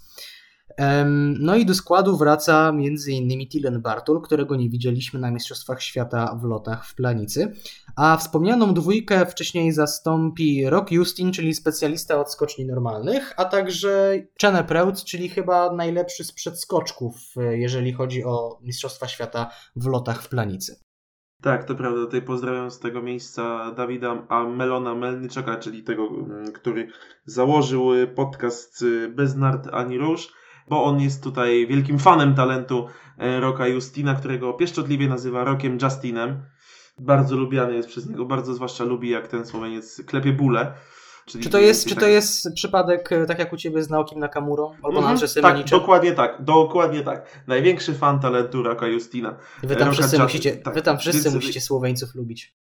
no i do składu wraca m.in. Tilen Bartul, którego nie widzieliśmy na Mistrzostwach Świata w lotach w Planicy. A wspomnianą dwójkę wcześniej zastąpi Rock Justin, czyli specjalista od skoczni normalnych, a także Chene Preut, czyli chyba najlepszy z przedskoczków, e, jeżeli chodzi o Mistrzostwa Świata w lotach w Planicy. Tak, to prawda. Tutaj pozdrawiam z tego miejsca Dawida a Melona Melnyczaka, czyli tego, mm, który założył podcast y, Bez Nart Ani Róż bo on jest tutaj wielkim fanem talentu e, Roka Justina, którego pieszczotliwie nazywa Rokiem Justinem. Bardzo lubiany jest przez niego, bardzo zwłaszcza lubi jak ten Słoweniec klepie bóle. Czyli czy to jest, czy tak... to jest przypadek e, tak jak u Ciebie z Naokim Nakamurą? Albo mm -hmm, Tak, dokładnie tak, dokładnie tak. Największy fan talentu Roka Justina. Wy tam wszyscy, musicie, tak, wy tam wszyscy musicie Słoweńców lubić.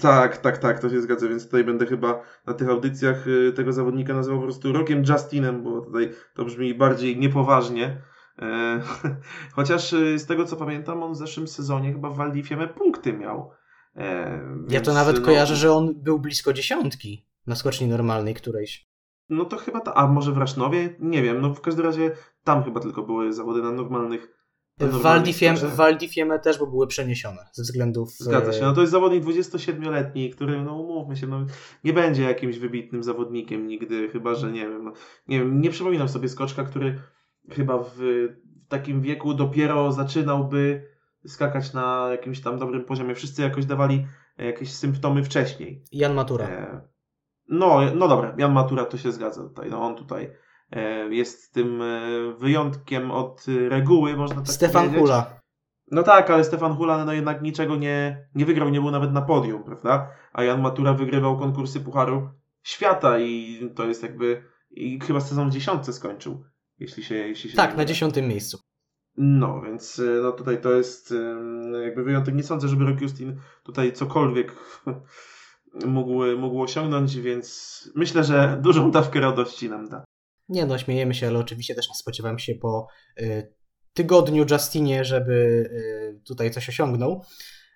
Tak, tak, tak, to się zgadza, więc tutaj będę chyba na tych audycjach y, tego zawodnika nazywał po prostu Rokiem Justinem, bo tutaj to brzmi bardziej niepoważnie. E, chociaż y, z tego co pamiętam, on w zeszłym sezonie chyba w Waldifieme punkty miał. E, ja to nawet no, kojarzę, że on był blisko dziesiątki na skoczni normalnej którejś. No to chyba ta, a może w Rasznowie? Nie wiem, no w każdym razie tam chyba tylko były zawody na normalnych w Waldifieme, też, bo były przeniesione ze względów... Zgadza się, no to jest zawodnik 27-letni, który, no umówmy się, no, nie będzie jakimś wybitnym zawodnikiem nigdy, chyba, że nie wiem, no, nie wiem, nie przypominam sobie skoczka, który chyba w, w takim wieku dopiero zaczynałby skakać na jakimś tam dobrym poziomie. Wszyscy jakoś dawali jakieś symptomy wcześniej. Jan Matura. E, no, no dobra, Jan Matura to się zgadza tutaj, no on tutaj E, jest tym e, wyjątkiem od reguły, można tak Stefan powiedzieć. Hula. No tak, ale Stefan Hula no jednak niczego nie, nie wygrał, nie był nawet na podium, prawda? A Jan Matura wygrywał konkursy Pucharu Świata i to jest jakby i chyba sezon w dziesiątce skończył, jeśli się, jeśli się Tak, na dziesiątym miejscu. No, więc e, no tutaj to jest jakby wyjątek. Nie sądzę, żeby Rock Justin tutaj cokolwiek mógł, mógł osiągnąć, więc myślę, że dużą dawkę radości nam da. Nie no, śmiejemy się, ale oczywiście też nie spodziewam się po y, tygodniu Justinie, żeby y, tutaj coś osiągnął.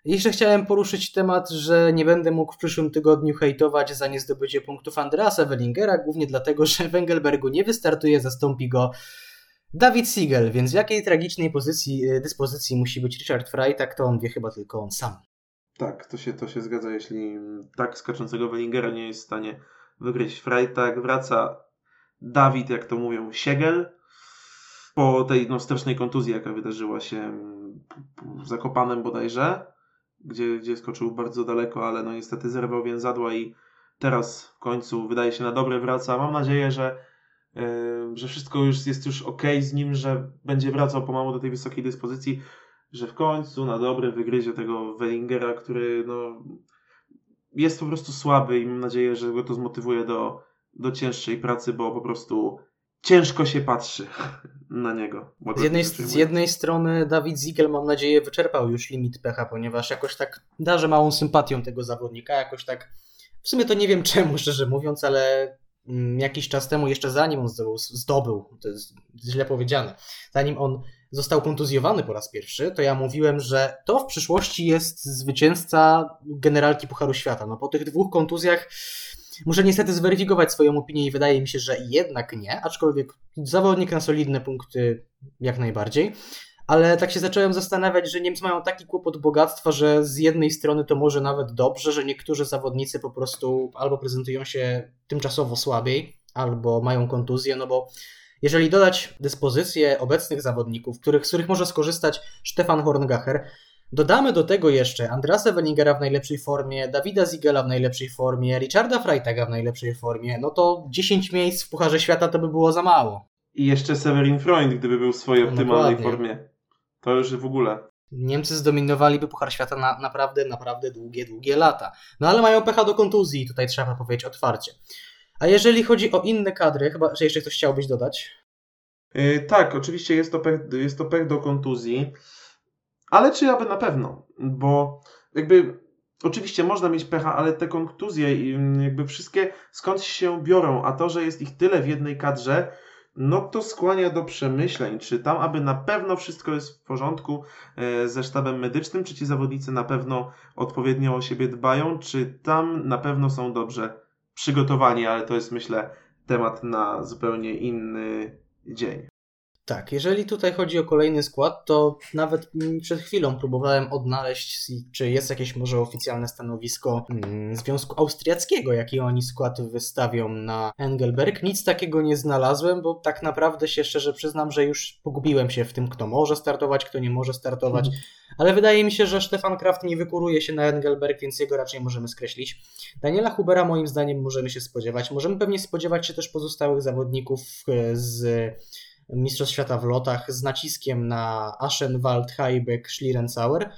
Jeszcze chciałem poruszyć temat, że nie będę mógł w przyszłym tygodniu hejtować za niezdobycie punktów Andreasa Wellingera, głównie dlatego, że w Engelbergu nie wystartuje, zastąpi go Dawid Siegel, więc w jakiej tragicznej pozycji, y, dyspozycji musi być Richard Fry, tak to on wie chyba tylko on sam. Tak, to się, to się zgadza, jeśli tak skaczącego Wellingera nie jest w stanie wygryźć Fry, tak wraca Dawid, jak to mówią, Siegel. Po tej no, strasznej kontuzji, jaka wydarzyła się w Zakopanem bodajże, gdzie, gdzie skoczył bardzo daleko, ale no niestety zerwał więzadła i teraz w końcu wydaje się na dobre wraca. Mam nadzieję, że, yy, że wszystko już jest już ok z nim, że będzie wracał pomału do tej wysokiej dyspozycji, że w końcu na dobre wygryzie tego Wellingera, który no, jest po prostu słaby i mam nadzieję, że go to zmotywuje do, do cięższej pracy, bo po prostu ciężko się patrzy na niego. Z jednej, z jednej strony Dawid Ziegel, mam nadzieję, wyczerpał już limit pecha, ponieważ jakoś tak darzę małą sympatią tego zawodnika, jakoś tak w sumie to nie wiem czemu, szczerze mówiąc, ale mm, jakiś czas temu, jeszcze zanim on zdobył, zdobył, to jest źle powiedziane, zanim on został kontuzjowany po raz pierwszy, to ja mówiłem, że to w przyszłości jest zwycięzca generalki Pucharu Świata. No po tych dwóch kontuzjach Muszę niestety zweryfikować swoją opinię i wydaje mi się, że jednak nie, aczkolwiek zawodnik na solidne punkty jak najbardziej. Ale tak się zacząłem zastanawiać, że Niemcy mają taki kłopot bogactwa, że z jednej strony to może nawet dobrze, że niektórzy zawodnicy po prostu albo prezentują się tymczasowo słabiej, albo mają kontuzję, no bo jeżeli dodać dyspozycję obecnych zawodników, których, z których może skorzystać Stefan Horngacher, Dodamy do tego jeszcze Andrasa Wellingera w najlepszej formie, Dawida Zigela w najlepszej formie, Richarda Freitaga w najlepszej formie, no to 10 miejsc w Pucharze Świata to by było za mało. I jeszcze Severin Freund, gdyby był w swojej no optymalnej formie. To już w ogóle. Niemcy zdominowaliby Puchar Świata na naprawdę, naprawdę długie, długie lata. No ale mają pecha do kontuzji, tutaj trzeba powiedzieć otwarcie. A jeżeli chodzi o inne kadry, chyba, że jeszcze coś chciałbyś dodać? Yy, tak, oczywiście jest to, pech, jest to pech do kontuzji, ale czy aby na pewno? Bo jakby oczywiście można mieć pecha, ale te kontuzje jakby wszystkie skąd się biorą, a to, że jest ich tyle w jednej kadrze, no to skłania do przemyśleń, czy tam aby na pewno wszystko jest w porządku e, ze sztabem medycznym, czy ci zawodnicy na pewno odpowiednio o siebie dbają, czy tam na pewno są dobrze przygotowani, ale to jest myślę temat na zupełnie inny dzień. Tak, jeżeli tutaj chodzi o kolejny skład, to nawet przed chwilą próbowałem odnaleźć, czy jest jakieś może oficjalne stanowisko mm, Związku Austriackiego, jaki oni skład wystawią na Engelberg. Nic takiego nie znalazłem, bo tak naprawdę się szczerze przyznam, że już pogubiłem się w tym, kto może startować, kto nie może startować. Mhm. Ale wydaje mi się, że Stefan Kraft nie wykuruje się na Engelberg, więc jego raczej możemy skreślić. Daniela Hubera moim zdaniem możemy się spodziewać. Możemy pewnie spodziewać się też pozostałych zawodników e, z Mistrzostw Świata w lotach z naciskiem na Aschenwald, Heibeck, Schlierenzauer.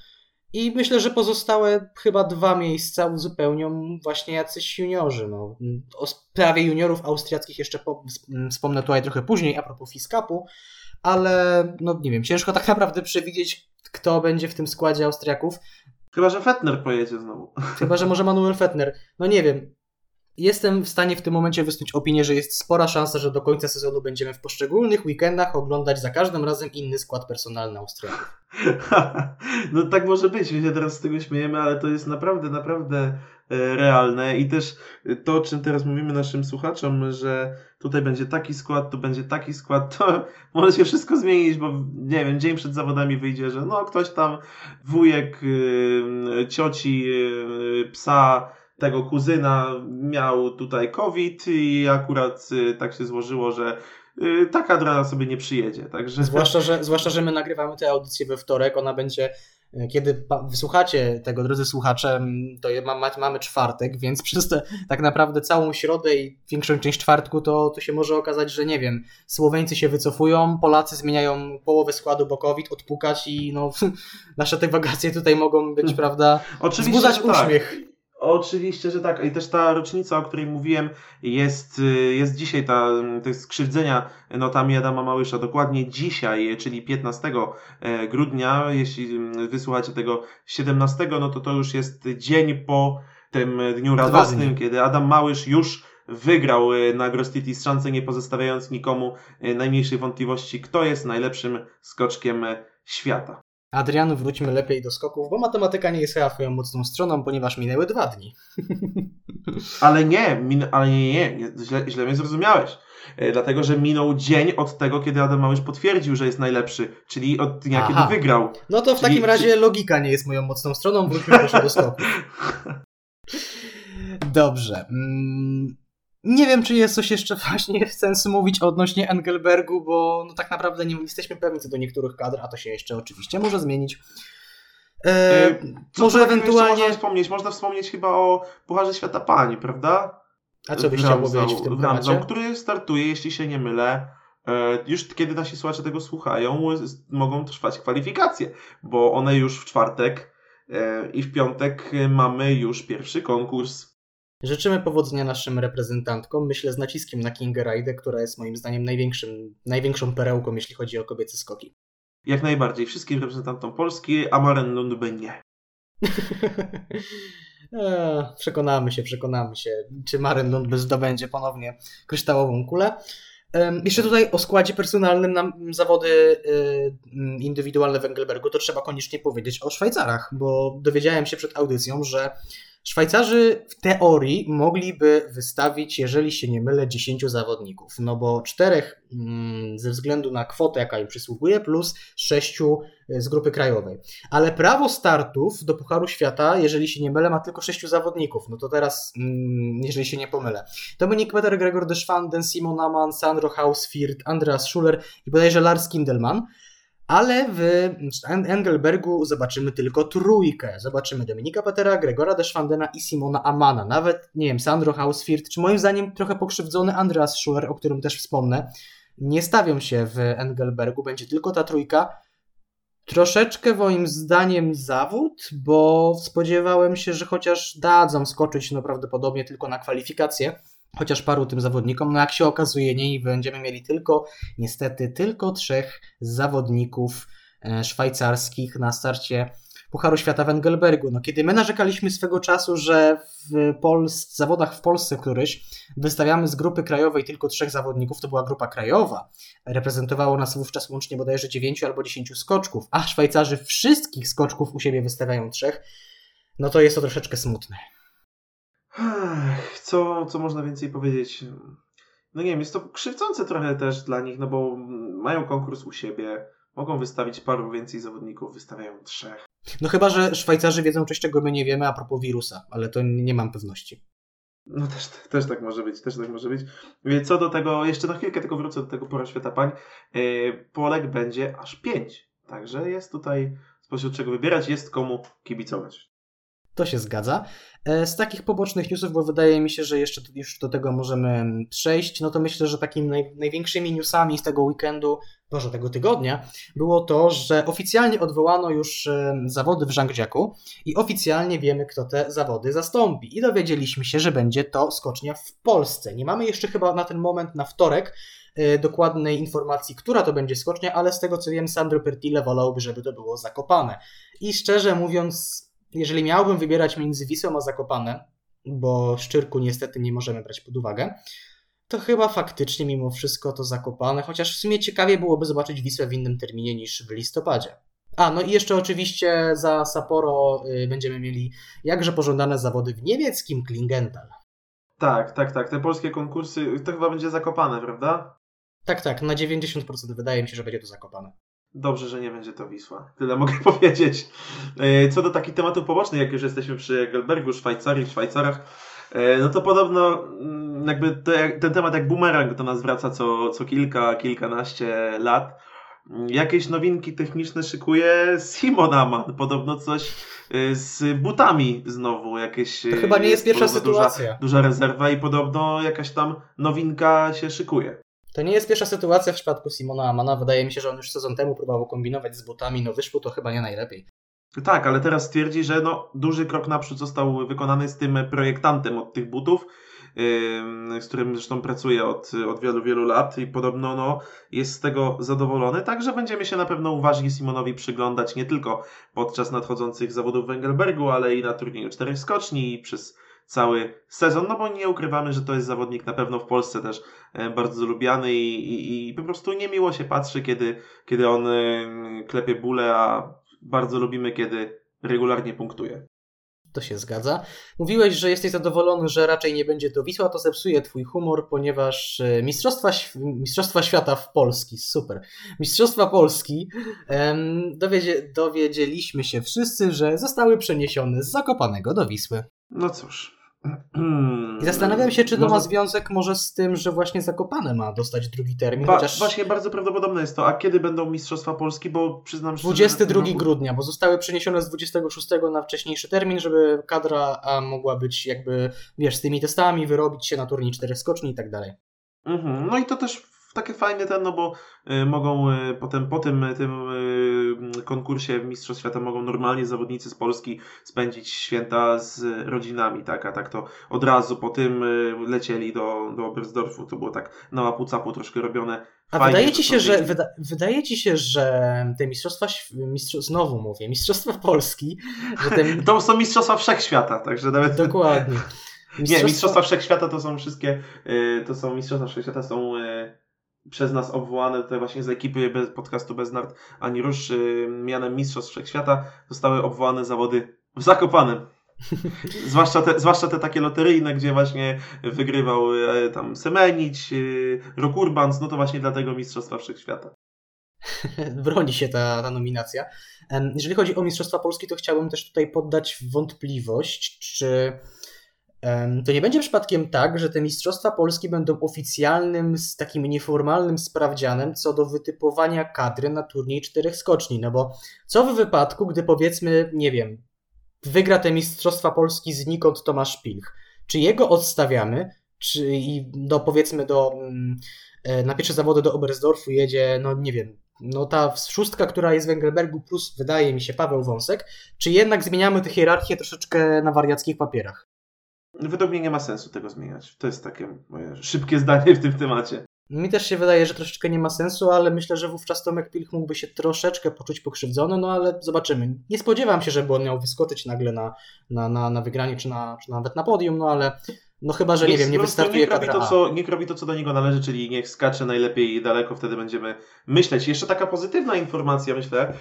I myślę, że pozostałe chyba dwa miejsca uzupełnią właśnie jacyś juniorzy. No, o sprawie juniorów austriackich jeszcze po, wspomnę tutaj trochę później, a propos Fiskapu, ale no nie wiem, ciężko tak naprawdę przewidzieć, kto będzie w tym składzie Austriaków. Chyba, że Fettner pojedzie znowu. Chyba, że może Manuel Fettner. No nie wiem. Jestem w stanie w tym momencie wysnuć opinię, że jest spora szansa, że do końca sezonu będziemy w poszczególnych weekendach oglądać za każdym razem inny skład personalny Austriaków. no tak może być, my się teraz z tego śmiejemy, ale to jest naprawdę, naprawdę e, realne i też to, o czym teraz mówimy naszym słuchaczom, że tutaj będzie taki skład, tu będzie taki skład, to może się wszystko zmienić, bo nie wiem, dzień przed zawodami wyjdzie, że no ktoś tam, wujek, cioci, psa, tego kuzyna miał tutaj COVID i akurat y, tak się złożyło, że y, ta kadra sobie nie przyjedzie. Także... Zwłaszcza, że, zwłaszcza, że my nagrywamy tę audycję we wtorek, ona będzie y, kiedy wysłuchacie tego, drodzy słuchacze, to mamy czwartek, więc przez te tak naprawdę całą środę i większą część czwartku to, to się może okazać, że nie wiem, Słoweńcy się wycofują, Polacy zmieniają połowę składu, bo COVID odpukać i no, nasze te wakacje tutaj mogą być, prawda, Oczywiście, wzbudzać tak. uśmiech. Oczywiście, że tak. I też ta rocznica, o której mówiłem, jest, y, jest dzisiaj, ta, te skrzywdzenia notami Adama Małysza. Dokładnie dzisiaj, czyli 15 e, grudnia, jeśli mm, wysłuchacie tego 17, no to to już jest dzień po tym dniu radosnym, kiedy Adam Małysz już wygrał e, na Grostity z szansę, nie pozostawiając nikomu najmniejszej wątpliwości, kto jest najlepszym skoczkiem świata. Adrian, wróćmy lepiej do skoków, bo matematyka nie jest chyba twoją mocną stroną, ponieważ minęły dwa dni. Ale nie, min, ale nie, nie, nie źle, źle mnie zrozumiałeś. E, dlatego, że minął dzień od tego, kiedy Adam Małysz potwierdził, że jest najlepszy, czyli od dnia, Aha. kiedy wygrał. No to w czyli, takim razie logika nie jest moją mocną stroną, wróćmy proszę do skoków. Dobrze. Mm, nie wiem, czy jest coś jeszcze właśnie sensu mówić odnośnie Engelbergu, bo no tak naprawdę nie jesteśmy pewni co do niektórych kadr, a to się jeszcze oczywiście może zmienić. E, e może ewentualnie. Można wspomnieć? Można wspomnieć chyba o Pucharze Świata Pani, prawda? A co byś chciał powiedzieć w tym temacie? który startuje, jeśli się nie mylę, e, już kiedy nasi słuchacze tego słuchają, mogą trwać kwalifikacje, bo one już w czwartek e, i w piątek mamy już pierwszy konkurs Życzymy powodzenia naszym reprezentantkom, myślę z naciskiem na Kinga Ride, która jest moim zdaniem największym, największą perełką, jeśli chodzi o kobiece skoki. Jak najbardziej. Wszystkim reprezentantom Polski, a Maren Lundby nie. przekonamy się, przekonamy się, czy Maren Lundby zdobędzie ponownie kryształową kulę. Jeszcze tutaj o składzie personalnym na zawody y, indywidualne w Engelbergu to trzeba koniecznie powiedzieć o Szwajcarach, bo dowiedziałem się przed audycją, że Szwajcarzy w teorii mogliby wystawić, jeżeli się nie mylę, 10 zawodników, no bo czterech mm, ze względu na kwotę, jaka im przysługuje, plus sześciu e, z grupy krajowej. Ale prawo startów do Pucharu Świata, jeżeli się nie mylę, ma tylko sześciu zawodników. No to teraz, mm, jeżeli się nie pomylę. Dominik Peter, Gregor de Schwanden, Simon Amann, Sandro Hausfield, Andreas Schuller i bodajże Lars Kindelman ale w Engelbergu zobaczymy tylko trójkę. Zobaczymy Dominika Petera, Gregora Deschwandena i Simona Amana. Nawet, nie wiem, Sandro Hausfield, czy moim zdaniem trochę pokrzywdzony Andreas Schuller, o którym też wspomnę, nie stawią się w Engelbergu, będzie tylko ta trójka. Troszeczkę moim zdaniem zawód, bo spodziewałem się, że chociaż dadzą skoczyć no prawdopodobnie tylko na kwalifikacje, chociaż paru tym zawodnikom, no jak się okazuje nie i będziemy mieli tylko, niestety tylko trzech zawodników e, szwajcarskich na starcie Pucharu Świata w Engelbergu. No, kiedy my narzekaliśmy swego czasu, że w Pols zawodach w Polsce któryś wystawiamy z grupy krajowej tylko trzech zawodników, to była grupa krajowa. Reprezentowało nas wówczas łącznie bodajże 9 albo 10 skoczków, a Szwajcarzy wszystkich skoczków u siebie wystawiają trzech, no to jest to troszeczkę smutne. Co, co można więcej powiedzieć? No nie wiem, jest to krzywdzące trochę też dla nich, no bo mają konkurs u siebie, mogą wystawić paru więcej zawodników, wystawiają trzech. No chyba, że Szwajcarzy wiedzą coś, czego my nie wiemy a propos wirusa, ale to nie mam pewności. No też, też tak może być, też tak może być. Co do tego, jeszcze na chwilkę tylko wrócę do tego Pora Świata Pań. E, Polek będzie aż pięć, także jest tutaj spośród czego wybierać, jest komu kibicować. To się zgadza. E, z takich pobocznych newsów, bo wydaje mi się, że jeszcze już do tego możemy przejść, no to myślę, że takimi naj, największymi newsami z tego weekendu, może tego tygodnia, było to, że oficjalnie odwołano już e, zawody w Żangdziaku i oficjalnie wiemy, kto te zawody zastąpi. I dowiedzieliśmy się, że będzie to skocznia w Polsce. Nie mamy jeszcze chyba na ten moment, na wtorek, e, dokładnej informacji, która to będzie skocznia, ale z tego co wiem, Sandro Pertile wolałby, żeby to było zakopane. I szczerze mówiąc, jeżeli miałbym wybierać między Wisłą a Zakopane, bo Szczyrku niestety nie możemy brać pod uwagę, to chyba faktycznie mimo wszystko to Zakopane, chociaż w sumie ciekawie byłoby zobaczyć Wisłę w innym terminie niż w listopadzie. A, no i jeszcze oczywiście za Sapporo y, będziemy mieli jakże pożądane zawody w niemieckim Klingenthal. Tak, tak, tak. Te polskie konkursy, to chyba będzie Zakopane, prawda? Tak, tak, na 90% wydaje mi się, że będzie to Zakopane. Dobrze, że nie będzie to Wisła. Tyle mogę powiedzieć. E, co do takich tematów pobocznych, jak już jesteśmy przy Gelbergu, Szwajcarii, w Szwajcarach, e, no to podobno mm, jakby te, ten temat jak bumerang do nas wraca co, co kilka, kilkanaście lat. Jakieś nowinki techniczne szykuje Simon Aman. Podobno coś e, z butami znowu. Jakieś, to chyba nie jest, jest pierwsza sytuacja. Duża, duża rezerwa i podobno jakaś tam nowinka się szykuje. To nie jest pierwsza sytuacja w przypadku Simona Amana. Wydaje mi się, że on już sezon temu próbował kombinować z butami, no wyszło to chyba nie najlepiej. Tak, ale teraz twierdzi, że no, duży krok naprzód został wykonany z tym projektantem od tych butów, yy, z którym zresztą pracuje od, od wielu, wielu lat i podobno no, jest z tego zadowolony. Także będziemy się na pewno uważnie Simonowi przyglądać nie tylko podczas nadchodzących zawodów w Engelbergu, ale i na turnieju czterech skoczni i przez cały sezon, no bo nie ukrywamy, że to jest zawodnik na pewno w Polsce też e, bardzo lubiany i, i, i po prostu niemiło się patrzy, kiedy, kiedy on e, klepie bóle, a bardzo lubimy, kiedy regularnie punktuje. To się zgadza. Mówiłeś, że jesteś zadowolony, że raczej nie będzie to Wisła, to zepsuje twój humor, ponieważ e, Mistrzostwa, Mistrzostwa Świata w Polski, super, Mistrzostwa Polski, dowiedzie, dowiedzieliśmy się wszyscy, że zostały przeniesione z Zakopanego do Wisły. No cóż, i zastanawiam się, czy to ma związek może z tym, że właśnie Zakopane ma dostać drugi termin. Ba chociaż... Właśnie bardzo prawdopodobne jest to. A kiedy będą Mistrzostwa Polski? Bo przyznam szczerze... 22 roku... grudnia, bo zostały przeniesione z 26 na wcześniejszy termin, żeby kadra A mogła być jakby, wiesz, z tymi testami, wyrobić się na turniej czterech skoczni i tak dalej. Mhm. No i to też takie fajne ten, no bo y, mogą y, potem po tym, y, tym konkursie Mistrzostw Świata mogą normalnie zawodnicy z Polski spędzić święta z rodzinami, tak, a tak to od razu po tym lecieli do, do Oberstdorfu, to było tak na łapu capu troszkę robione. A Fajnie, wydaje ci się, że wyda, wydaje ci się, że te mistrzostwa, mistrzostw, znowu mówię, mistrzostwa Polski, że te... to są mistrzostwa wszechświata, także nawet Dokładnie. Mistrzostwa... Nie, mistrzostwa wszechświata to są wszystkie, to są mistrzostwa wszechświata są przez nas obwołane tutaj właśnie z ekipy bez, podcastu Beznard ani Rusz yy, mianem Mistrzostw Wszechświata zostały obwołane zawody w Zakopanem. zwłaszcza, te, zwłaszcza te takie loteryjne, gdzie właśnie wygrywał e, tam Semenić, e, Rok Urbans, no to właśnie dlatego Mistrzostwa Wszechświata. Broni się ta, ta nominacja. Jeżeli chodzi o Mistrzostwa Polski, to chciałbym też tutaj poddać wątpliwość, czy to nie będzie przypadkiem tak, że te Mistrzostwa Polski będą oficjalnym, takim nieformalnym sprawdzianem co do wytypowania kadry na turniej czterech skoczni. No bo co w wypadku, gdy powiedzmy, nie wiem, wygra te Mistrzostwa Polski znikąd Tomasz Pilch? Czy jego odstawiamy, czy i do powiedzmy do, mm, e, na pierwsze zawody do Oberstdorfu jedzie, no nie wiem, no ta szóstka, która jest w Engelbergu plus wydaje mi się Paweł Wąsek, czy jednak zmieniamy tę hierarchię troszeczkę na wariackich papierach? Według mnie nie ma sensu tego zmieniać. To jest takie moje szybkie zdanie w tym temacie. Mi też się wydaje, że troszeczkę nie ma sensu, ale myślę, że wówczas Tomek Pilch mógłby się troszeczkę poczuć pokrzywdzony, no ale zobaczymy. Nie spodziewam się, żeby on miał wyskoczyć nagle na, na, na, na wygranie, czy, na, czy nawet na podium, no ale no chyba, że nie, wiem, nie wystartuje niech robi, to, co, niech robi to, co do niego należy, czyli niech skacze najlepiej daleko, wtedy będziemy myśleć. Jeszcze taka pozytywna informacja, myślę,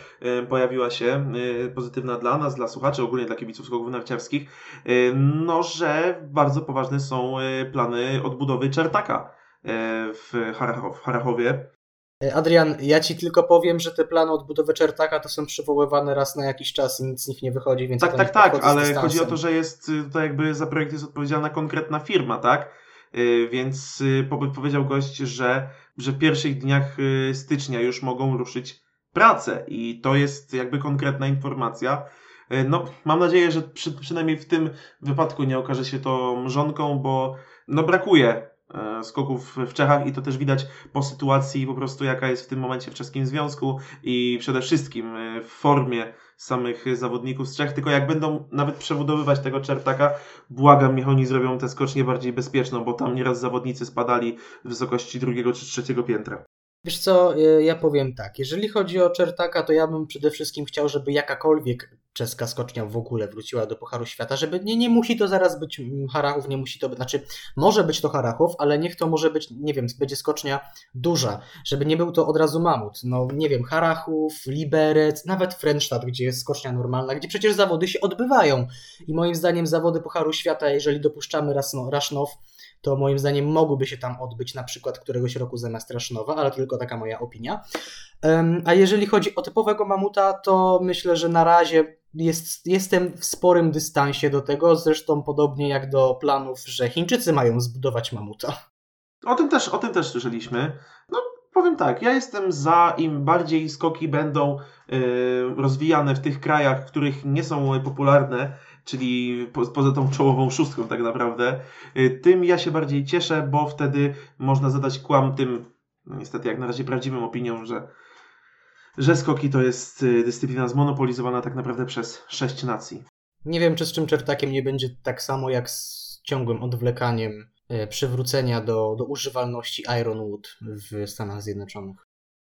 y, pojawiła się, y, pozytywna dla nas, dla słuchaczy, ogólnie dla kibiców skoków narciarskich, y, no, że bardzo poważne są plany odbudowy Czertaka w, Harachow, Harachowie. Adrian, ja ci tylko powiem, że te plany odbudowy Czertaka to są przywoływane raz na jakiś czas i nic z nich nie wychodzi, więc Tak, tak, tak, ale chodzi o to, że jest y, tutaj jakby za projekt jest odpowiedzialna konkretna firma, tak? Y, więc y, powiedział gość, że, że w pierwszych dniach stycznia już mogą ruszyć prace i to jest jakby konkretna informacja. No, mam nadzieję, że przy, przynajmniej w tym wypadku nie okaże się to mrzonką, bo no brakuje E, skoków w Czechach i to też widać po sytuacji po prostu jaka jest w tym momencie w czeskim związku i przede wszystkim e, w formie samych zawodników z Czech, tylko jak będą nawet przebudowywać tego czertaka, błagam, niech oni zrobią tę skocznię bardziej bezpieczną, bo tam nieraz zawodnicy spadali w wysokości drugiego czy trzeciego piętra. Wiesz co, e, ja powiem tak, jeżeli chodzi o Czertaka, to ja bym przede wszystkim chciał, żeby jakakolwiek czeska skocznia w ogóle wróciła do Pucharu Świata, żeby nie, nie musi to zaraz być mm, Harachów, nie musi to być, znaczy może być to Harachów, ale niech to może być, nie wiem, będzie skocznia duża, żeby nie był to od razu mamut, no nie wiem, Harachów, Liberec, nawet Frenstadt, gdzie jest skocznia normalna, gdzie przecież zawody się odbywają. I moim zdaniem zawody Pucharu Świata, jeżeli dopuszczamy Rasznow, to moim zdaniem mogłyby się tam odbyć na przykład któregoś roku zamiast Rasznowa, ale tylko taka moja opinia. A jeżeli chodzi o typowego mamuta, to myślę, że na razie jest, jestem w sporym dystansie do tego, zresztą podobnie jak do planów, że Chińczycy mają zbudować mamuta. O tym też, o tym też słyszeliśmy. No, powiem tak, ja jestem za, im bardziej skoki będą y, rozwijane w tych krajach, w których nie są popularne, czyli po, poza tą czołową szóstką tak naprawdę, y, tym ja się bardziej cieszę, bo wtedy można zadać kłam tym, no niestety jak na razie prawdziwym opiniom, że że skoki to jest y, dyscyplina zmonopolizowana tak naprawdę przez sześć nacji. Nie wiem, czy z czym czertakiem nie będzie tak samo jak z ciągłym odwlekaniem y, przywrócenia do, do używalności Ironwood w Stanach Zjednoczonych.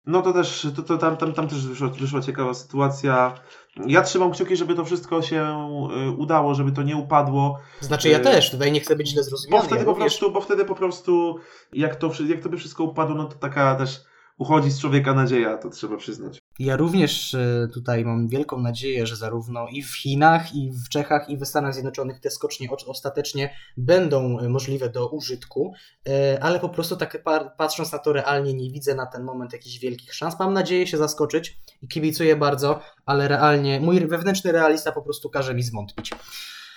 No to też, to, to tam, tam, tam też wyszła, wyszła ciekawa sytuacja. Ja trzymam kciuki, żeby to wszystko się y, udało, żeby to nie upadło. Znaczy ja też, tutaj nie chcę być źle zrozumiany. Bo wtedy, po, prostu, bo wtedy po prostu, jak to, jak to by wszystko upadło, no to taka też uchodzi z człowieka nadzieja, to trzeba przyznać. Ja również e, tutaj mam wielką nadzieję, że zarówno i w Chinach, i w Czechach, i w Stanach Zjednoczonych te skocznie ostatecznie będą e, możliwe do użytku, e, ale po prostu tak patrząc na to realnie nie widzę na ten moment jakichś wielkich szans. Mam nadzieję się zaskoczyć i kibicuję bardzo, ale realnie mój wewnętrzny realista po prostu każe mi zwątpić.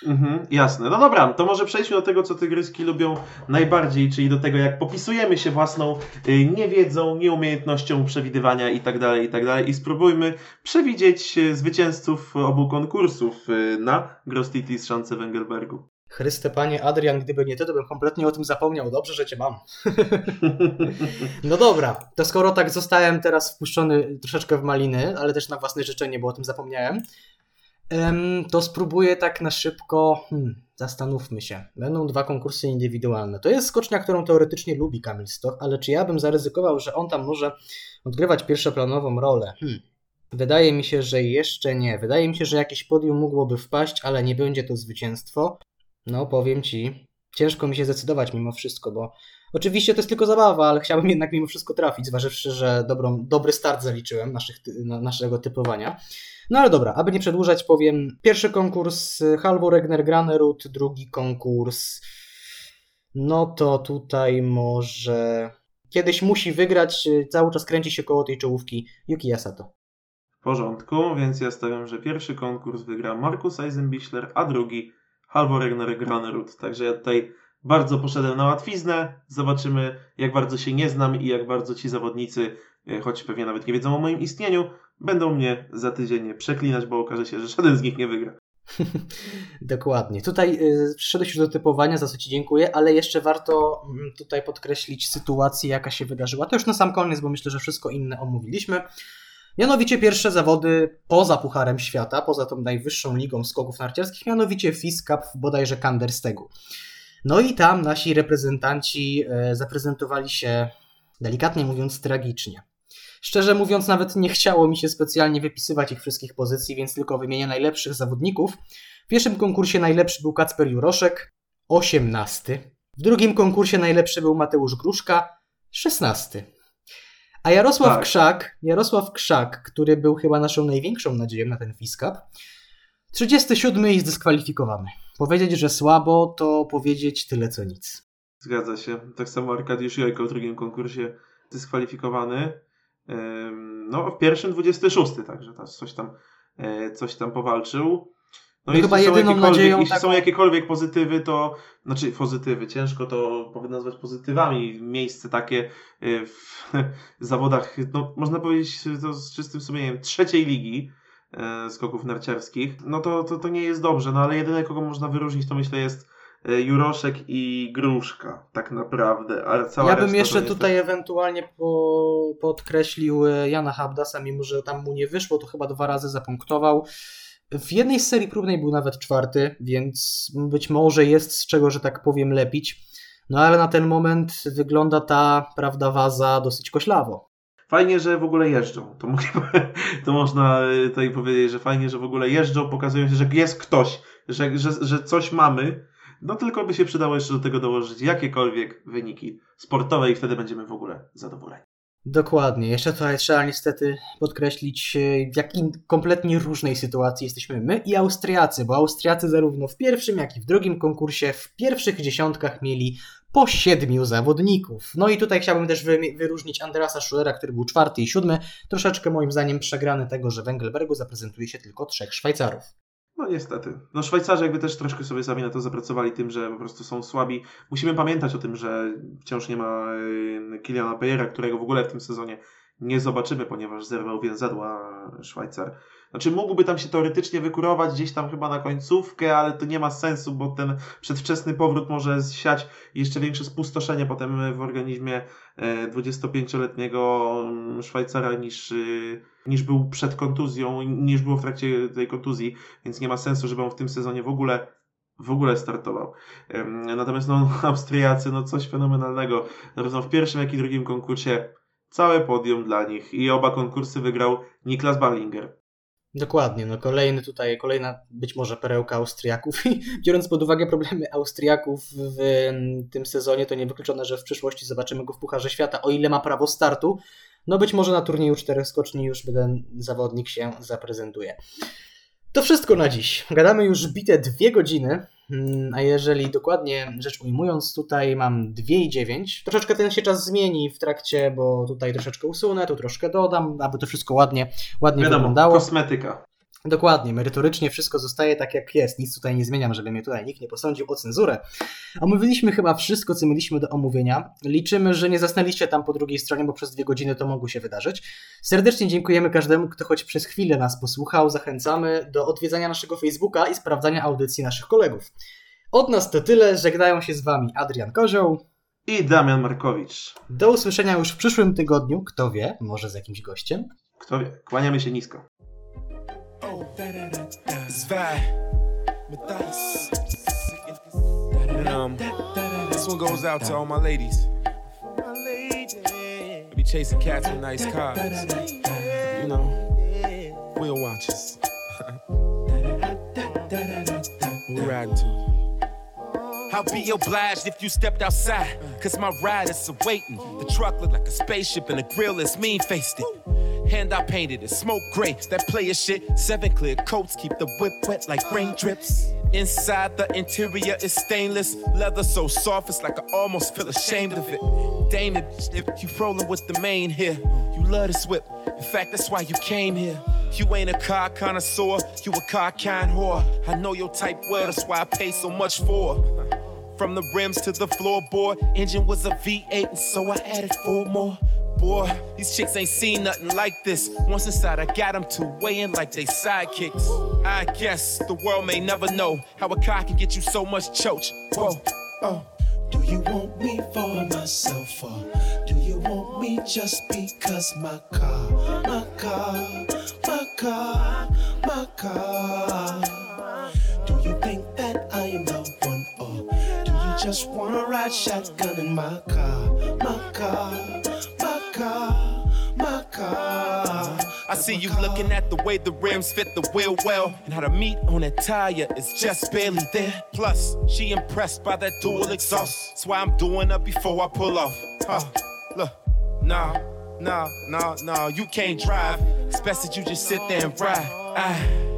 Mhm, jasne. No dobra, to może przejdźmy do tego, co tygryski lubią najbardziej, czyli do tego, jak popisujemy się własną y, niewiedzą, nieumiejętnością przewidywania itd., tak itd. Tak i spróbujmy przewidzieć y, zwycięzców obu konkursów y, na Grostity z Szance Węgelbergu. Chryste Panie, Adrian, gdyby nie ty, to bym kompletnie o tym zapomniał. Dobrze, że cię mam. no dobra, to skoro tak zostałem teraz wpuszczony troszeczkę w maliny, ale też na własne życzenie, bo o tym zapomniałem, to spróbuję tak na szybko. Hmm, zastanówmy się. Będą dwa konkursy indywidualne. To jest skocznia, którą teoretycznie lubi Kamil Stoch, ale czy ja bym zaryzykował, że on tam może odgrywać pierwszoplanową rolę? Hmm. Wydaje mi się, że jeszcze nie. Wydaje mi się, że jakieś podium mogłoby wpaść, ale nie będzie to zwycięstwo. No, powiem ci, ciężko mi się zdecydować mimo wszystko, bo oczywiście to jest tylko zabawa, ale chciałbym jednak mimo wszystko trafić, zważywszy, że dobrą, dobry start zaliczyłem naszych, naszego typowania. No ale dobra, aby nie przedłużać, powiem pierwszy konkurs Halvor Regner Granerud, drugi konkurs no to tutaj może kiedyś musi wygrać, cały czas kręci się koło tej czołówki Yuki Yasato. W porządku, więc ja stawiam, że pierwszy konkurs wygra Markus Eisenbichler, a drugi Halvor Regner Granerud. Także ja tutaj bardzo poszedłem na łatwiznę. Zobaczymy, jak bardzo się nie znam i jak bardzo ci zawodnicy, choć pewnie nawet nie wiedzą o moim istnieniu, będą mnie za tydzień przeklinać, bo okaże się, że żaden z nich nie wygra. Dokładnie. Tutaj y, przyszedłeś już do typowania, za co Ci dziękuję, ale jeszcze warto mm, tutaj podkreślić sytuację, jaka się wydarzyła. To już na sam koniec, bo myślę, że wszystko inne omówiliśmy. Mianowicie pierwsze zawody poza Pucharem Świata, poza tą najwyższą ligą skoków narciarskich, mianowicie FIS Cup w bodajże Kanderstegu. No i tam nasi reprezentanci e, zaprezentowali się, delikatnie mówiąc, tragicznie. Szczerze mówiąc, nawet nie chciało mi się specjalnie wypisywać ich wszystkich pozycji, więc tylko wymienię najlepszych zawodników. W pierwszym konkursie najlepszy był Kacper Juroszek, 18. W drugim konkursie najlepszy był Mateusz Gruszka, 16. A Jarosław tak. Krzak, Jarosław Krzak, który był chyba naszą największą nadzieją na ten Fiskap, 37 jest dyskwalifikowany. Powiedzieć, że słabo, to powiedzieć tyle co nic. Zgadza się. Tak samo Arkadiusz Jojko w drugim konkursie dyskwalifikowany. No, w pierwszym 26, także coś tam, e, coś tam powalczył. No, no chyba jedyną nadzieją. Jeśli są jakiekolwiek pozytywy, to znaczy pozytywy, ciężko to powinno nazwać pozytywami. Miejsce takie e, w zawodach, no, można powiedzieć to z czystym sumieniem, trzeciej ligi e, skoków narciarskich, no to, to, to nie jest dobrze, no ale jedyne kogo można wyróżnić to myślę jest Juroszek i Gruszka, tak naprawdę. Ale cała ja bym jeszcze tutaj ewentualnie po, podkreślił e, Jana Habdasa, mimo że tam mu nie wyszło, to chyba dwa razy zapunktował. W jednej z serii próbnej był nawet czwarty, więc być może jest z czego, że tak powiem, lepić. No ale na ten moment wygląda ta, prawda, waza dosyć koślawo. Fajnie, że w ogóle jeżdżą. To, to można e, tutaj powiedzieć, że fajnie, że w ogóle jeżdżą, pokazują się, że jest ktoś, że, że, że coś mamy, no tylko by się przydało jeszcze do tego dołożyć jakiekolwiek wyniki sportowe i wtedy będziemy w ogóle zadowoleni. Dokładnie. Jeszcze tutaj trzeba niestety podkreślić, w jakiej kompletnie różnej sytuacji jesteśmy my i Austriacy, bo Austriacy zarówno w pierwszym, jak i w drugim konkursie w pierwszych dziesiątkach mieli po siedmiu zawodników. No i tutaj chciałbym też wyróżnić Andreasa Schulera, który był czwarty i siódmy. Troszeczkę moim zdaniem przegrany tego, że w Engelbergu zaprezentuje się tylko trzech Szwajcarów. No niestety. No Szwajcarzy jakby też troszkę sobie sami na to zapracowali tym, że po prostu są słabi. Musimy pamiętać o tym, że wciąż nie ma y, Kiliana Pejera, którego w ogóle w tym sezonie nie zobaczymy, ponieważ zerwał więzadła Szwajcar. Znaczy mógłby tam się teoretycznie wykurować gdzieś tam chyba na końcówkę, ale to nie ma sensu, bo ten przedwczesny powrót może siać jeszcze większe spustoszenie potem w organizmie 25-letniego e, mm, Szwajcara niż, y, niż był przed kontuzją, niż było w trakcie tej kontuzji, więc nie ma sensu, żeby on w tym sezonie w ogóle w ogóle startował. Natomiast no, Austriacy, no coś fenomenalnego. Zarówno w pierwszym, jak i drugim konkursie całe podium dla nich i oba konkursy wygrał Niklas Ballinger. Dokładnie, no kolejny tutaj, kolejna być może perełka Austriaków biorąc pod uwagę problemy Austriaków w tym sezonie, to niewykluczone, że w przyszłości zobaczymy go w Pucharze Świata, o ile ma prawo startu. No być może na turnieju czterech skoczni już ten zawodnik się zaprezentuje. To wszystko na dziś. Gadamy już bite dwie godziny. Mm, a jeżeli dokładnie rzecz ujmując, tutaj mam 2,9. Troszeczkę ten się czas zmieni w trakcie, bo tutaj troszeczkę usunę, tu troszkę dodam, aby to wszystko ładnie, ładnie Wiadomo, wyglądało. kosmetyka. Dokładnie, merytorycznie wszystko zostaje tak jak jest, nic tutaj nie zmieniam, żeby mnie tutaj nikt nie posądził o cenzurę. Omówiliśmy chyba wszystko, co mieliśmy do omówienia. Liczymy, że nie zasnęliście tam po drugiej stronie, bo przez dwie godziny to mogło się wydarzyć. Serdecznie dziękujemy każdemu, kto choć przez chwilę nas posłuchał. Zachęcamy do odwiedzania naszego Facebooka i sprawdzania audycji naszych kolegów. Od nas to tyle, żegnają się z Wami Adrian Kozioł i Damian Markowicz. Do usłyszenia już w przyszłym tygodniu, kto wie, może z jakimś gościem. Kto wie, kłaniamy się nisko. Um, this one goes out to all my ladies. I be chasing cats with nice cars. You know, wheel watches. We're riding to. I'll be obliged if you stepped outside, cause my ride is awaiting. The truck look like a spaceship and the grill is mean faced it. Hand I painted it, smoke gray, that player shit. Seven clear coats keep the whip wet like rain drips. Inside the interior is stainless leather so soft it's like I almost feel ashamed of it. It, if you rolling with the main here, you love this whip. In fact, that's why you came here. You ain't a car connoisseur, you a car kind whore. I know your type well, that's why I pay so much for. From the rims to the floorboard, engine was a V8, and so I added four more. Boy, these chicks ain't seen nothing like this. Once inside, I got them to weighing like they sidekicks. I guess the world may never know how a car can get you so much choach. Whoa, oh, oh. Do you want me for myself or do you want me just because my car, my car, my car, my car? Do you think that I am the one or do you just wanna ride shotgun in my car, my car, my car? I see you looking at the way the rims fit the wheel well, and how the meat on that tire is just barely there. Plus, she impressed by that dual exhaust. That's why I'm doing up before I pull off. Huh, look, nah, nah, nah, nah, you can't drive. It's best that you just sit there and ride. I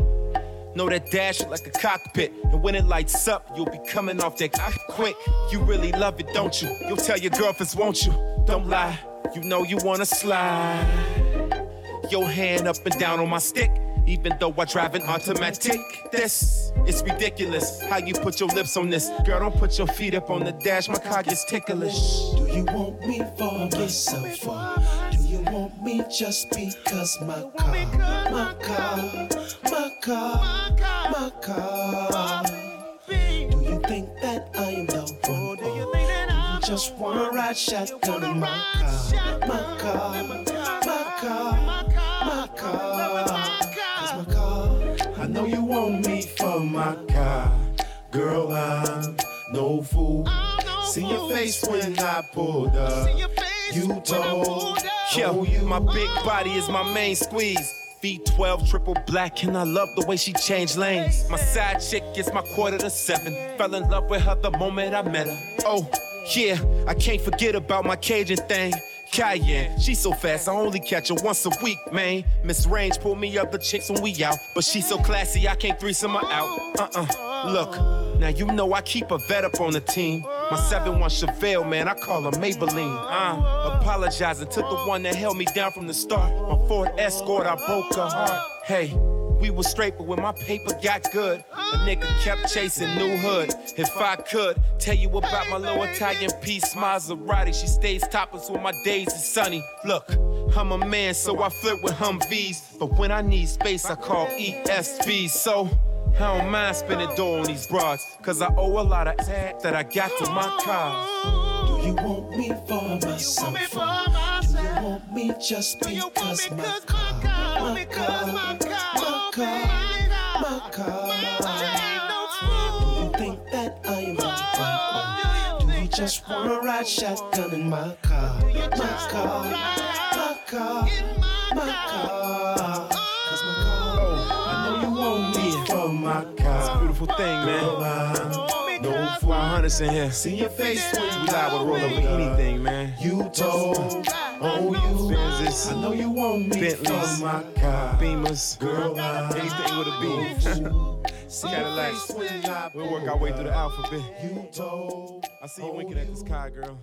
know that dash like a cockpit, and when it lights up, you'll be coming off that quick. You really love it, don't you? You'll tell your girlfriends, won't you? Don't lie, you know you wanna slide your hand up and down on my stick. Even though I drive an automatic, this it's ridiculous how you put your lips on this. Girl, don't put your feet up on the dash, my car gets ticklish. Do you want me for myself or do you want me just because my car, my car, my car, my car? Do just wanna ride shotgun in my car, my car, my car? my Cause my car, I know you want me for my car. Girl, I'm no fool. See your face when I pulled up. You told, you. my big body is my main squeeze. V12 triple black, and I love the way she changed lanes. My side chick gets my quarter to seven. Fell in love with her the moment I met her. Oh, yeah, I can't forget about my Cajun thing. Cayenne. She so fast, I only catch her once a week, man. Miss Range pull me up the chicks when we out. But she so classy, I can't threesome her out. Uh uh. Look, now you know I keep a vet up on the team. My 7 1 Chevelle, man, I call her Maybelline. Uh, apologizing to the one that held me down from the start. My Ford Escort, I broke her heart. Hey. We was straight, but when my paper got good, a nigga kept chasing new hood. If I could tell you about my little Italian piece, Maserati, she stays topless when my days is sunny. Look, I'm a man, so I flirt with Humvees. But when I need space, I call ESV. So I don't mind spending dough on these broads, cause I owe a lot of ass that I got to my cars. Do you want me for myself? Do you want me just because my car, my car, my car, my car? Do you think that I am a Do you just wanna ride shotgun in my car, my car, my car, my car? Cause my car, oh, I know you want me for my car. It's a beautiful thing, man. No 500s in here. See your face when We liable to roll with anything, man. You told, oh you, Benzes, I know you want me Bentleys, my car. Beamers, Girl, I anything with a beam. see your Cadillacs. face when I We'll work our way through the alphabet. You told, I see you winking at the sky, girl.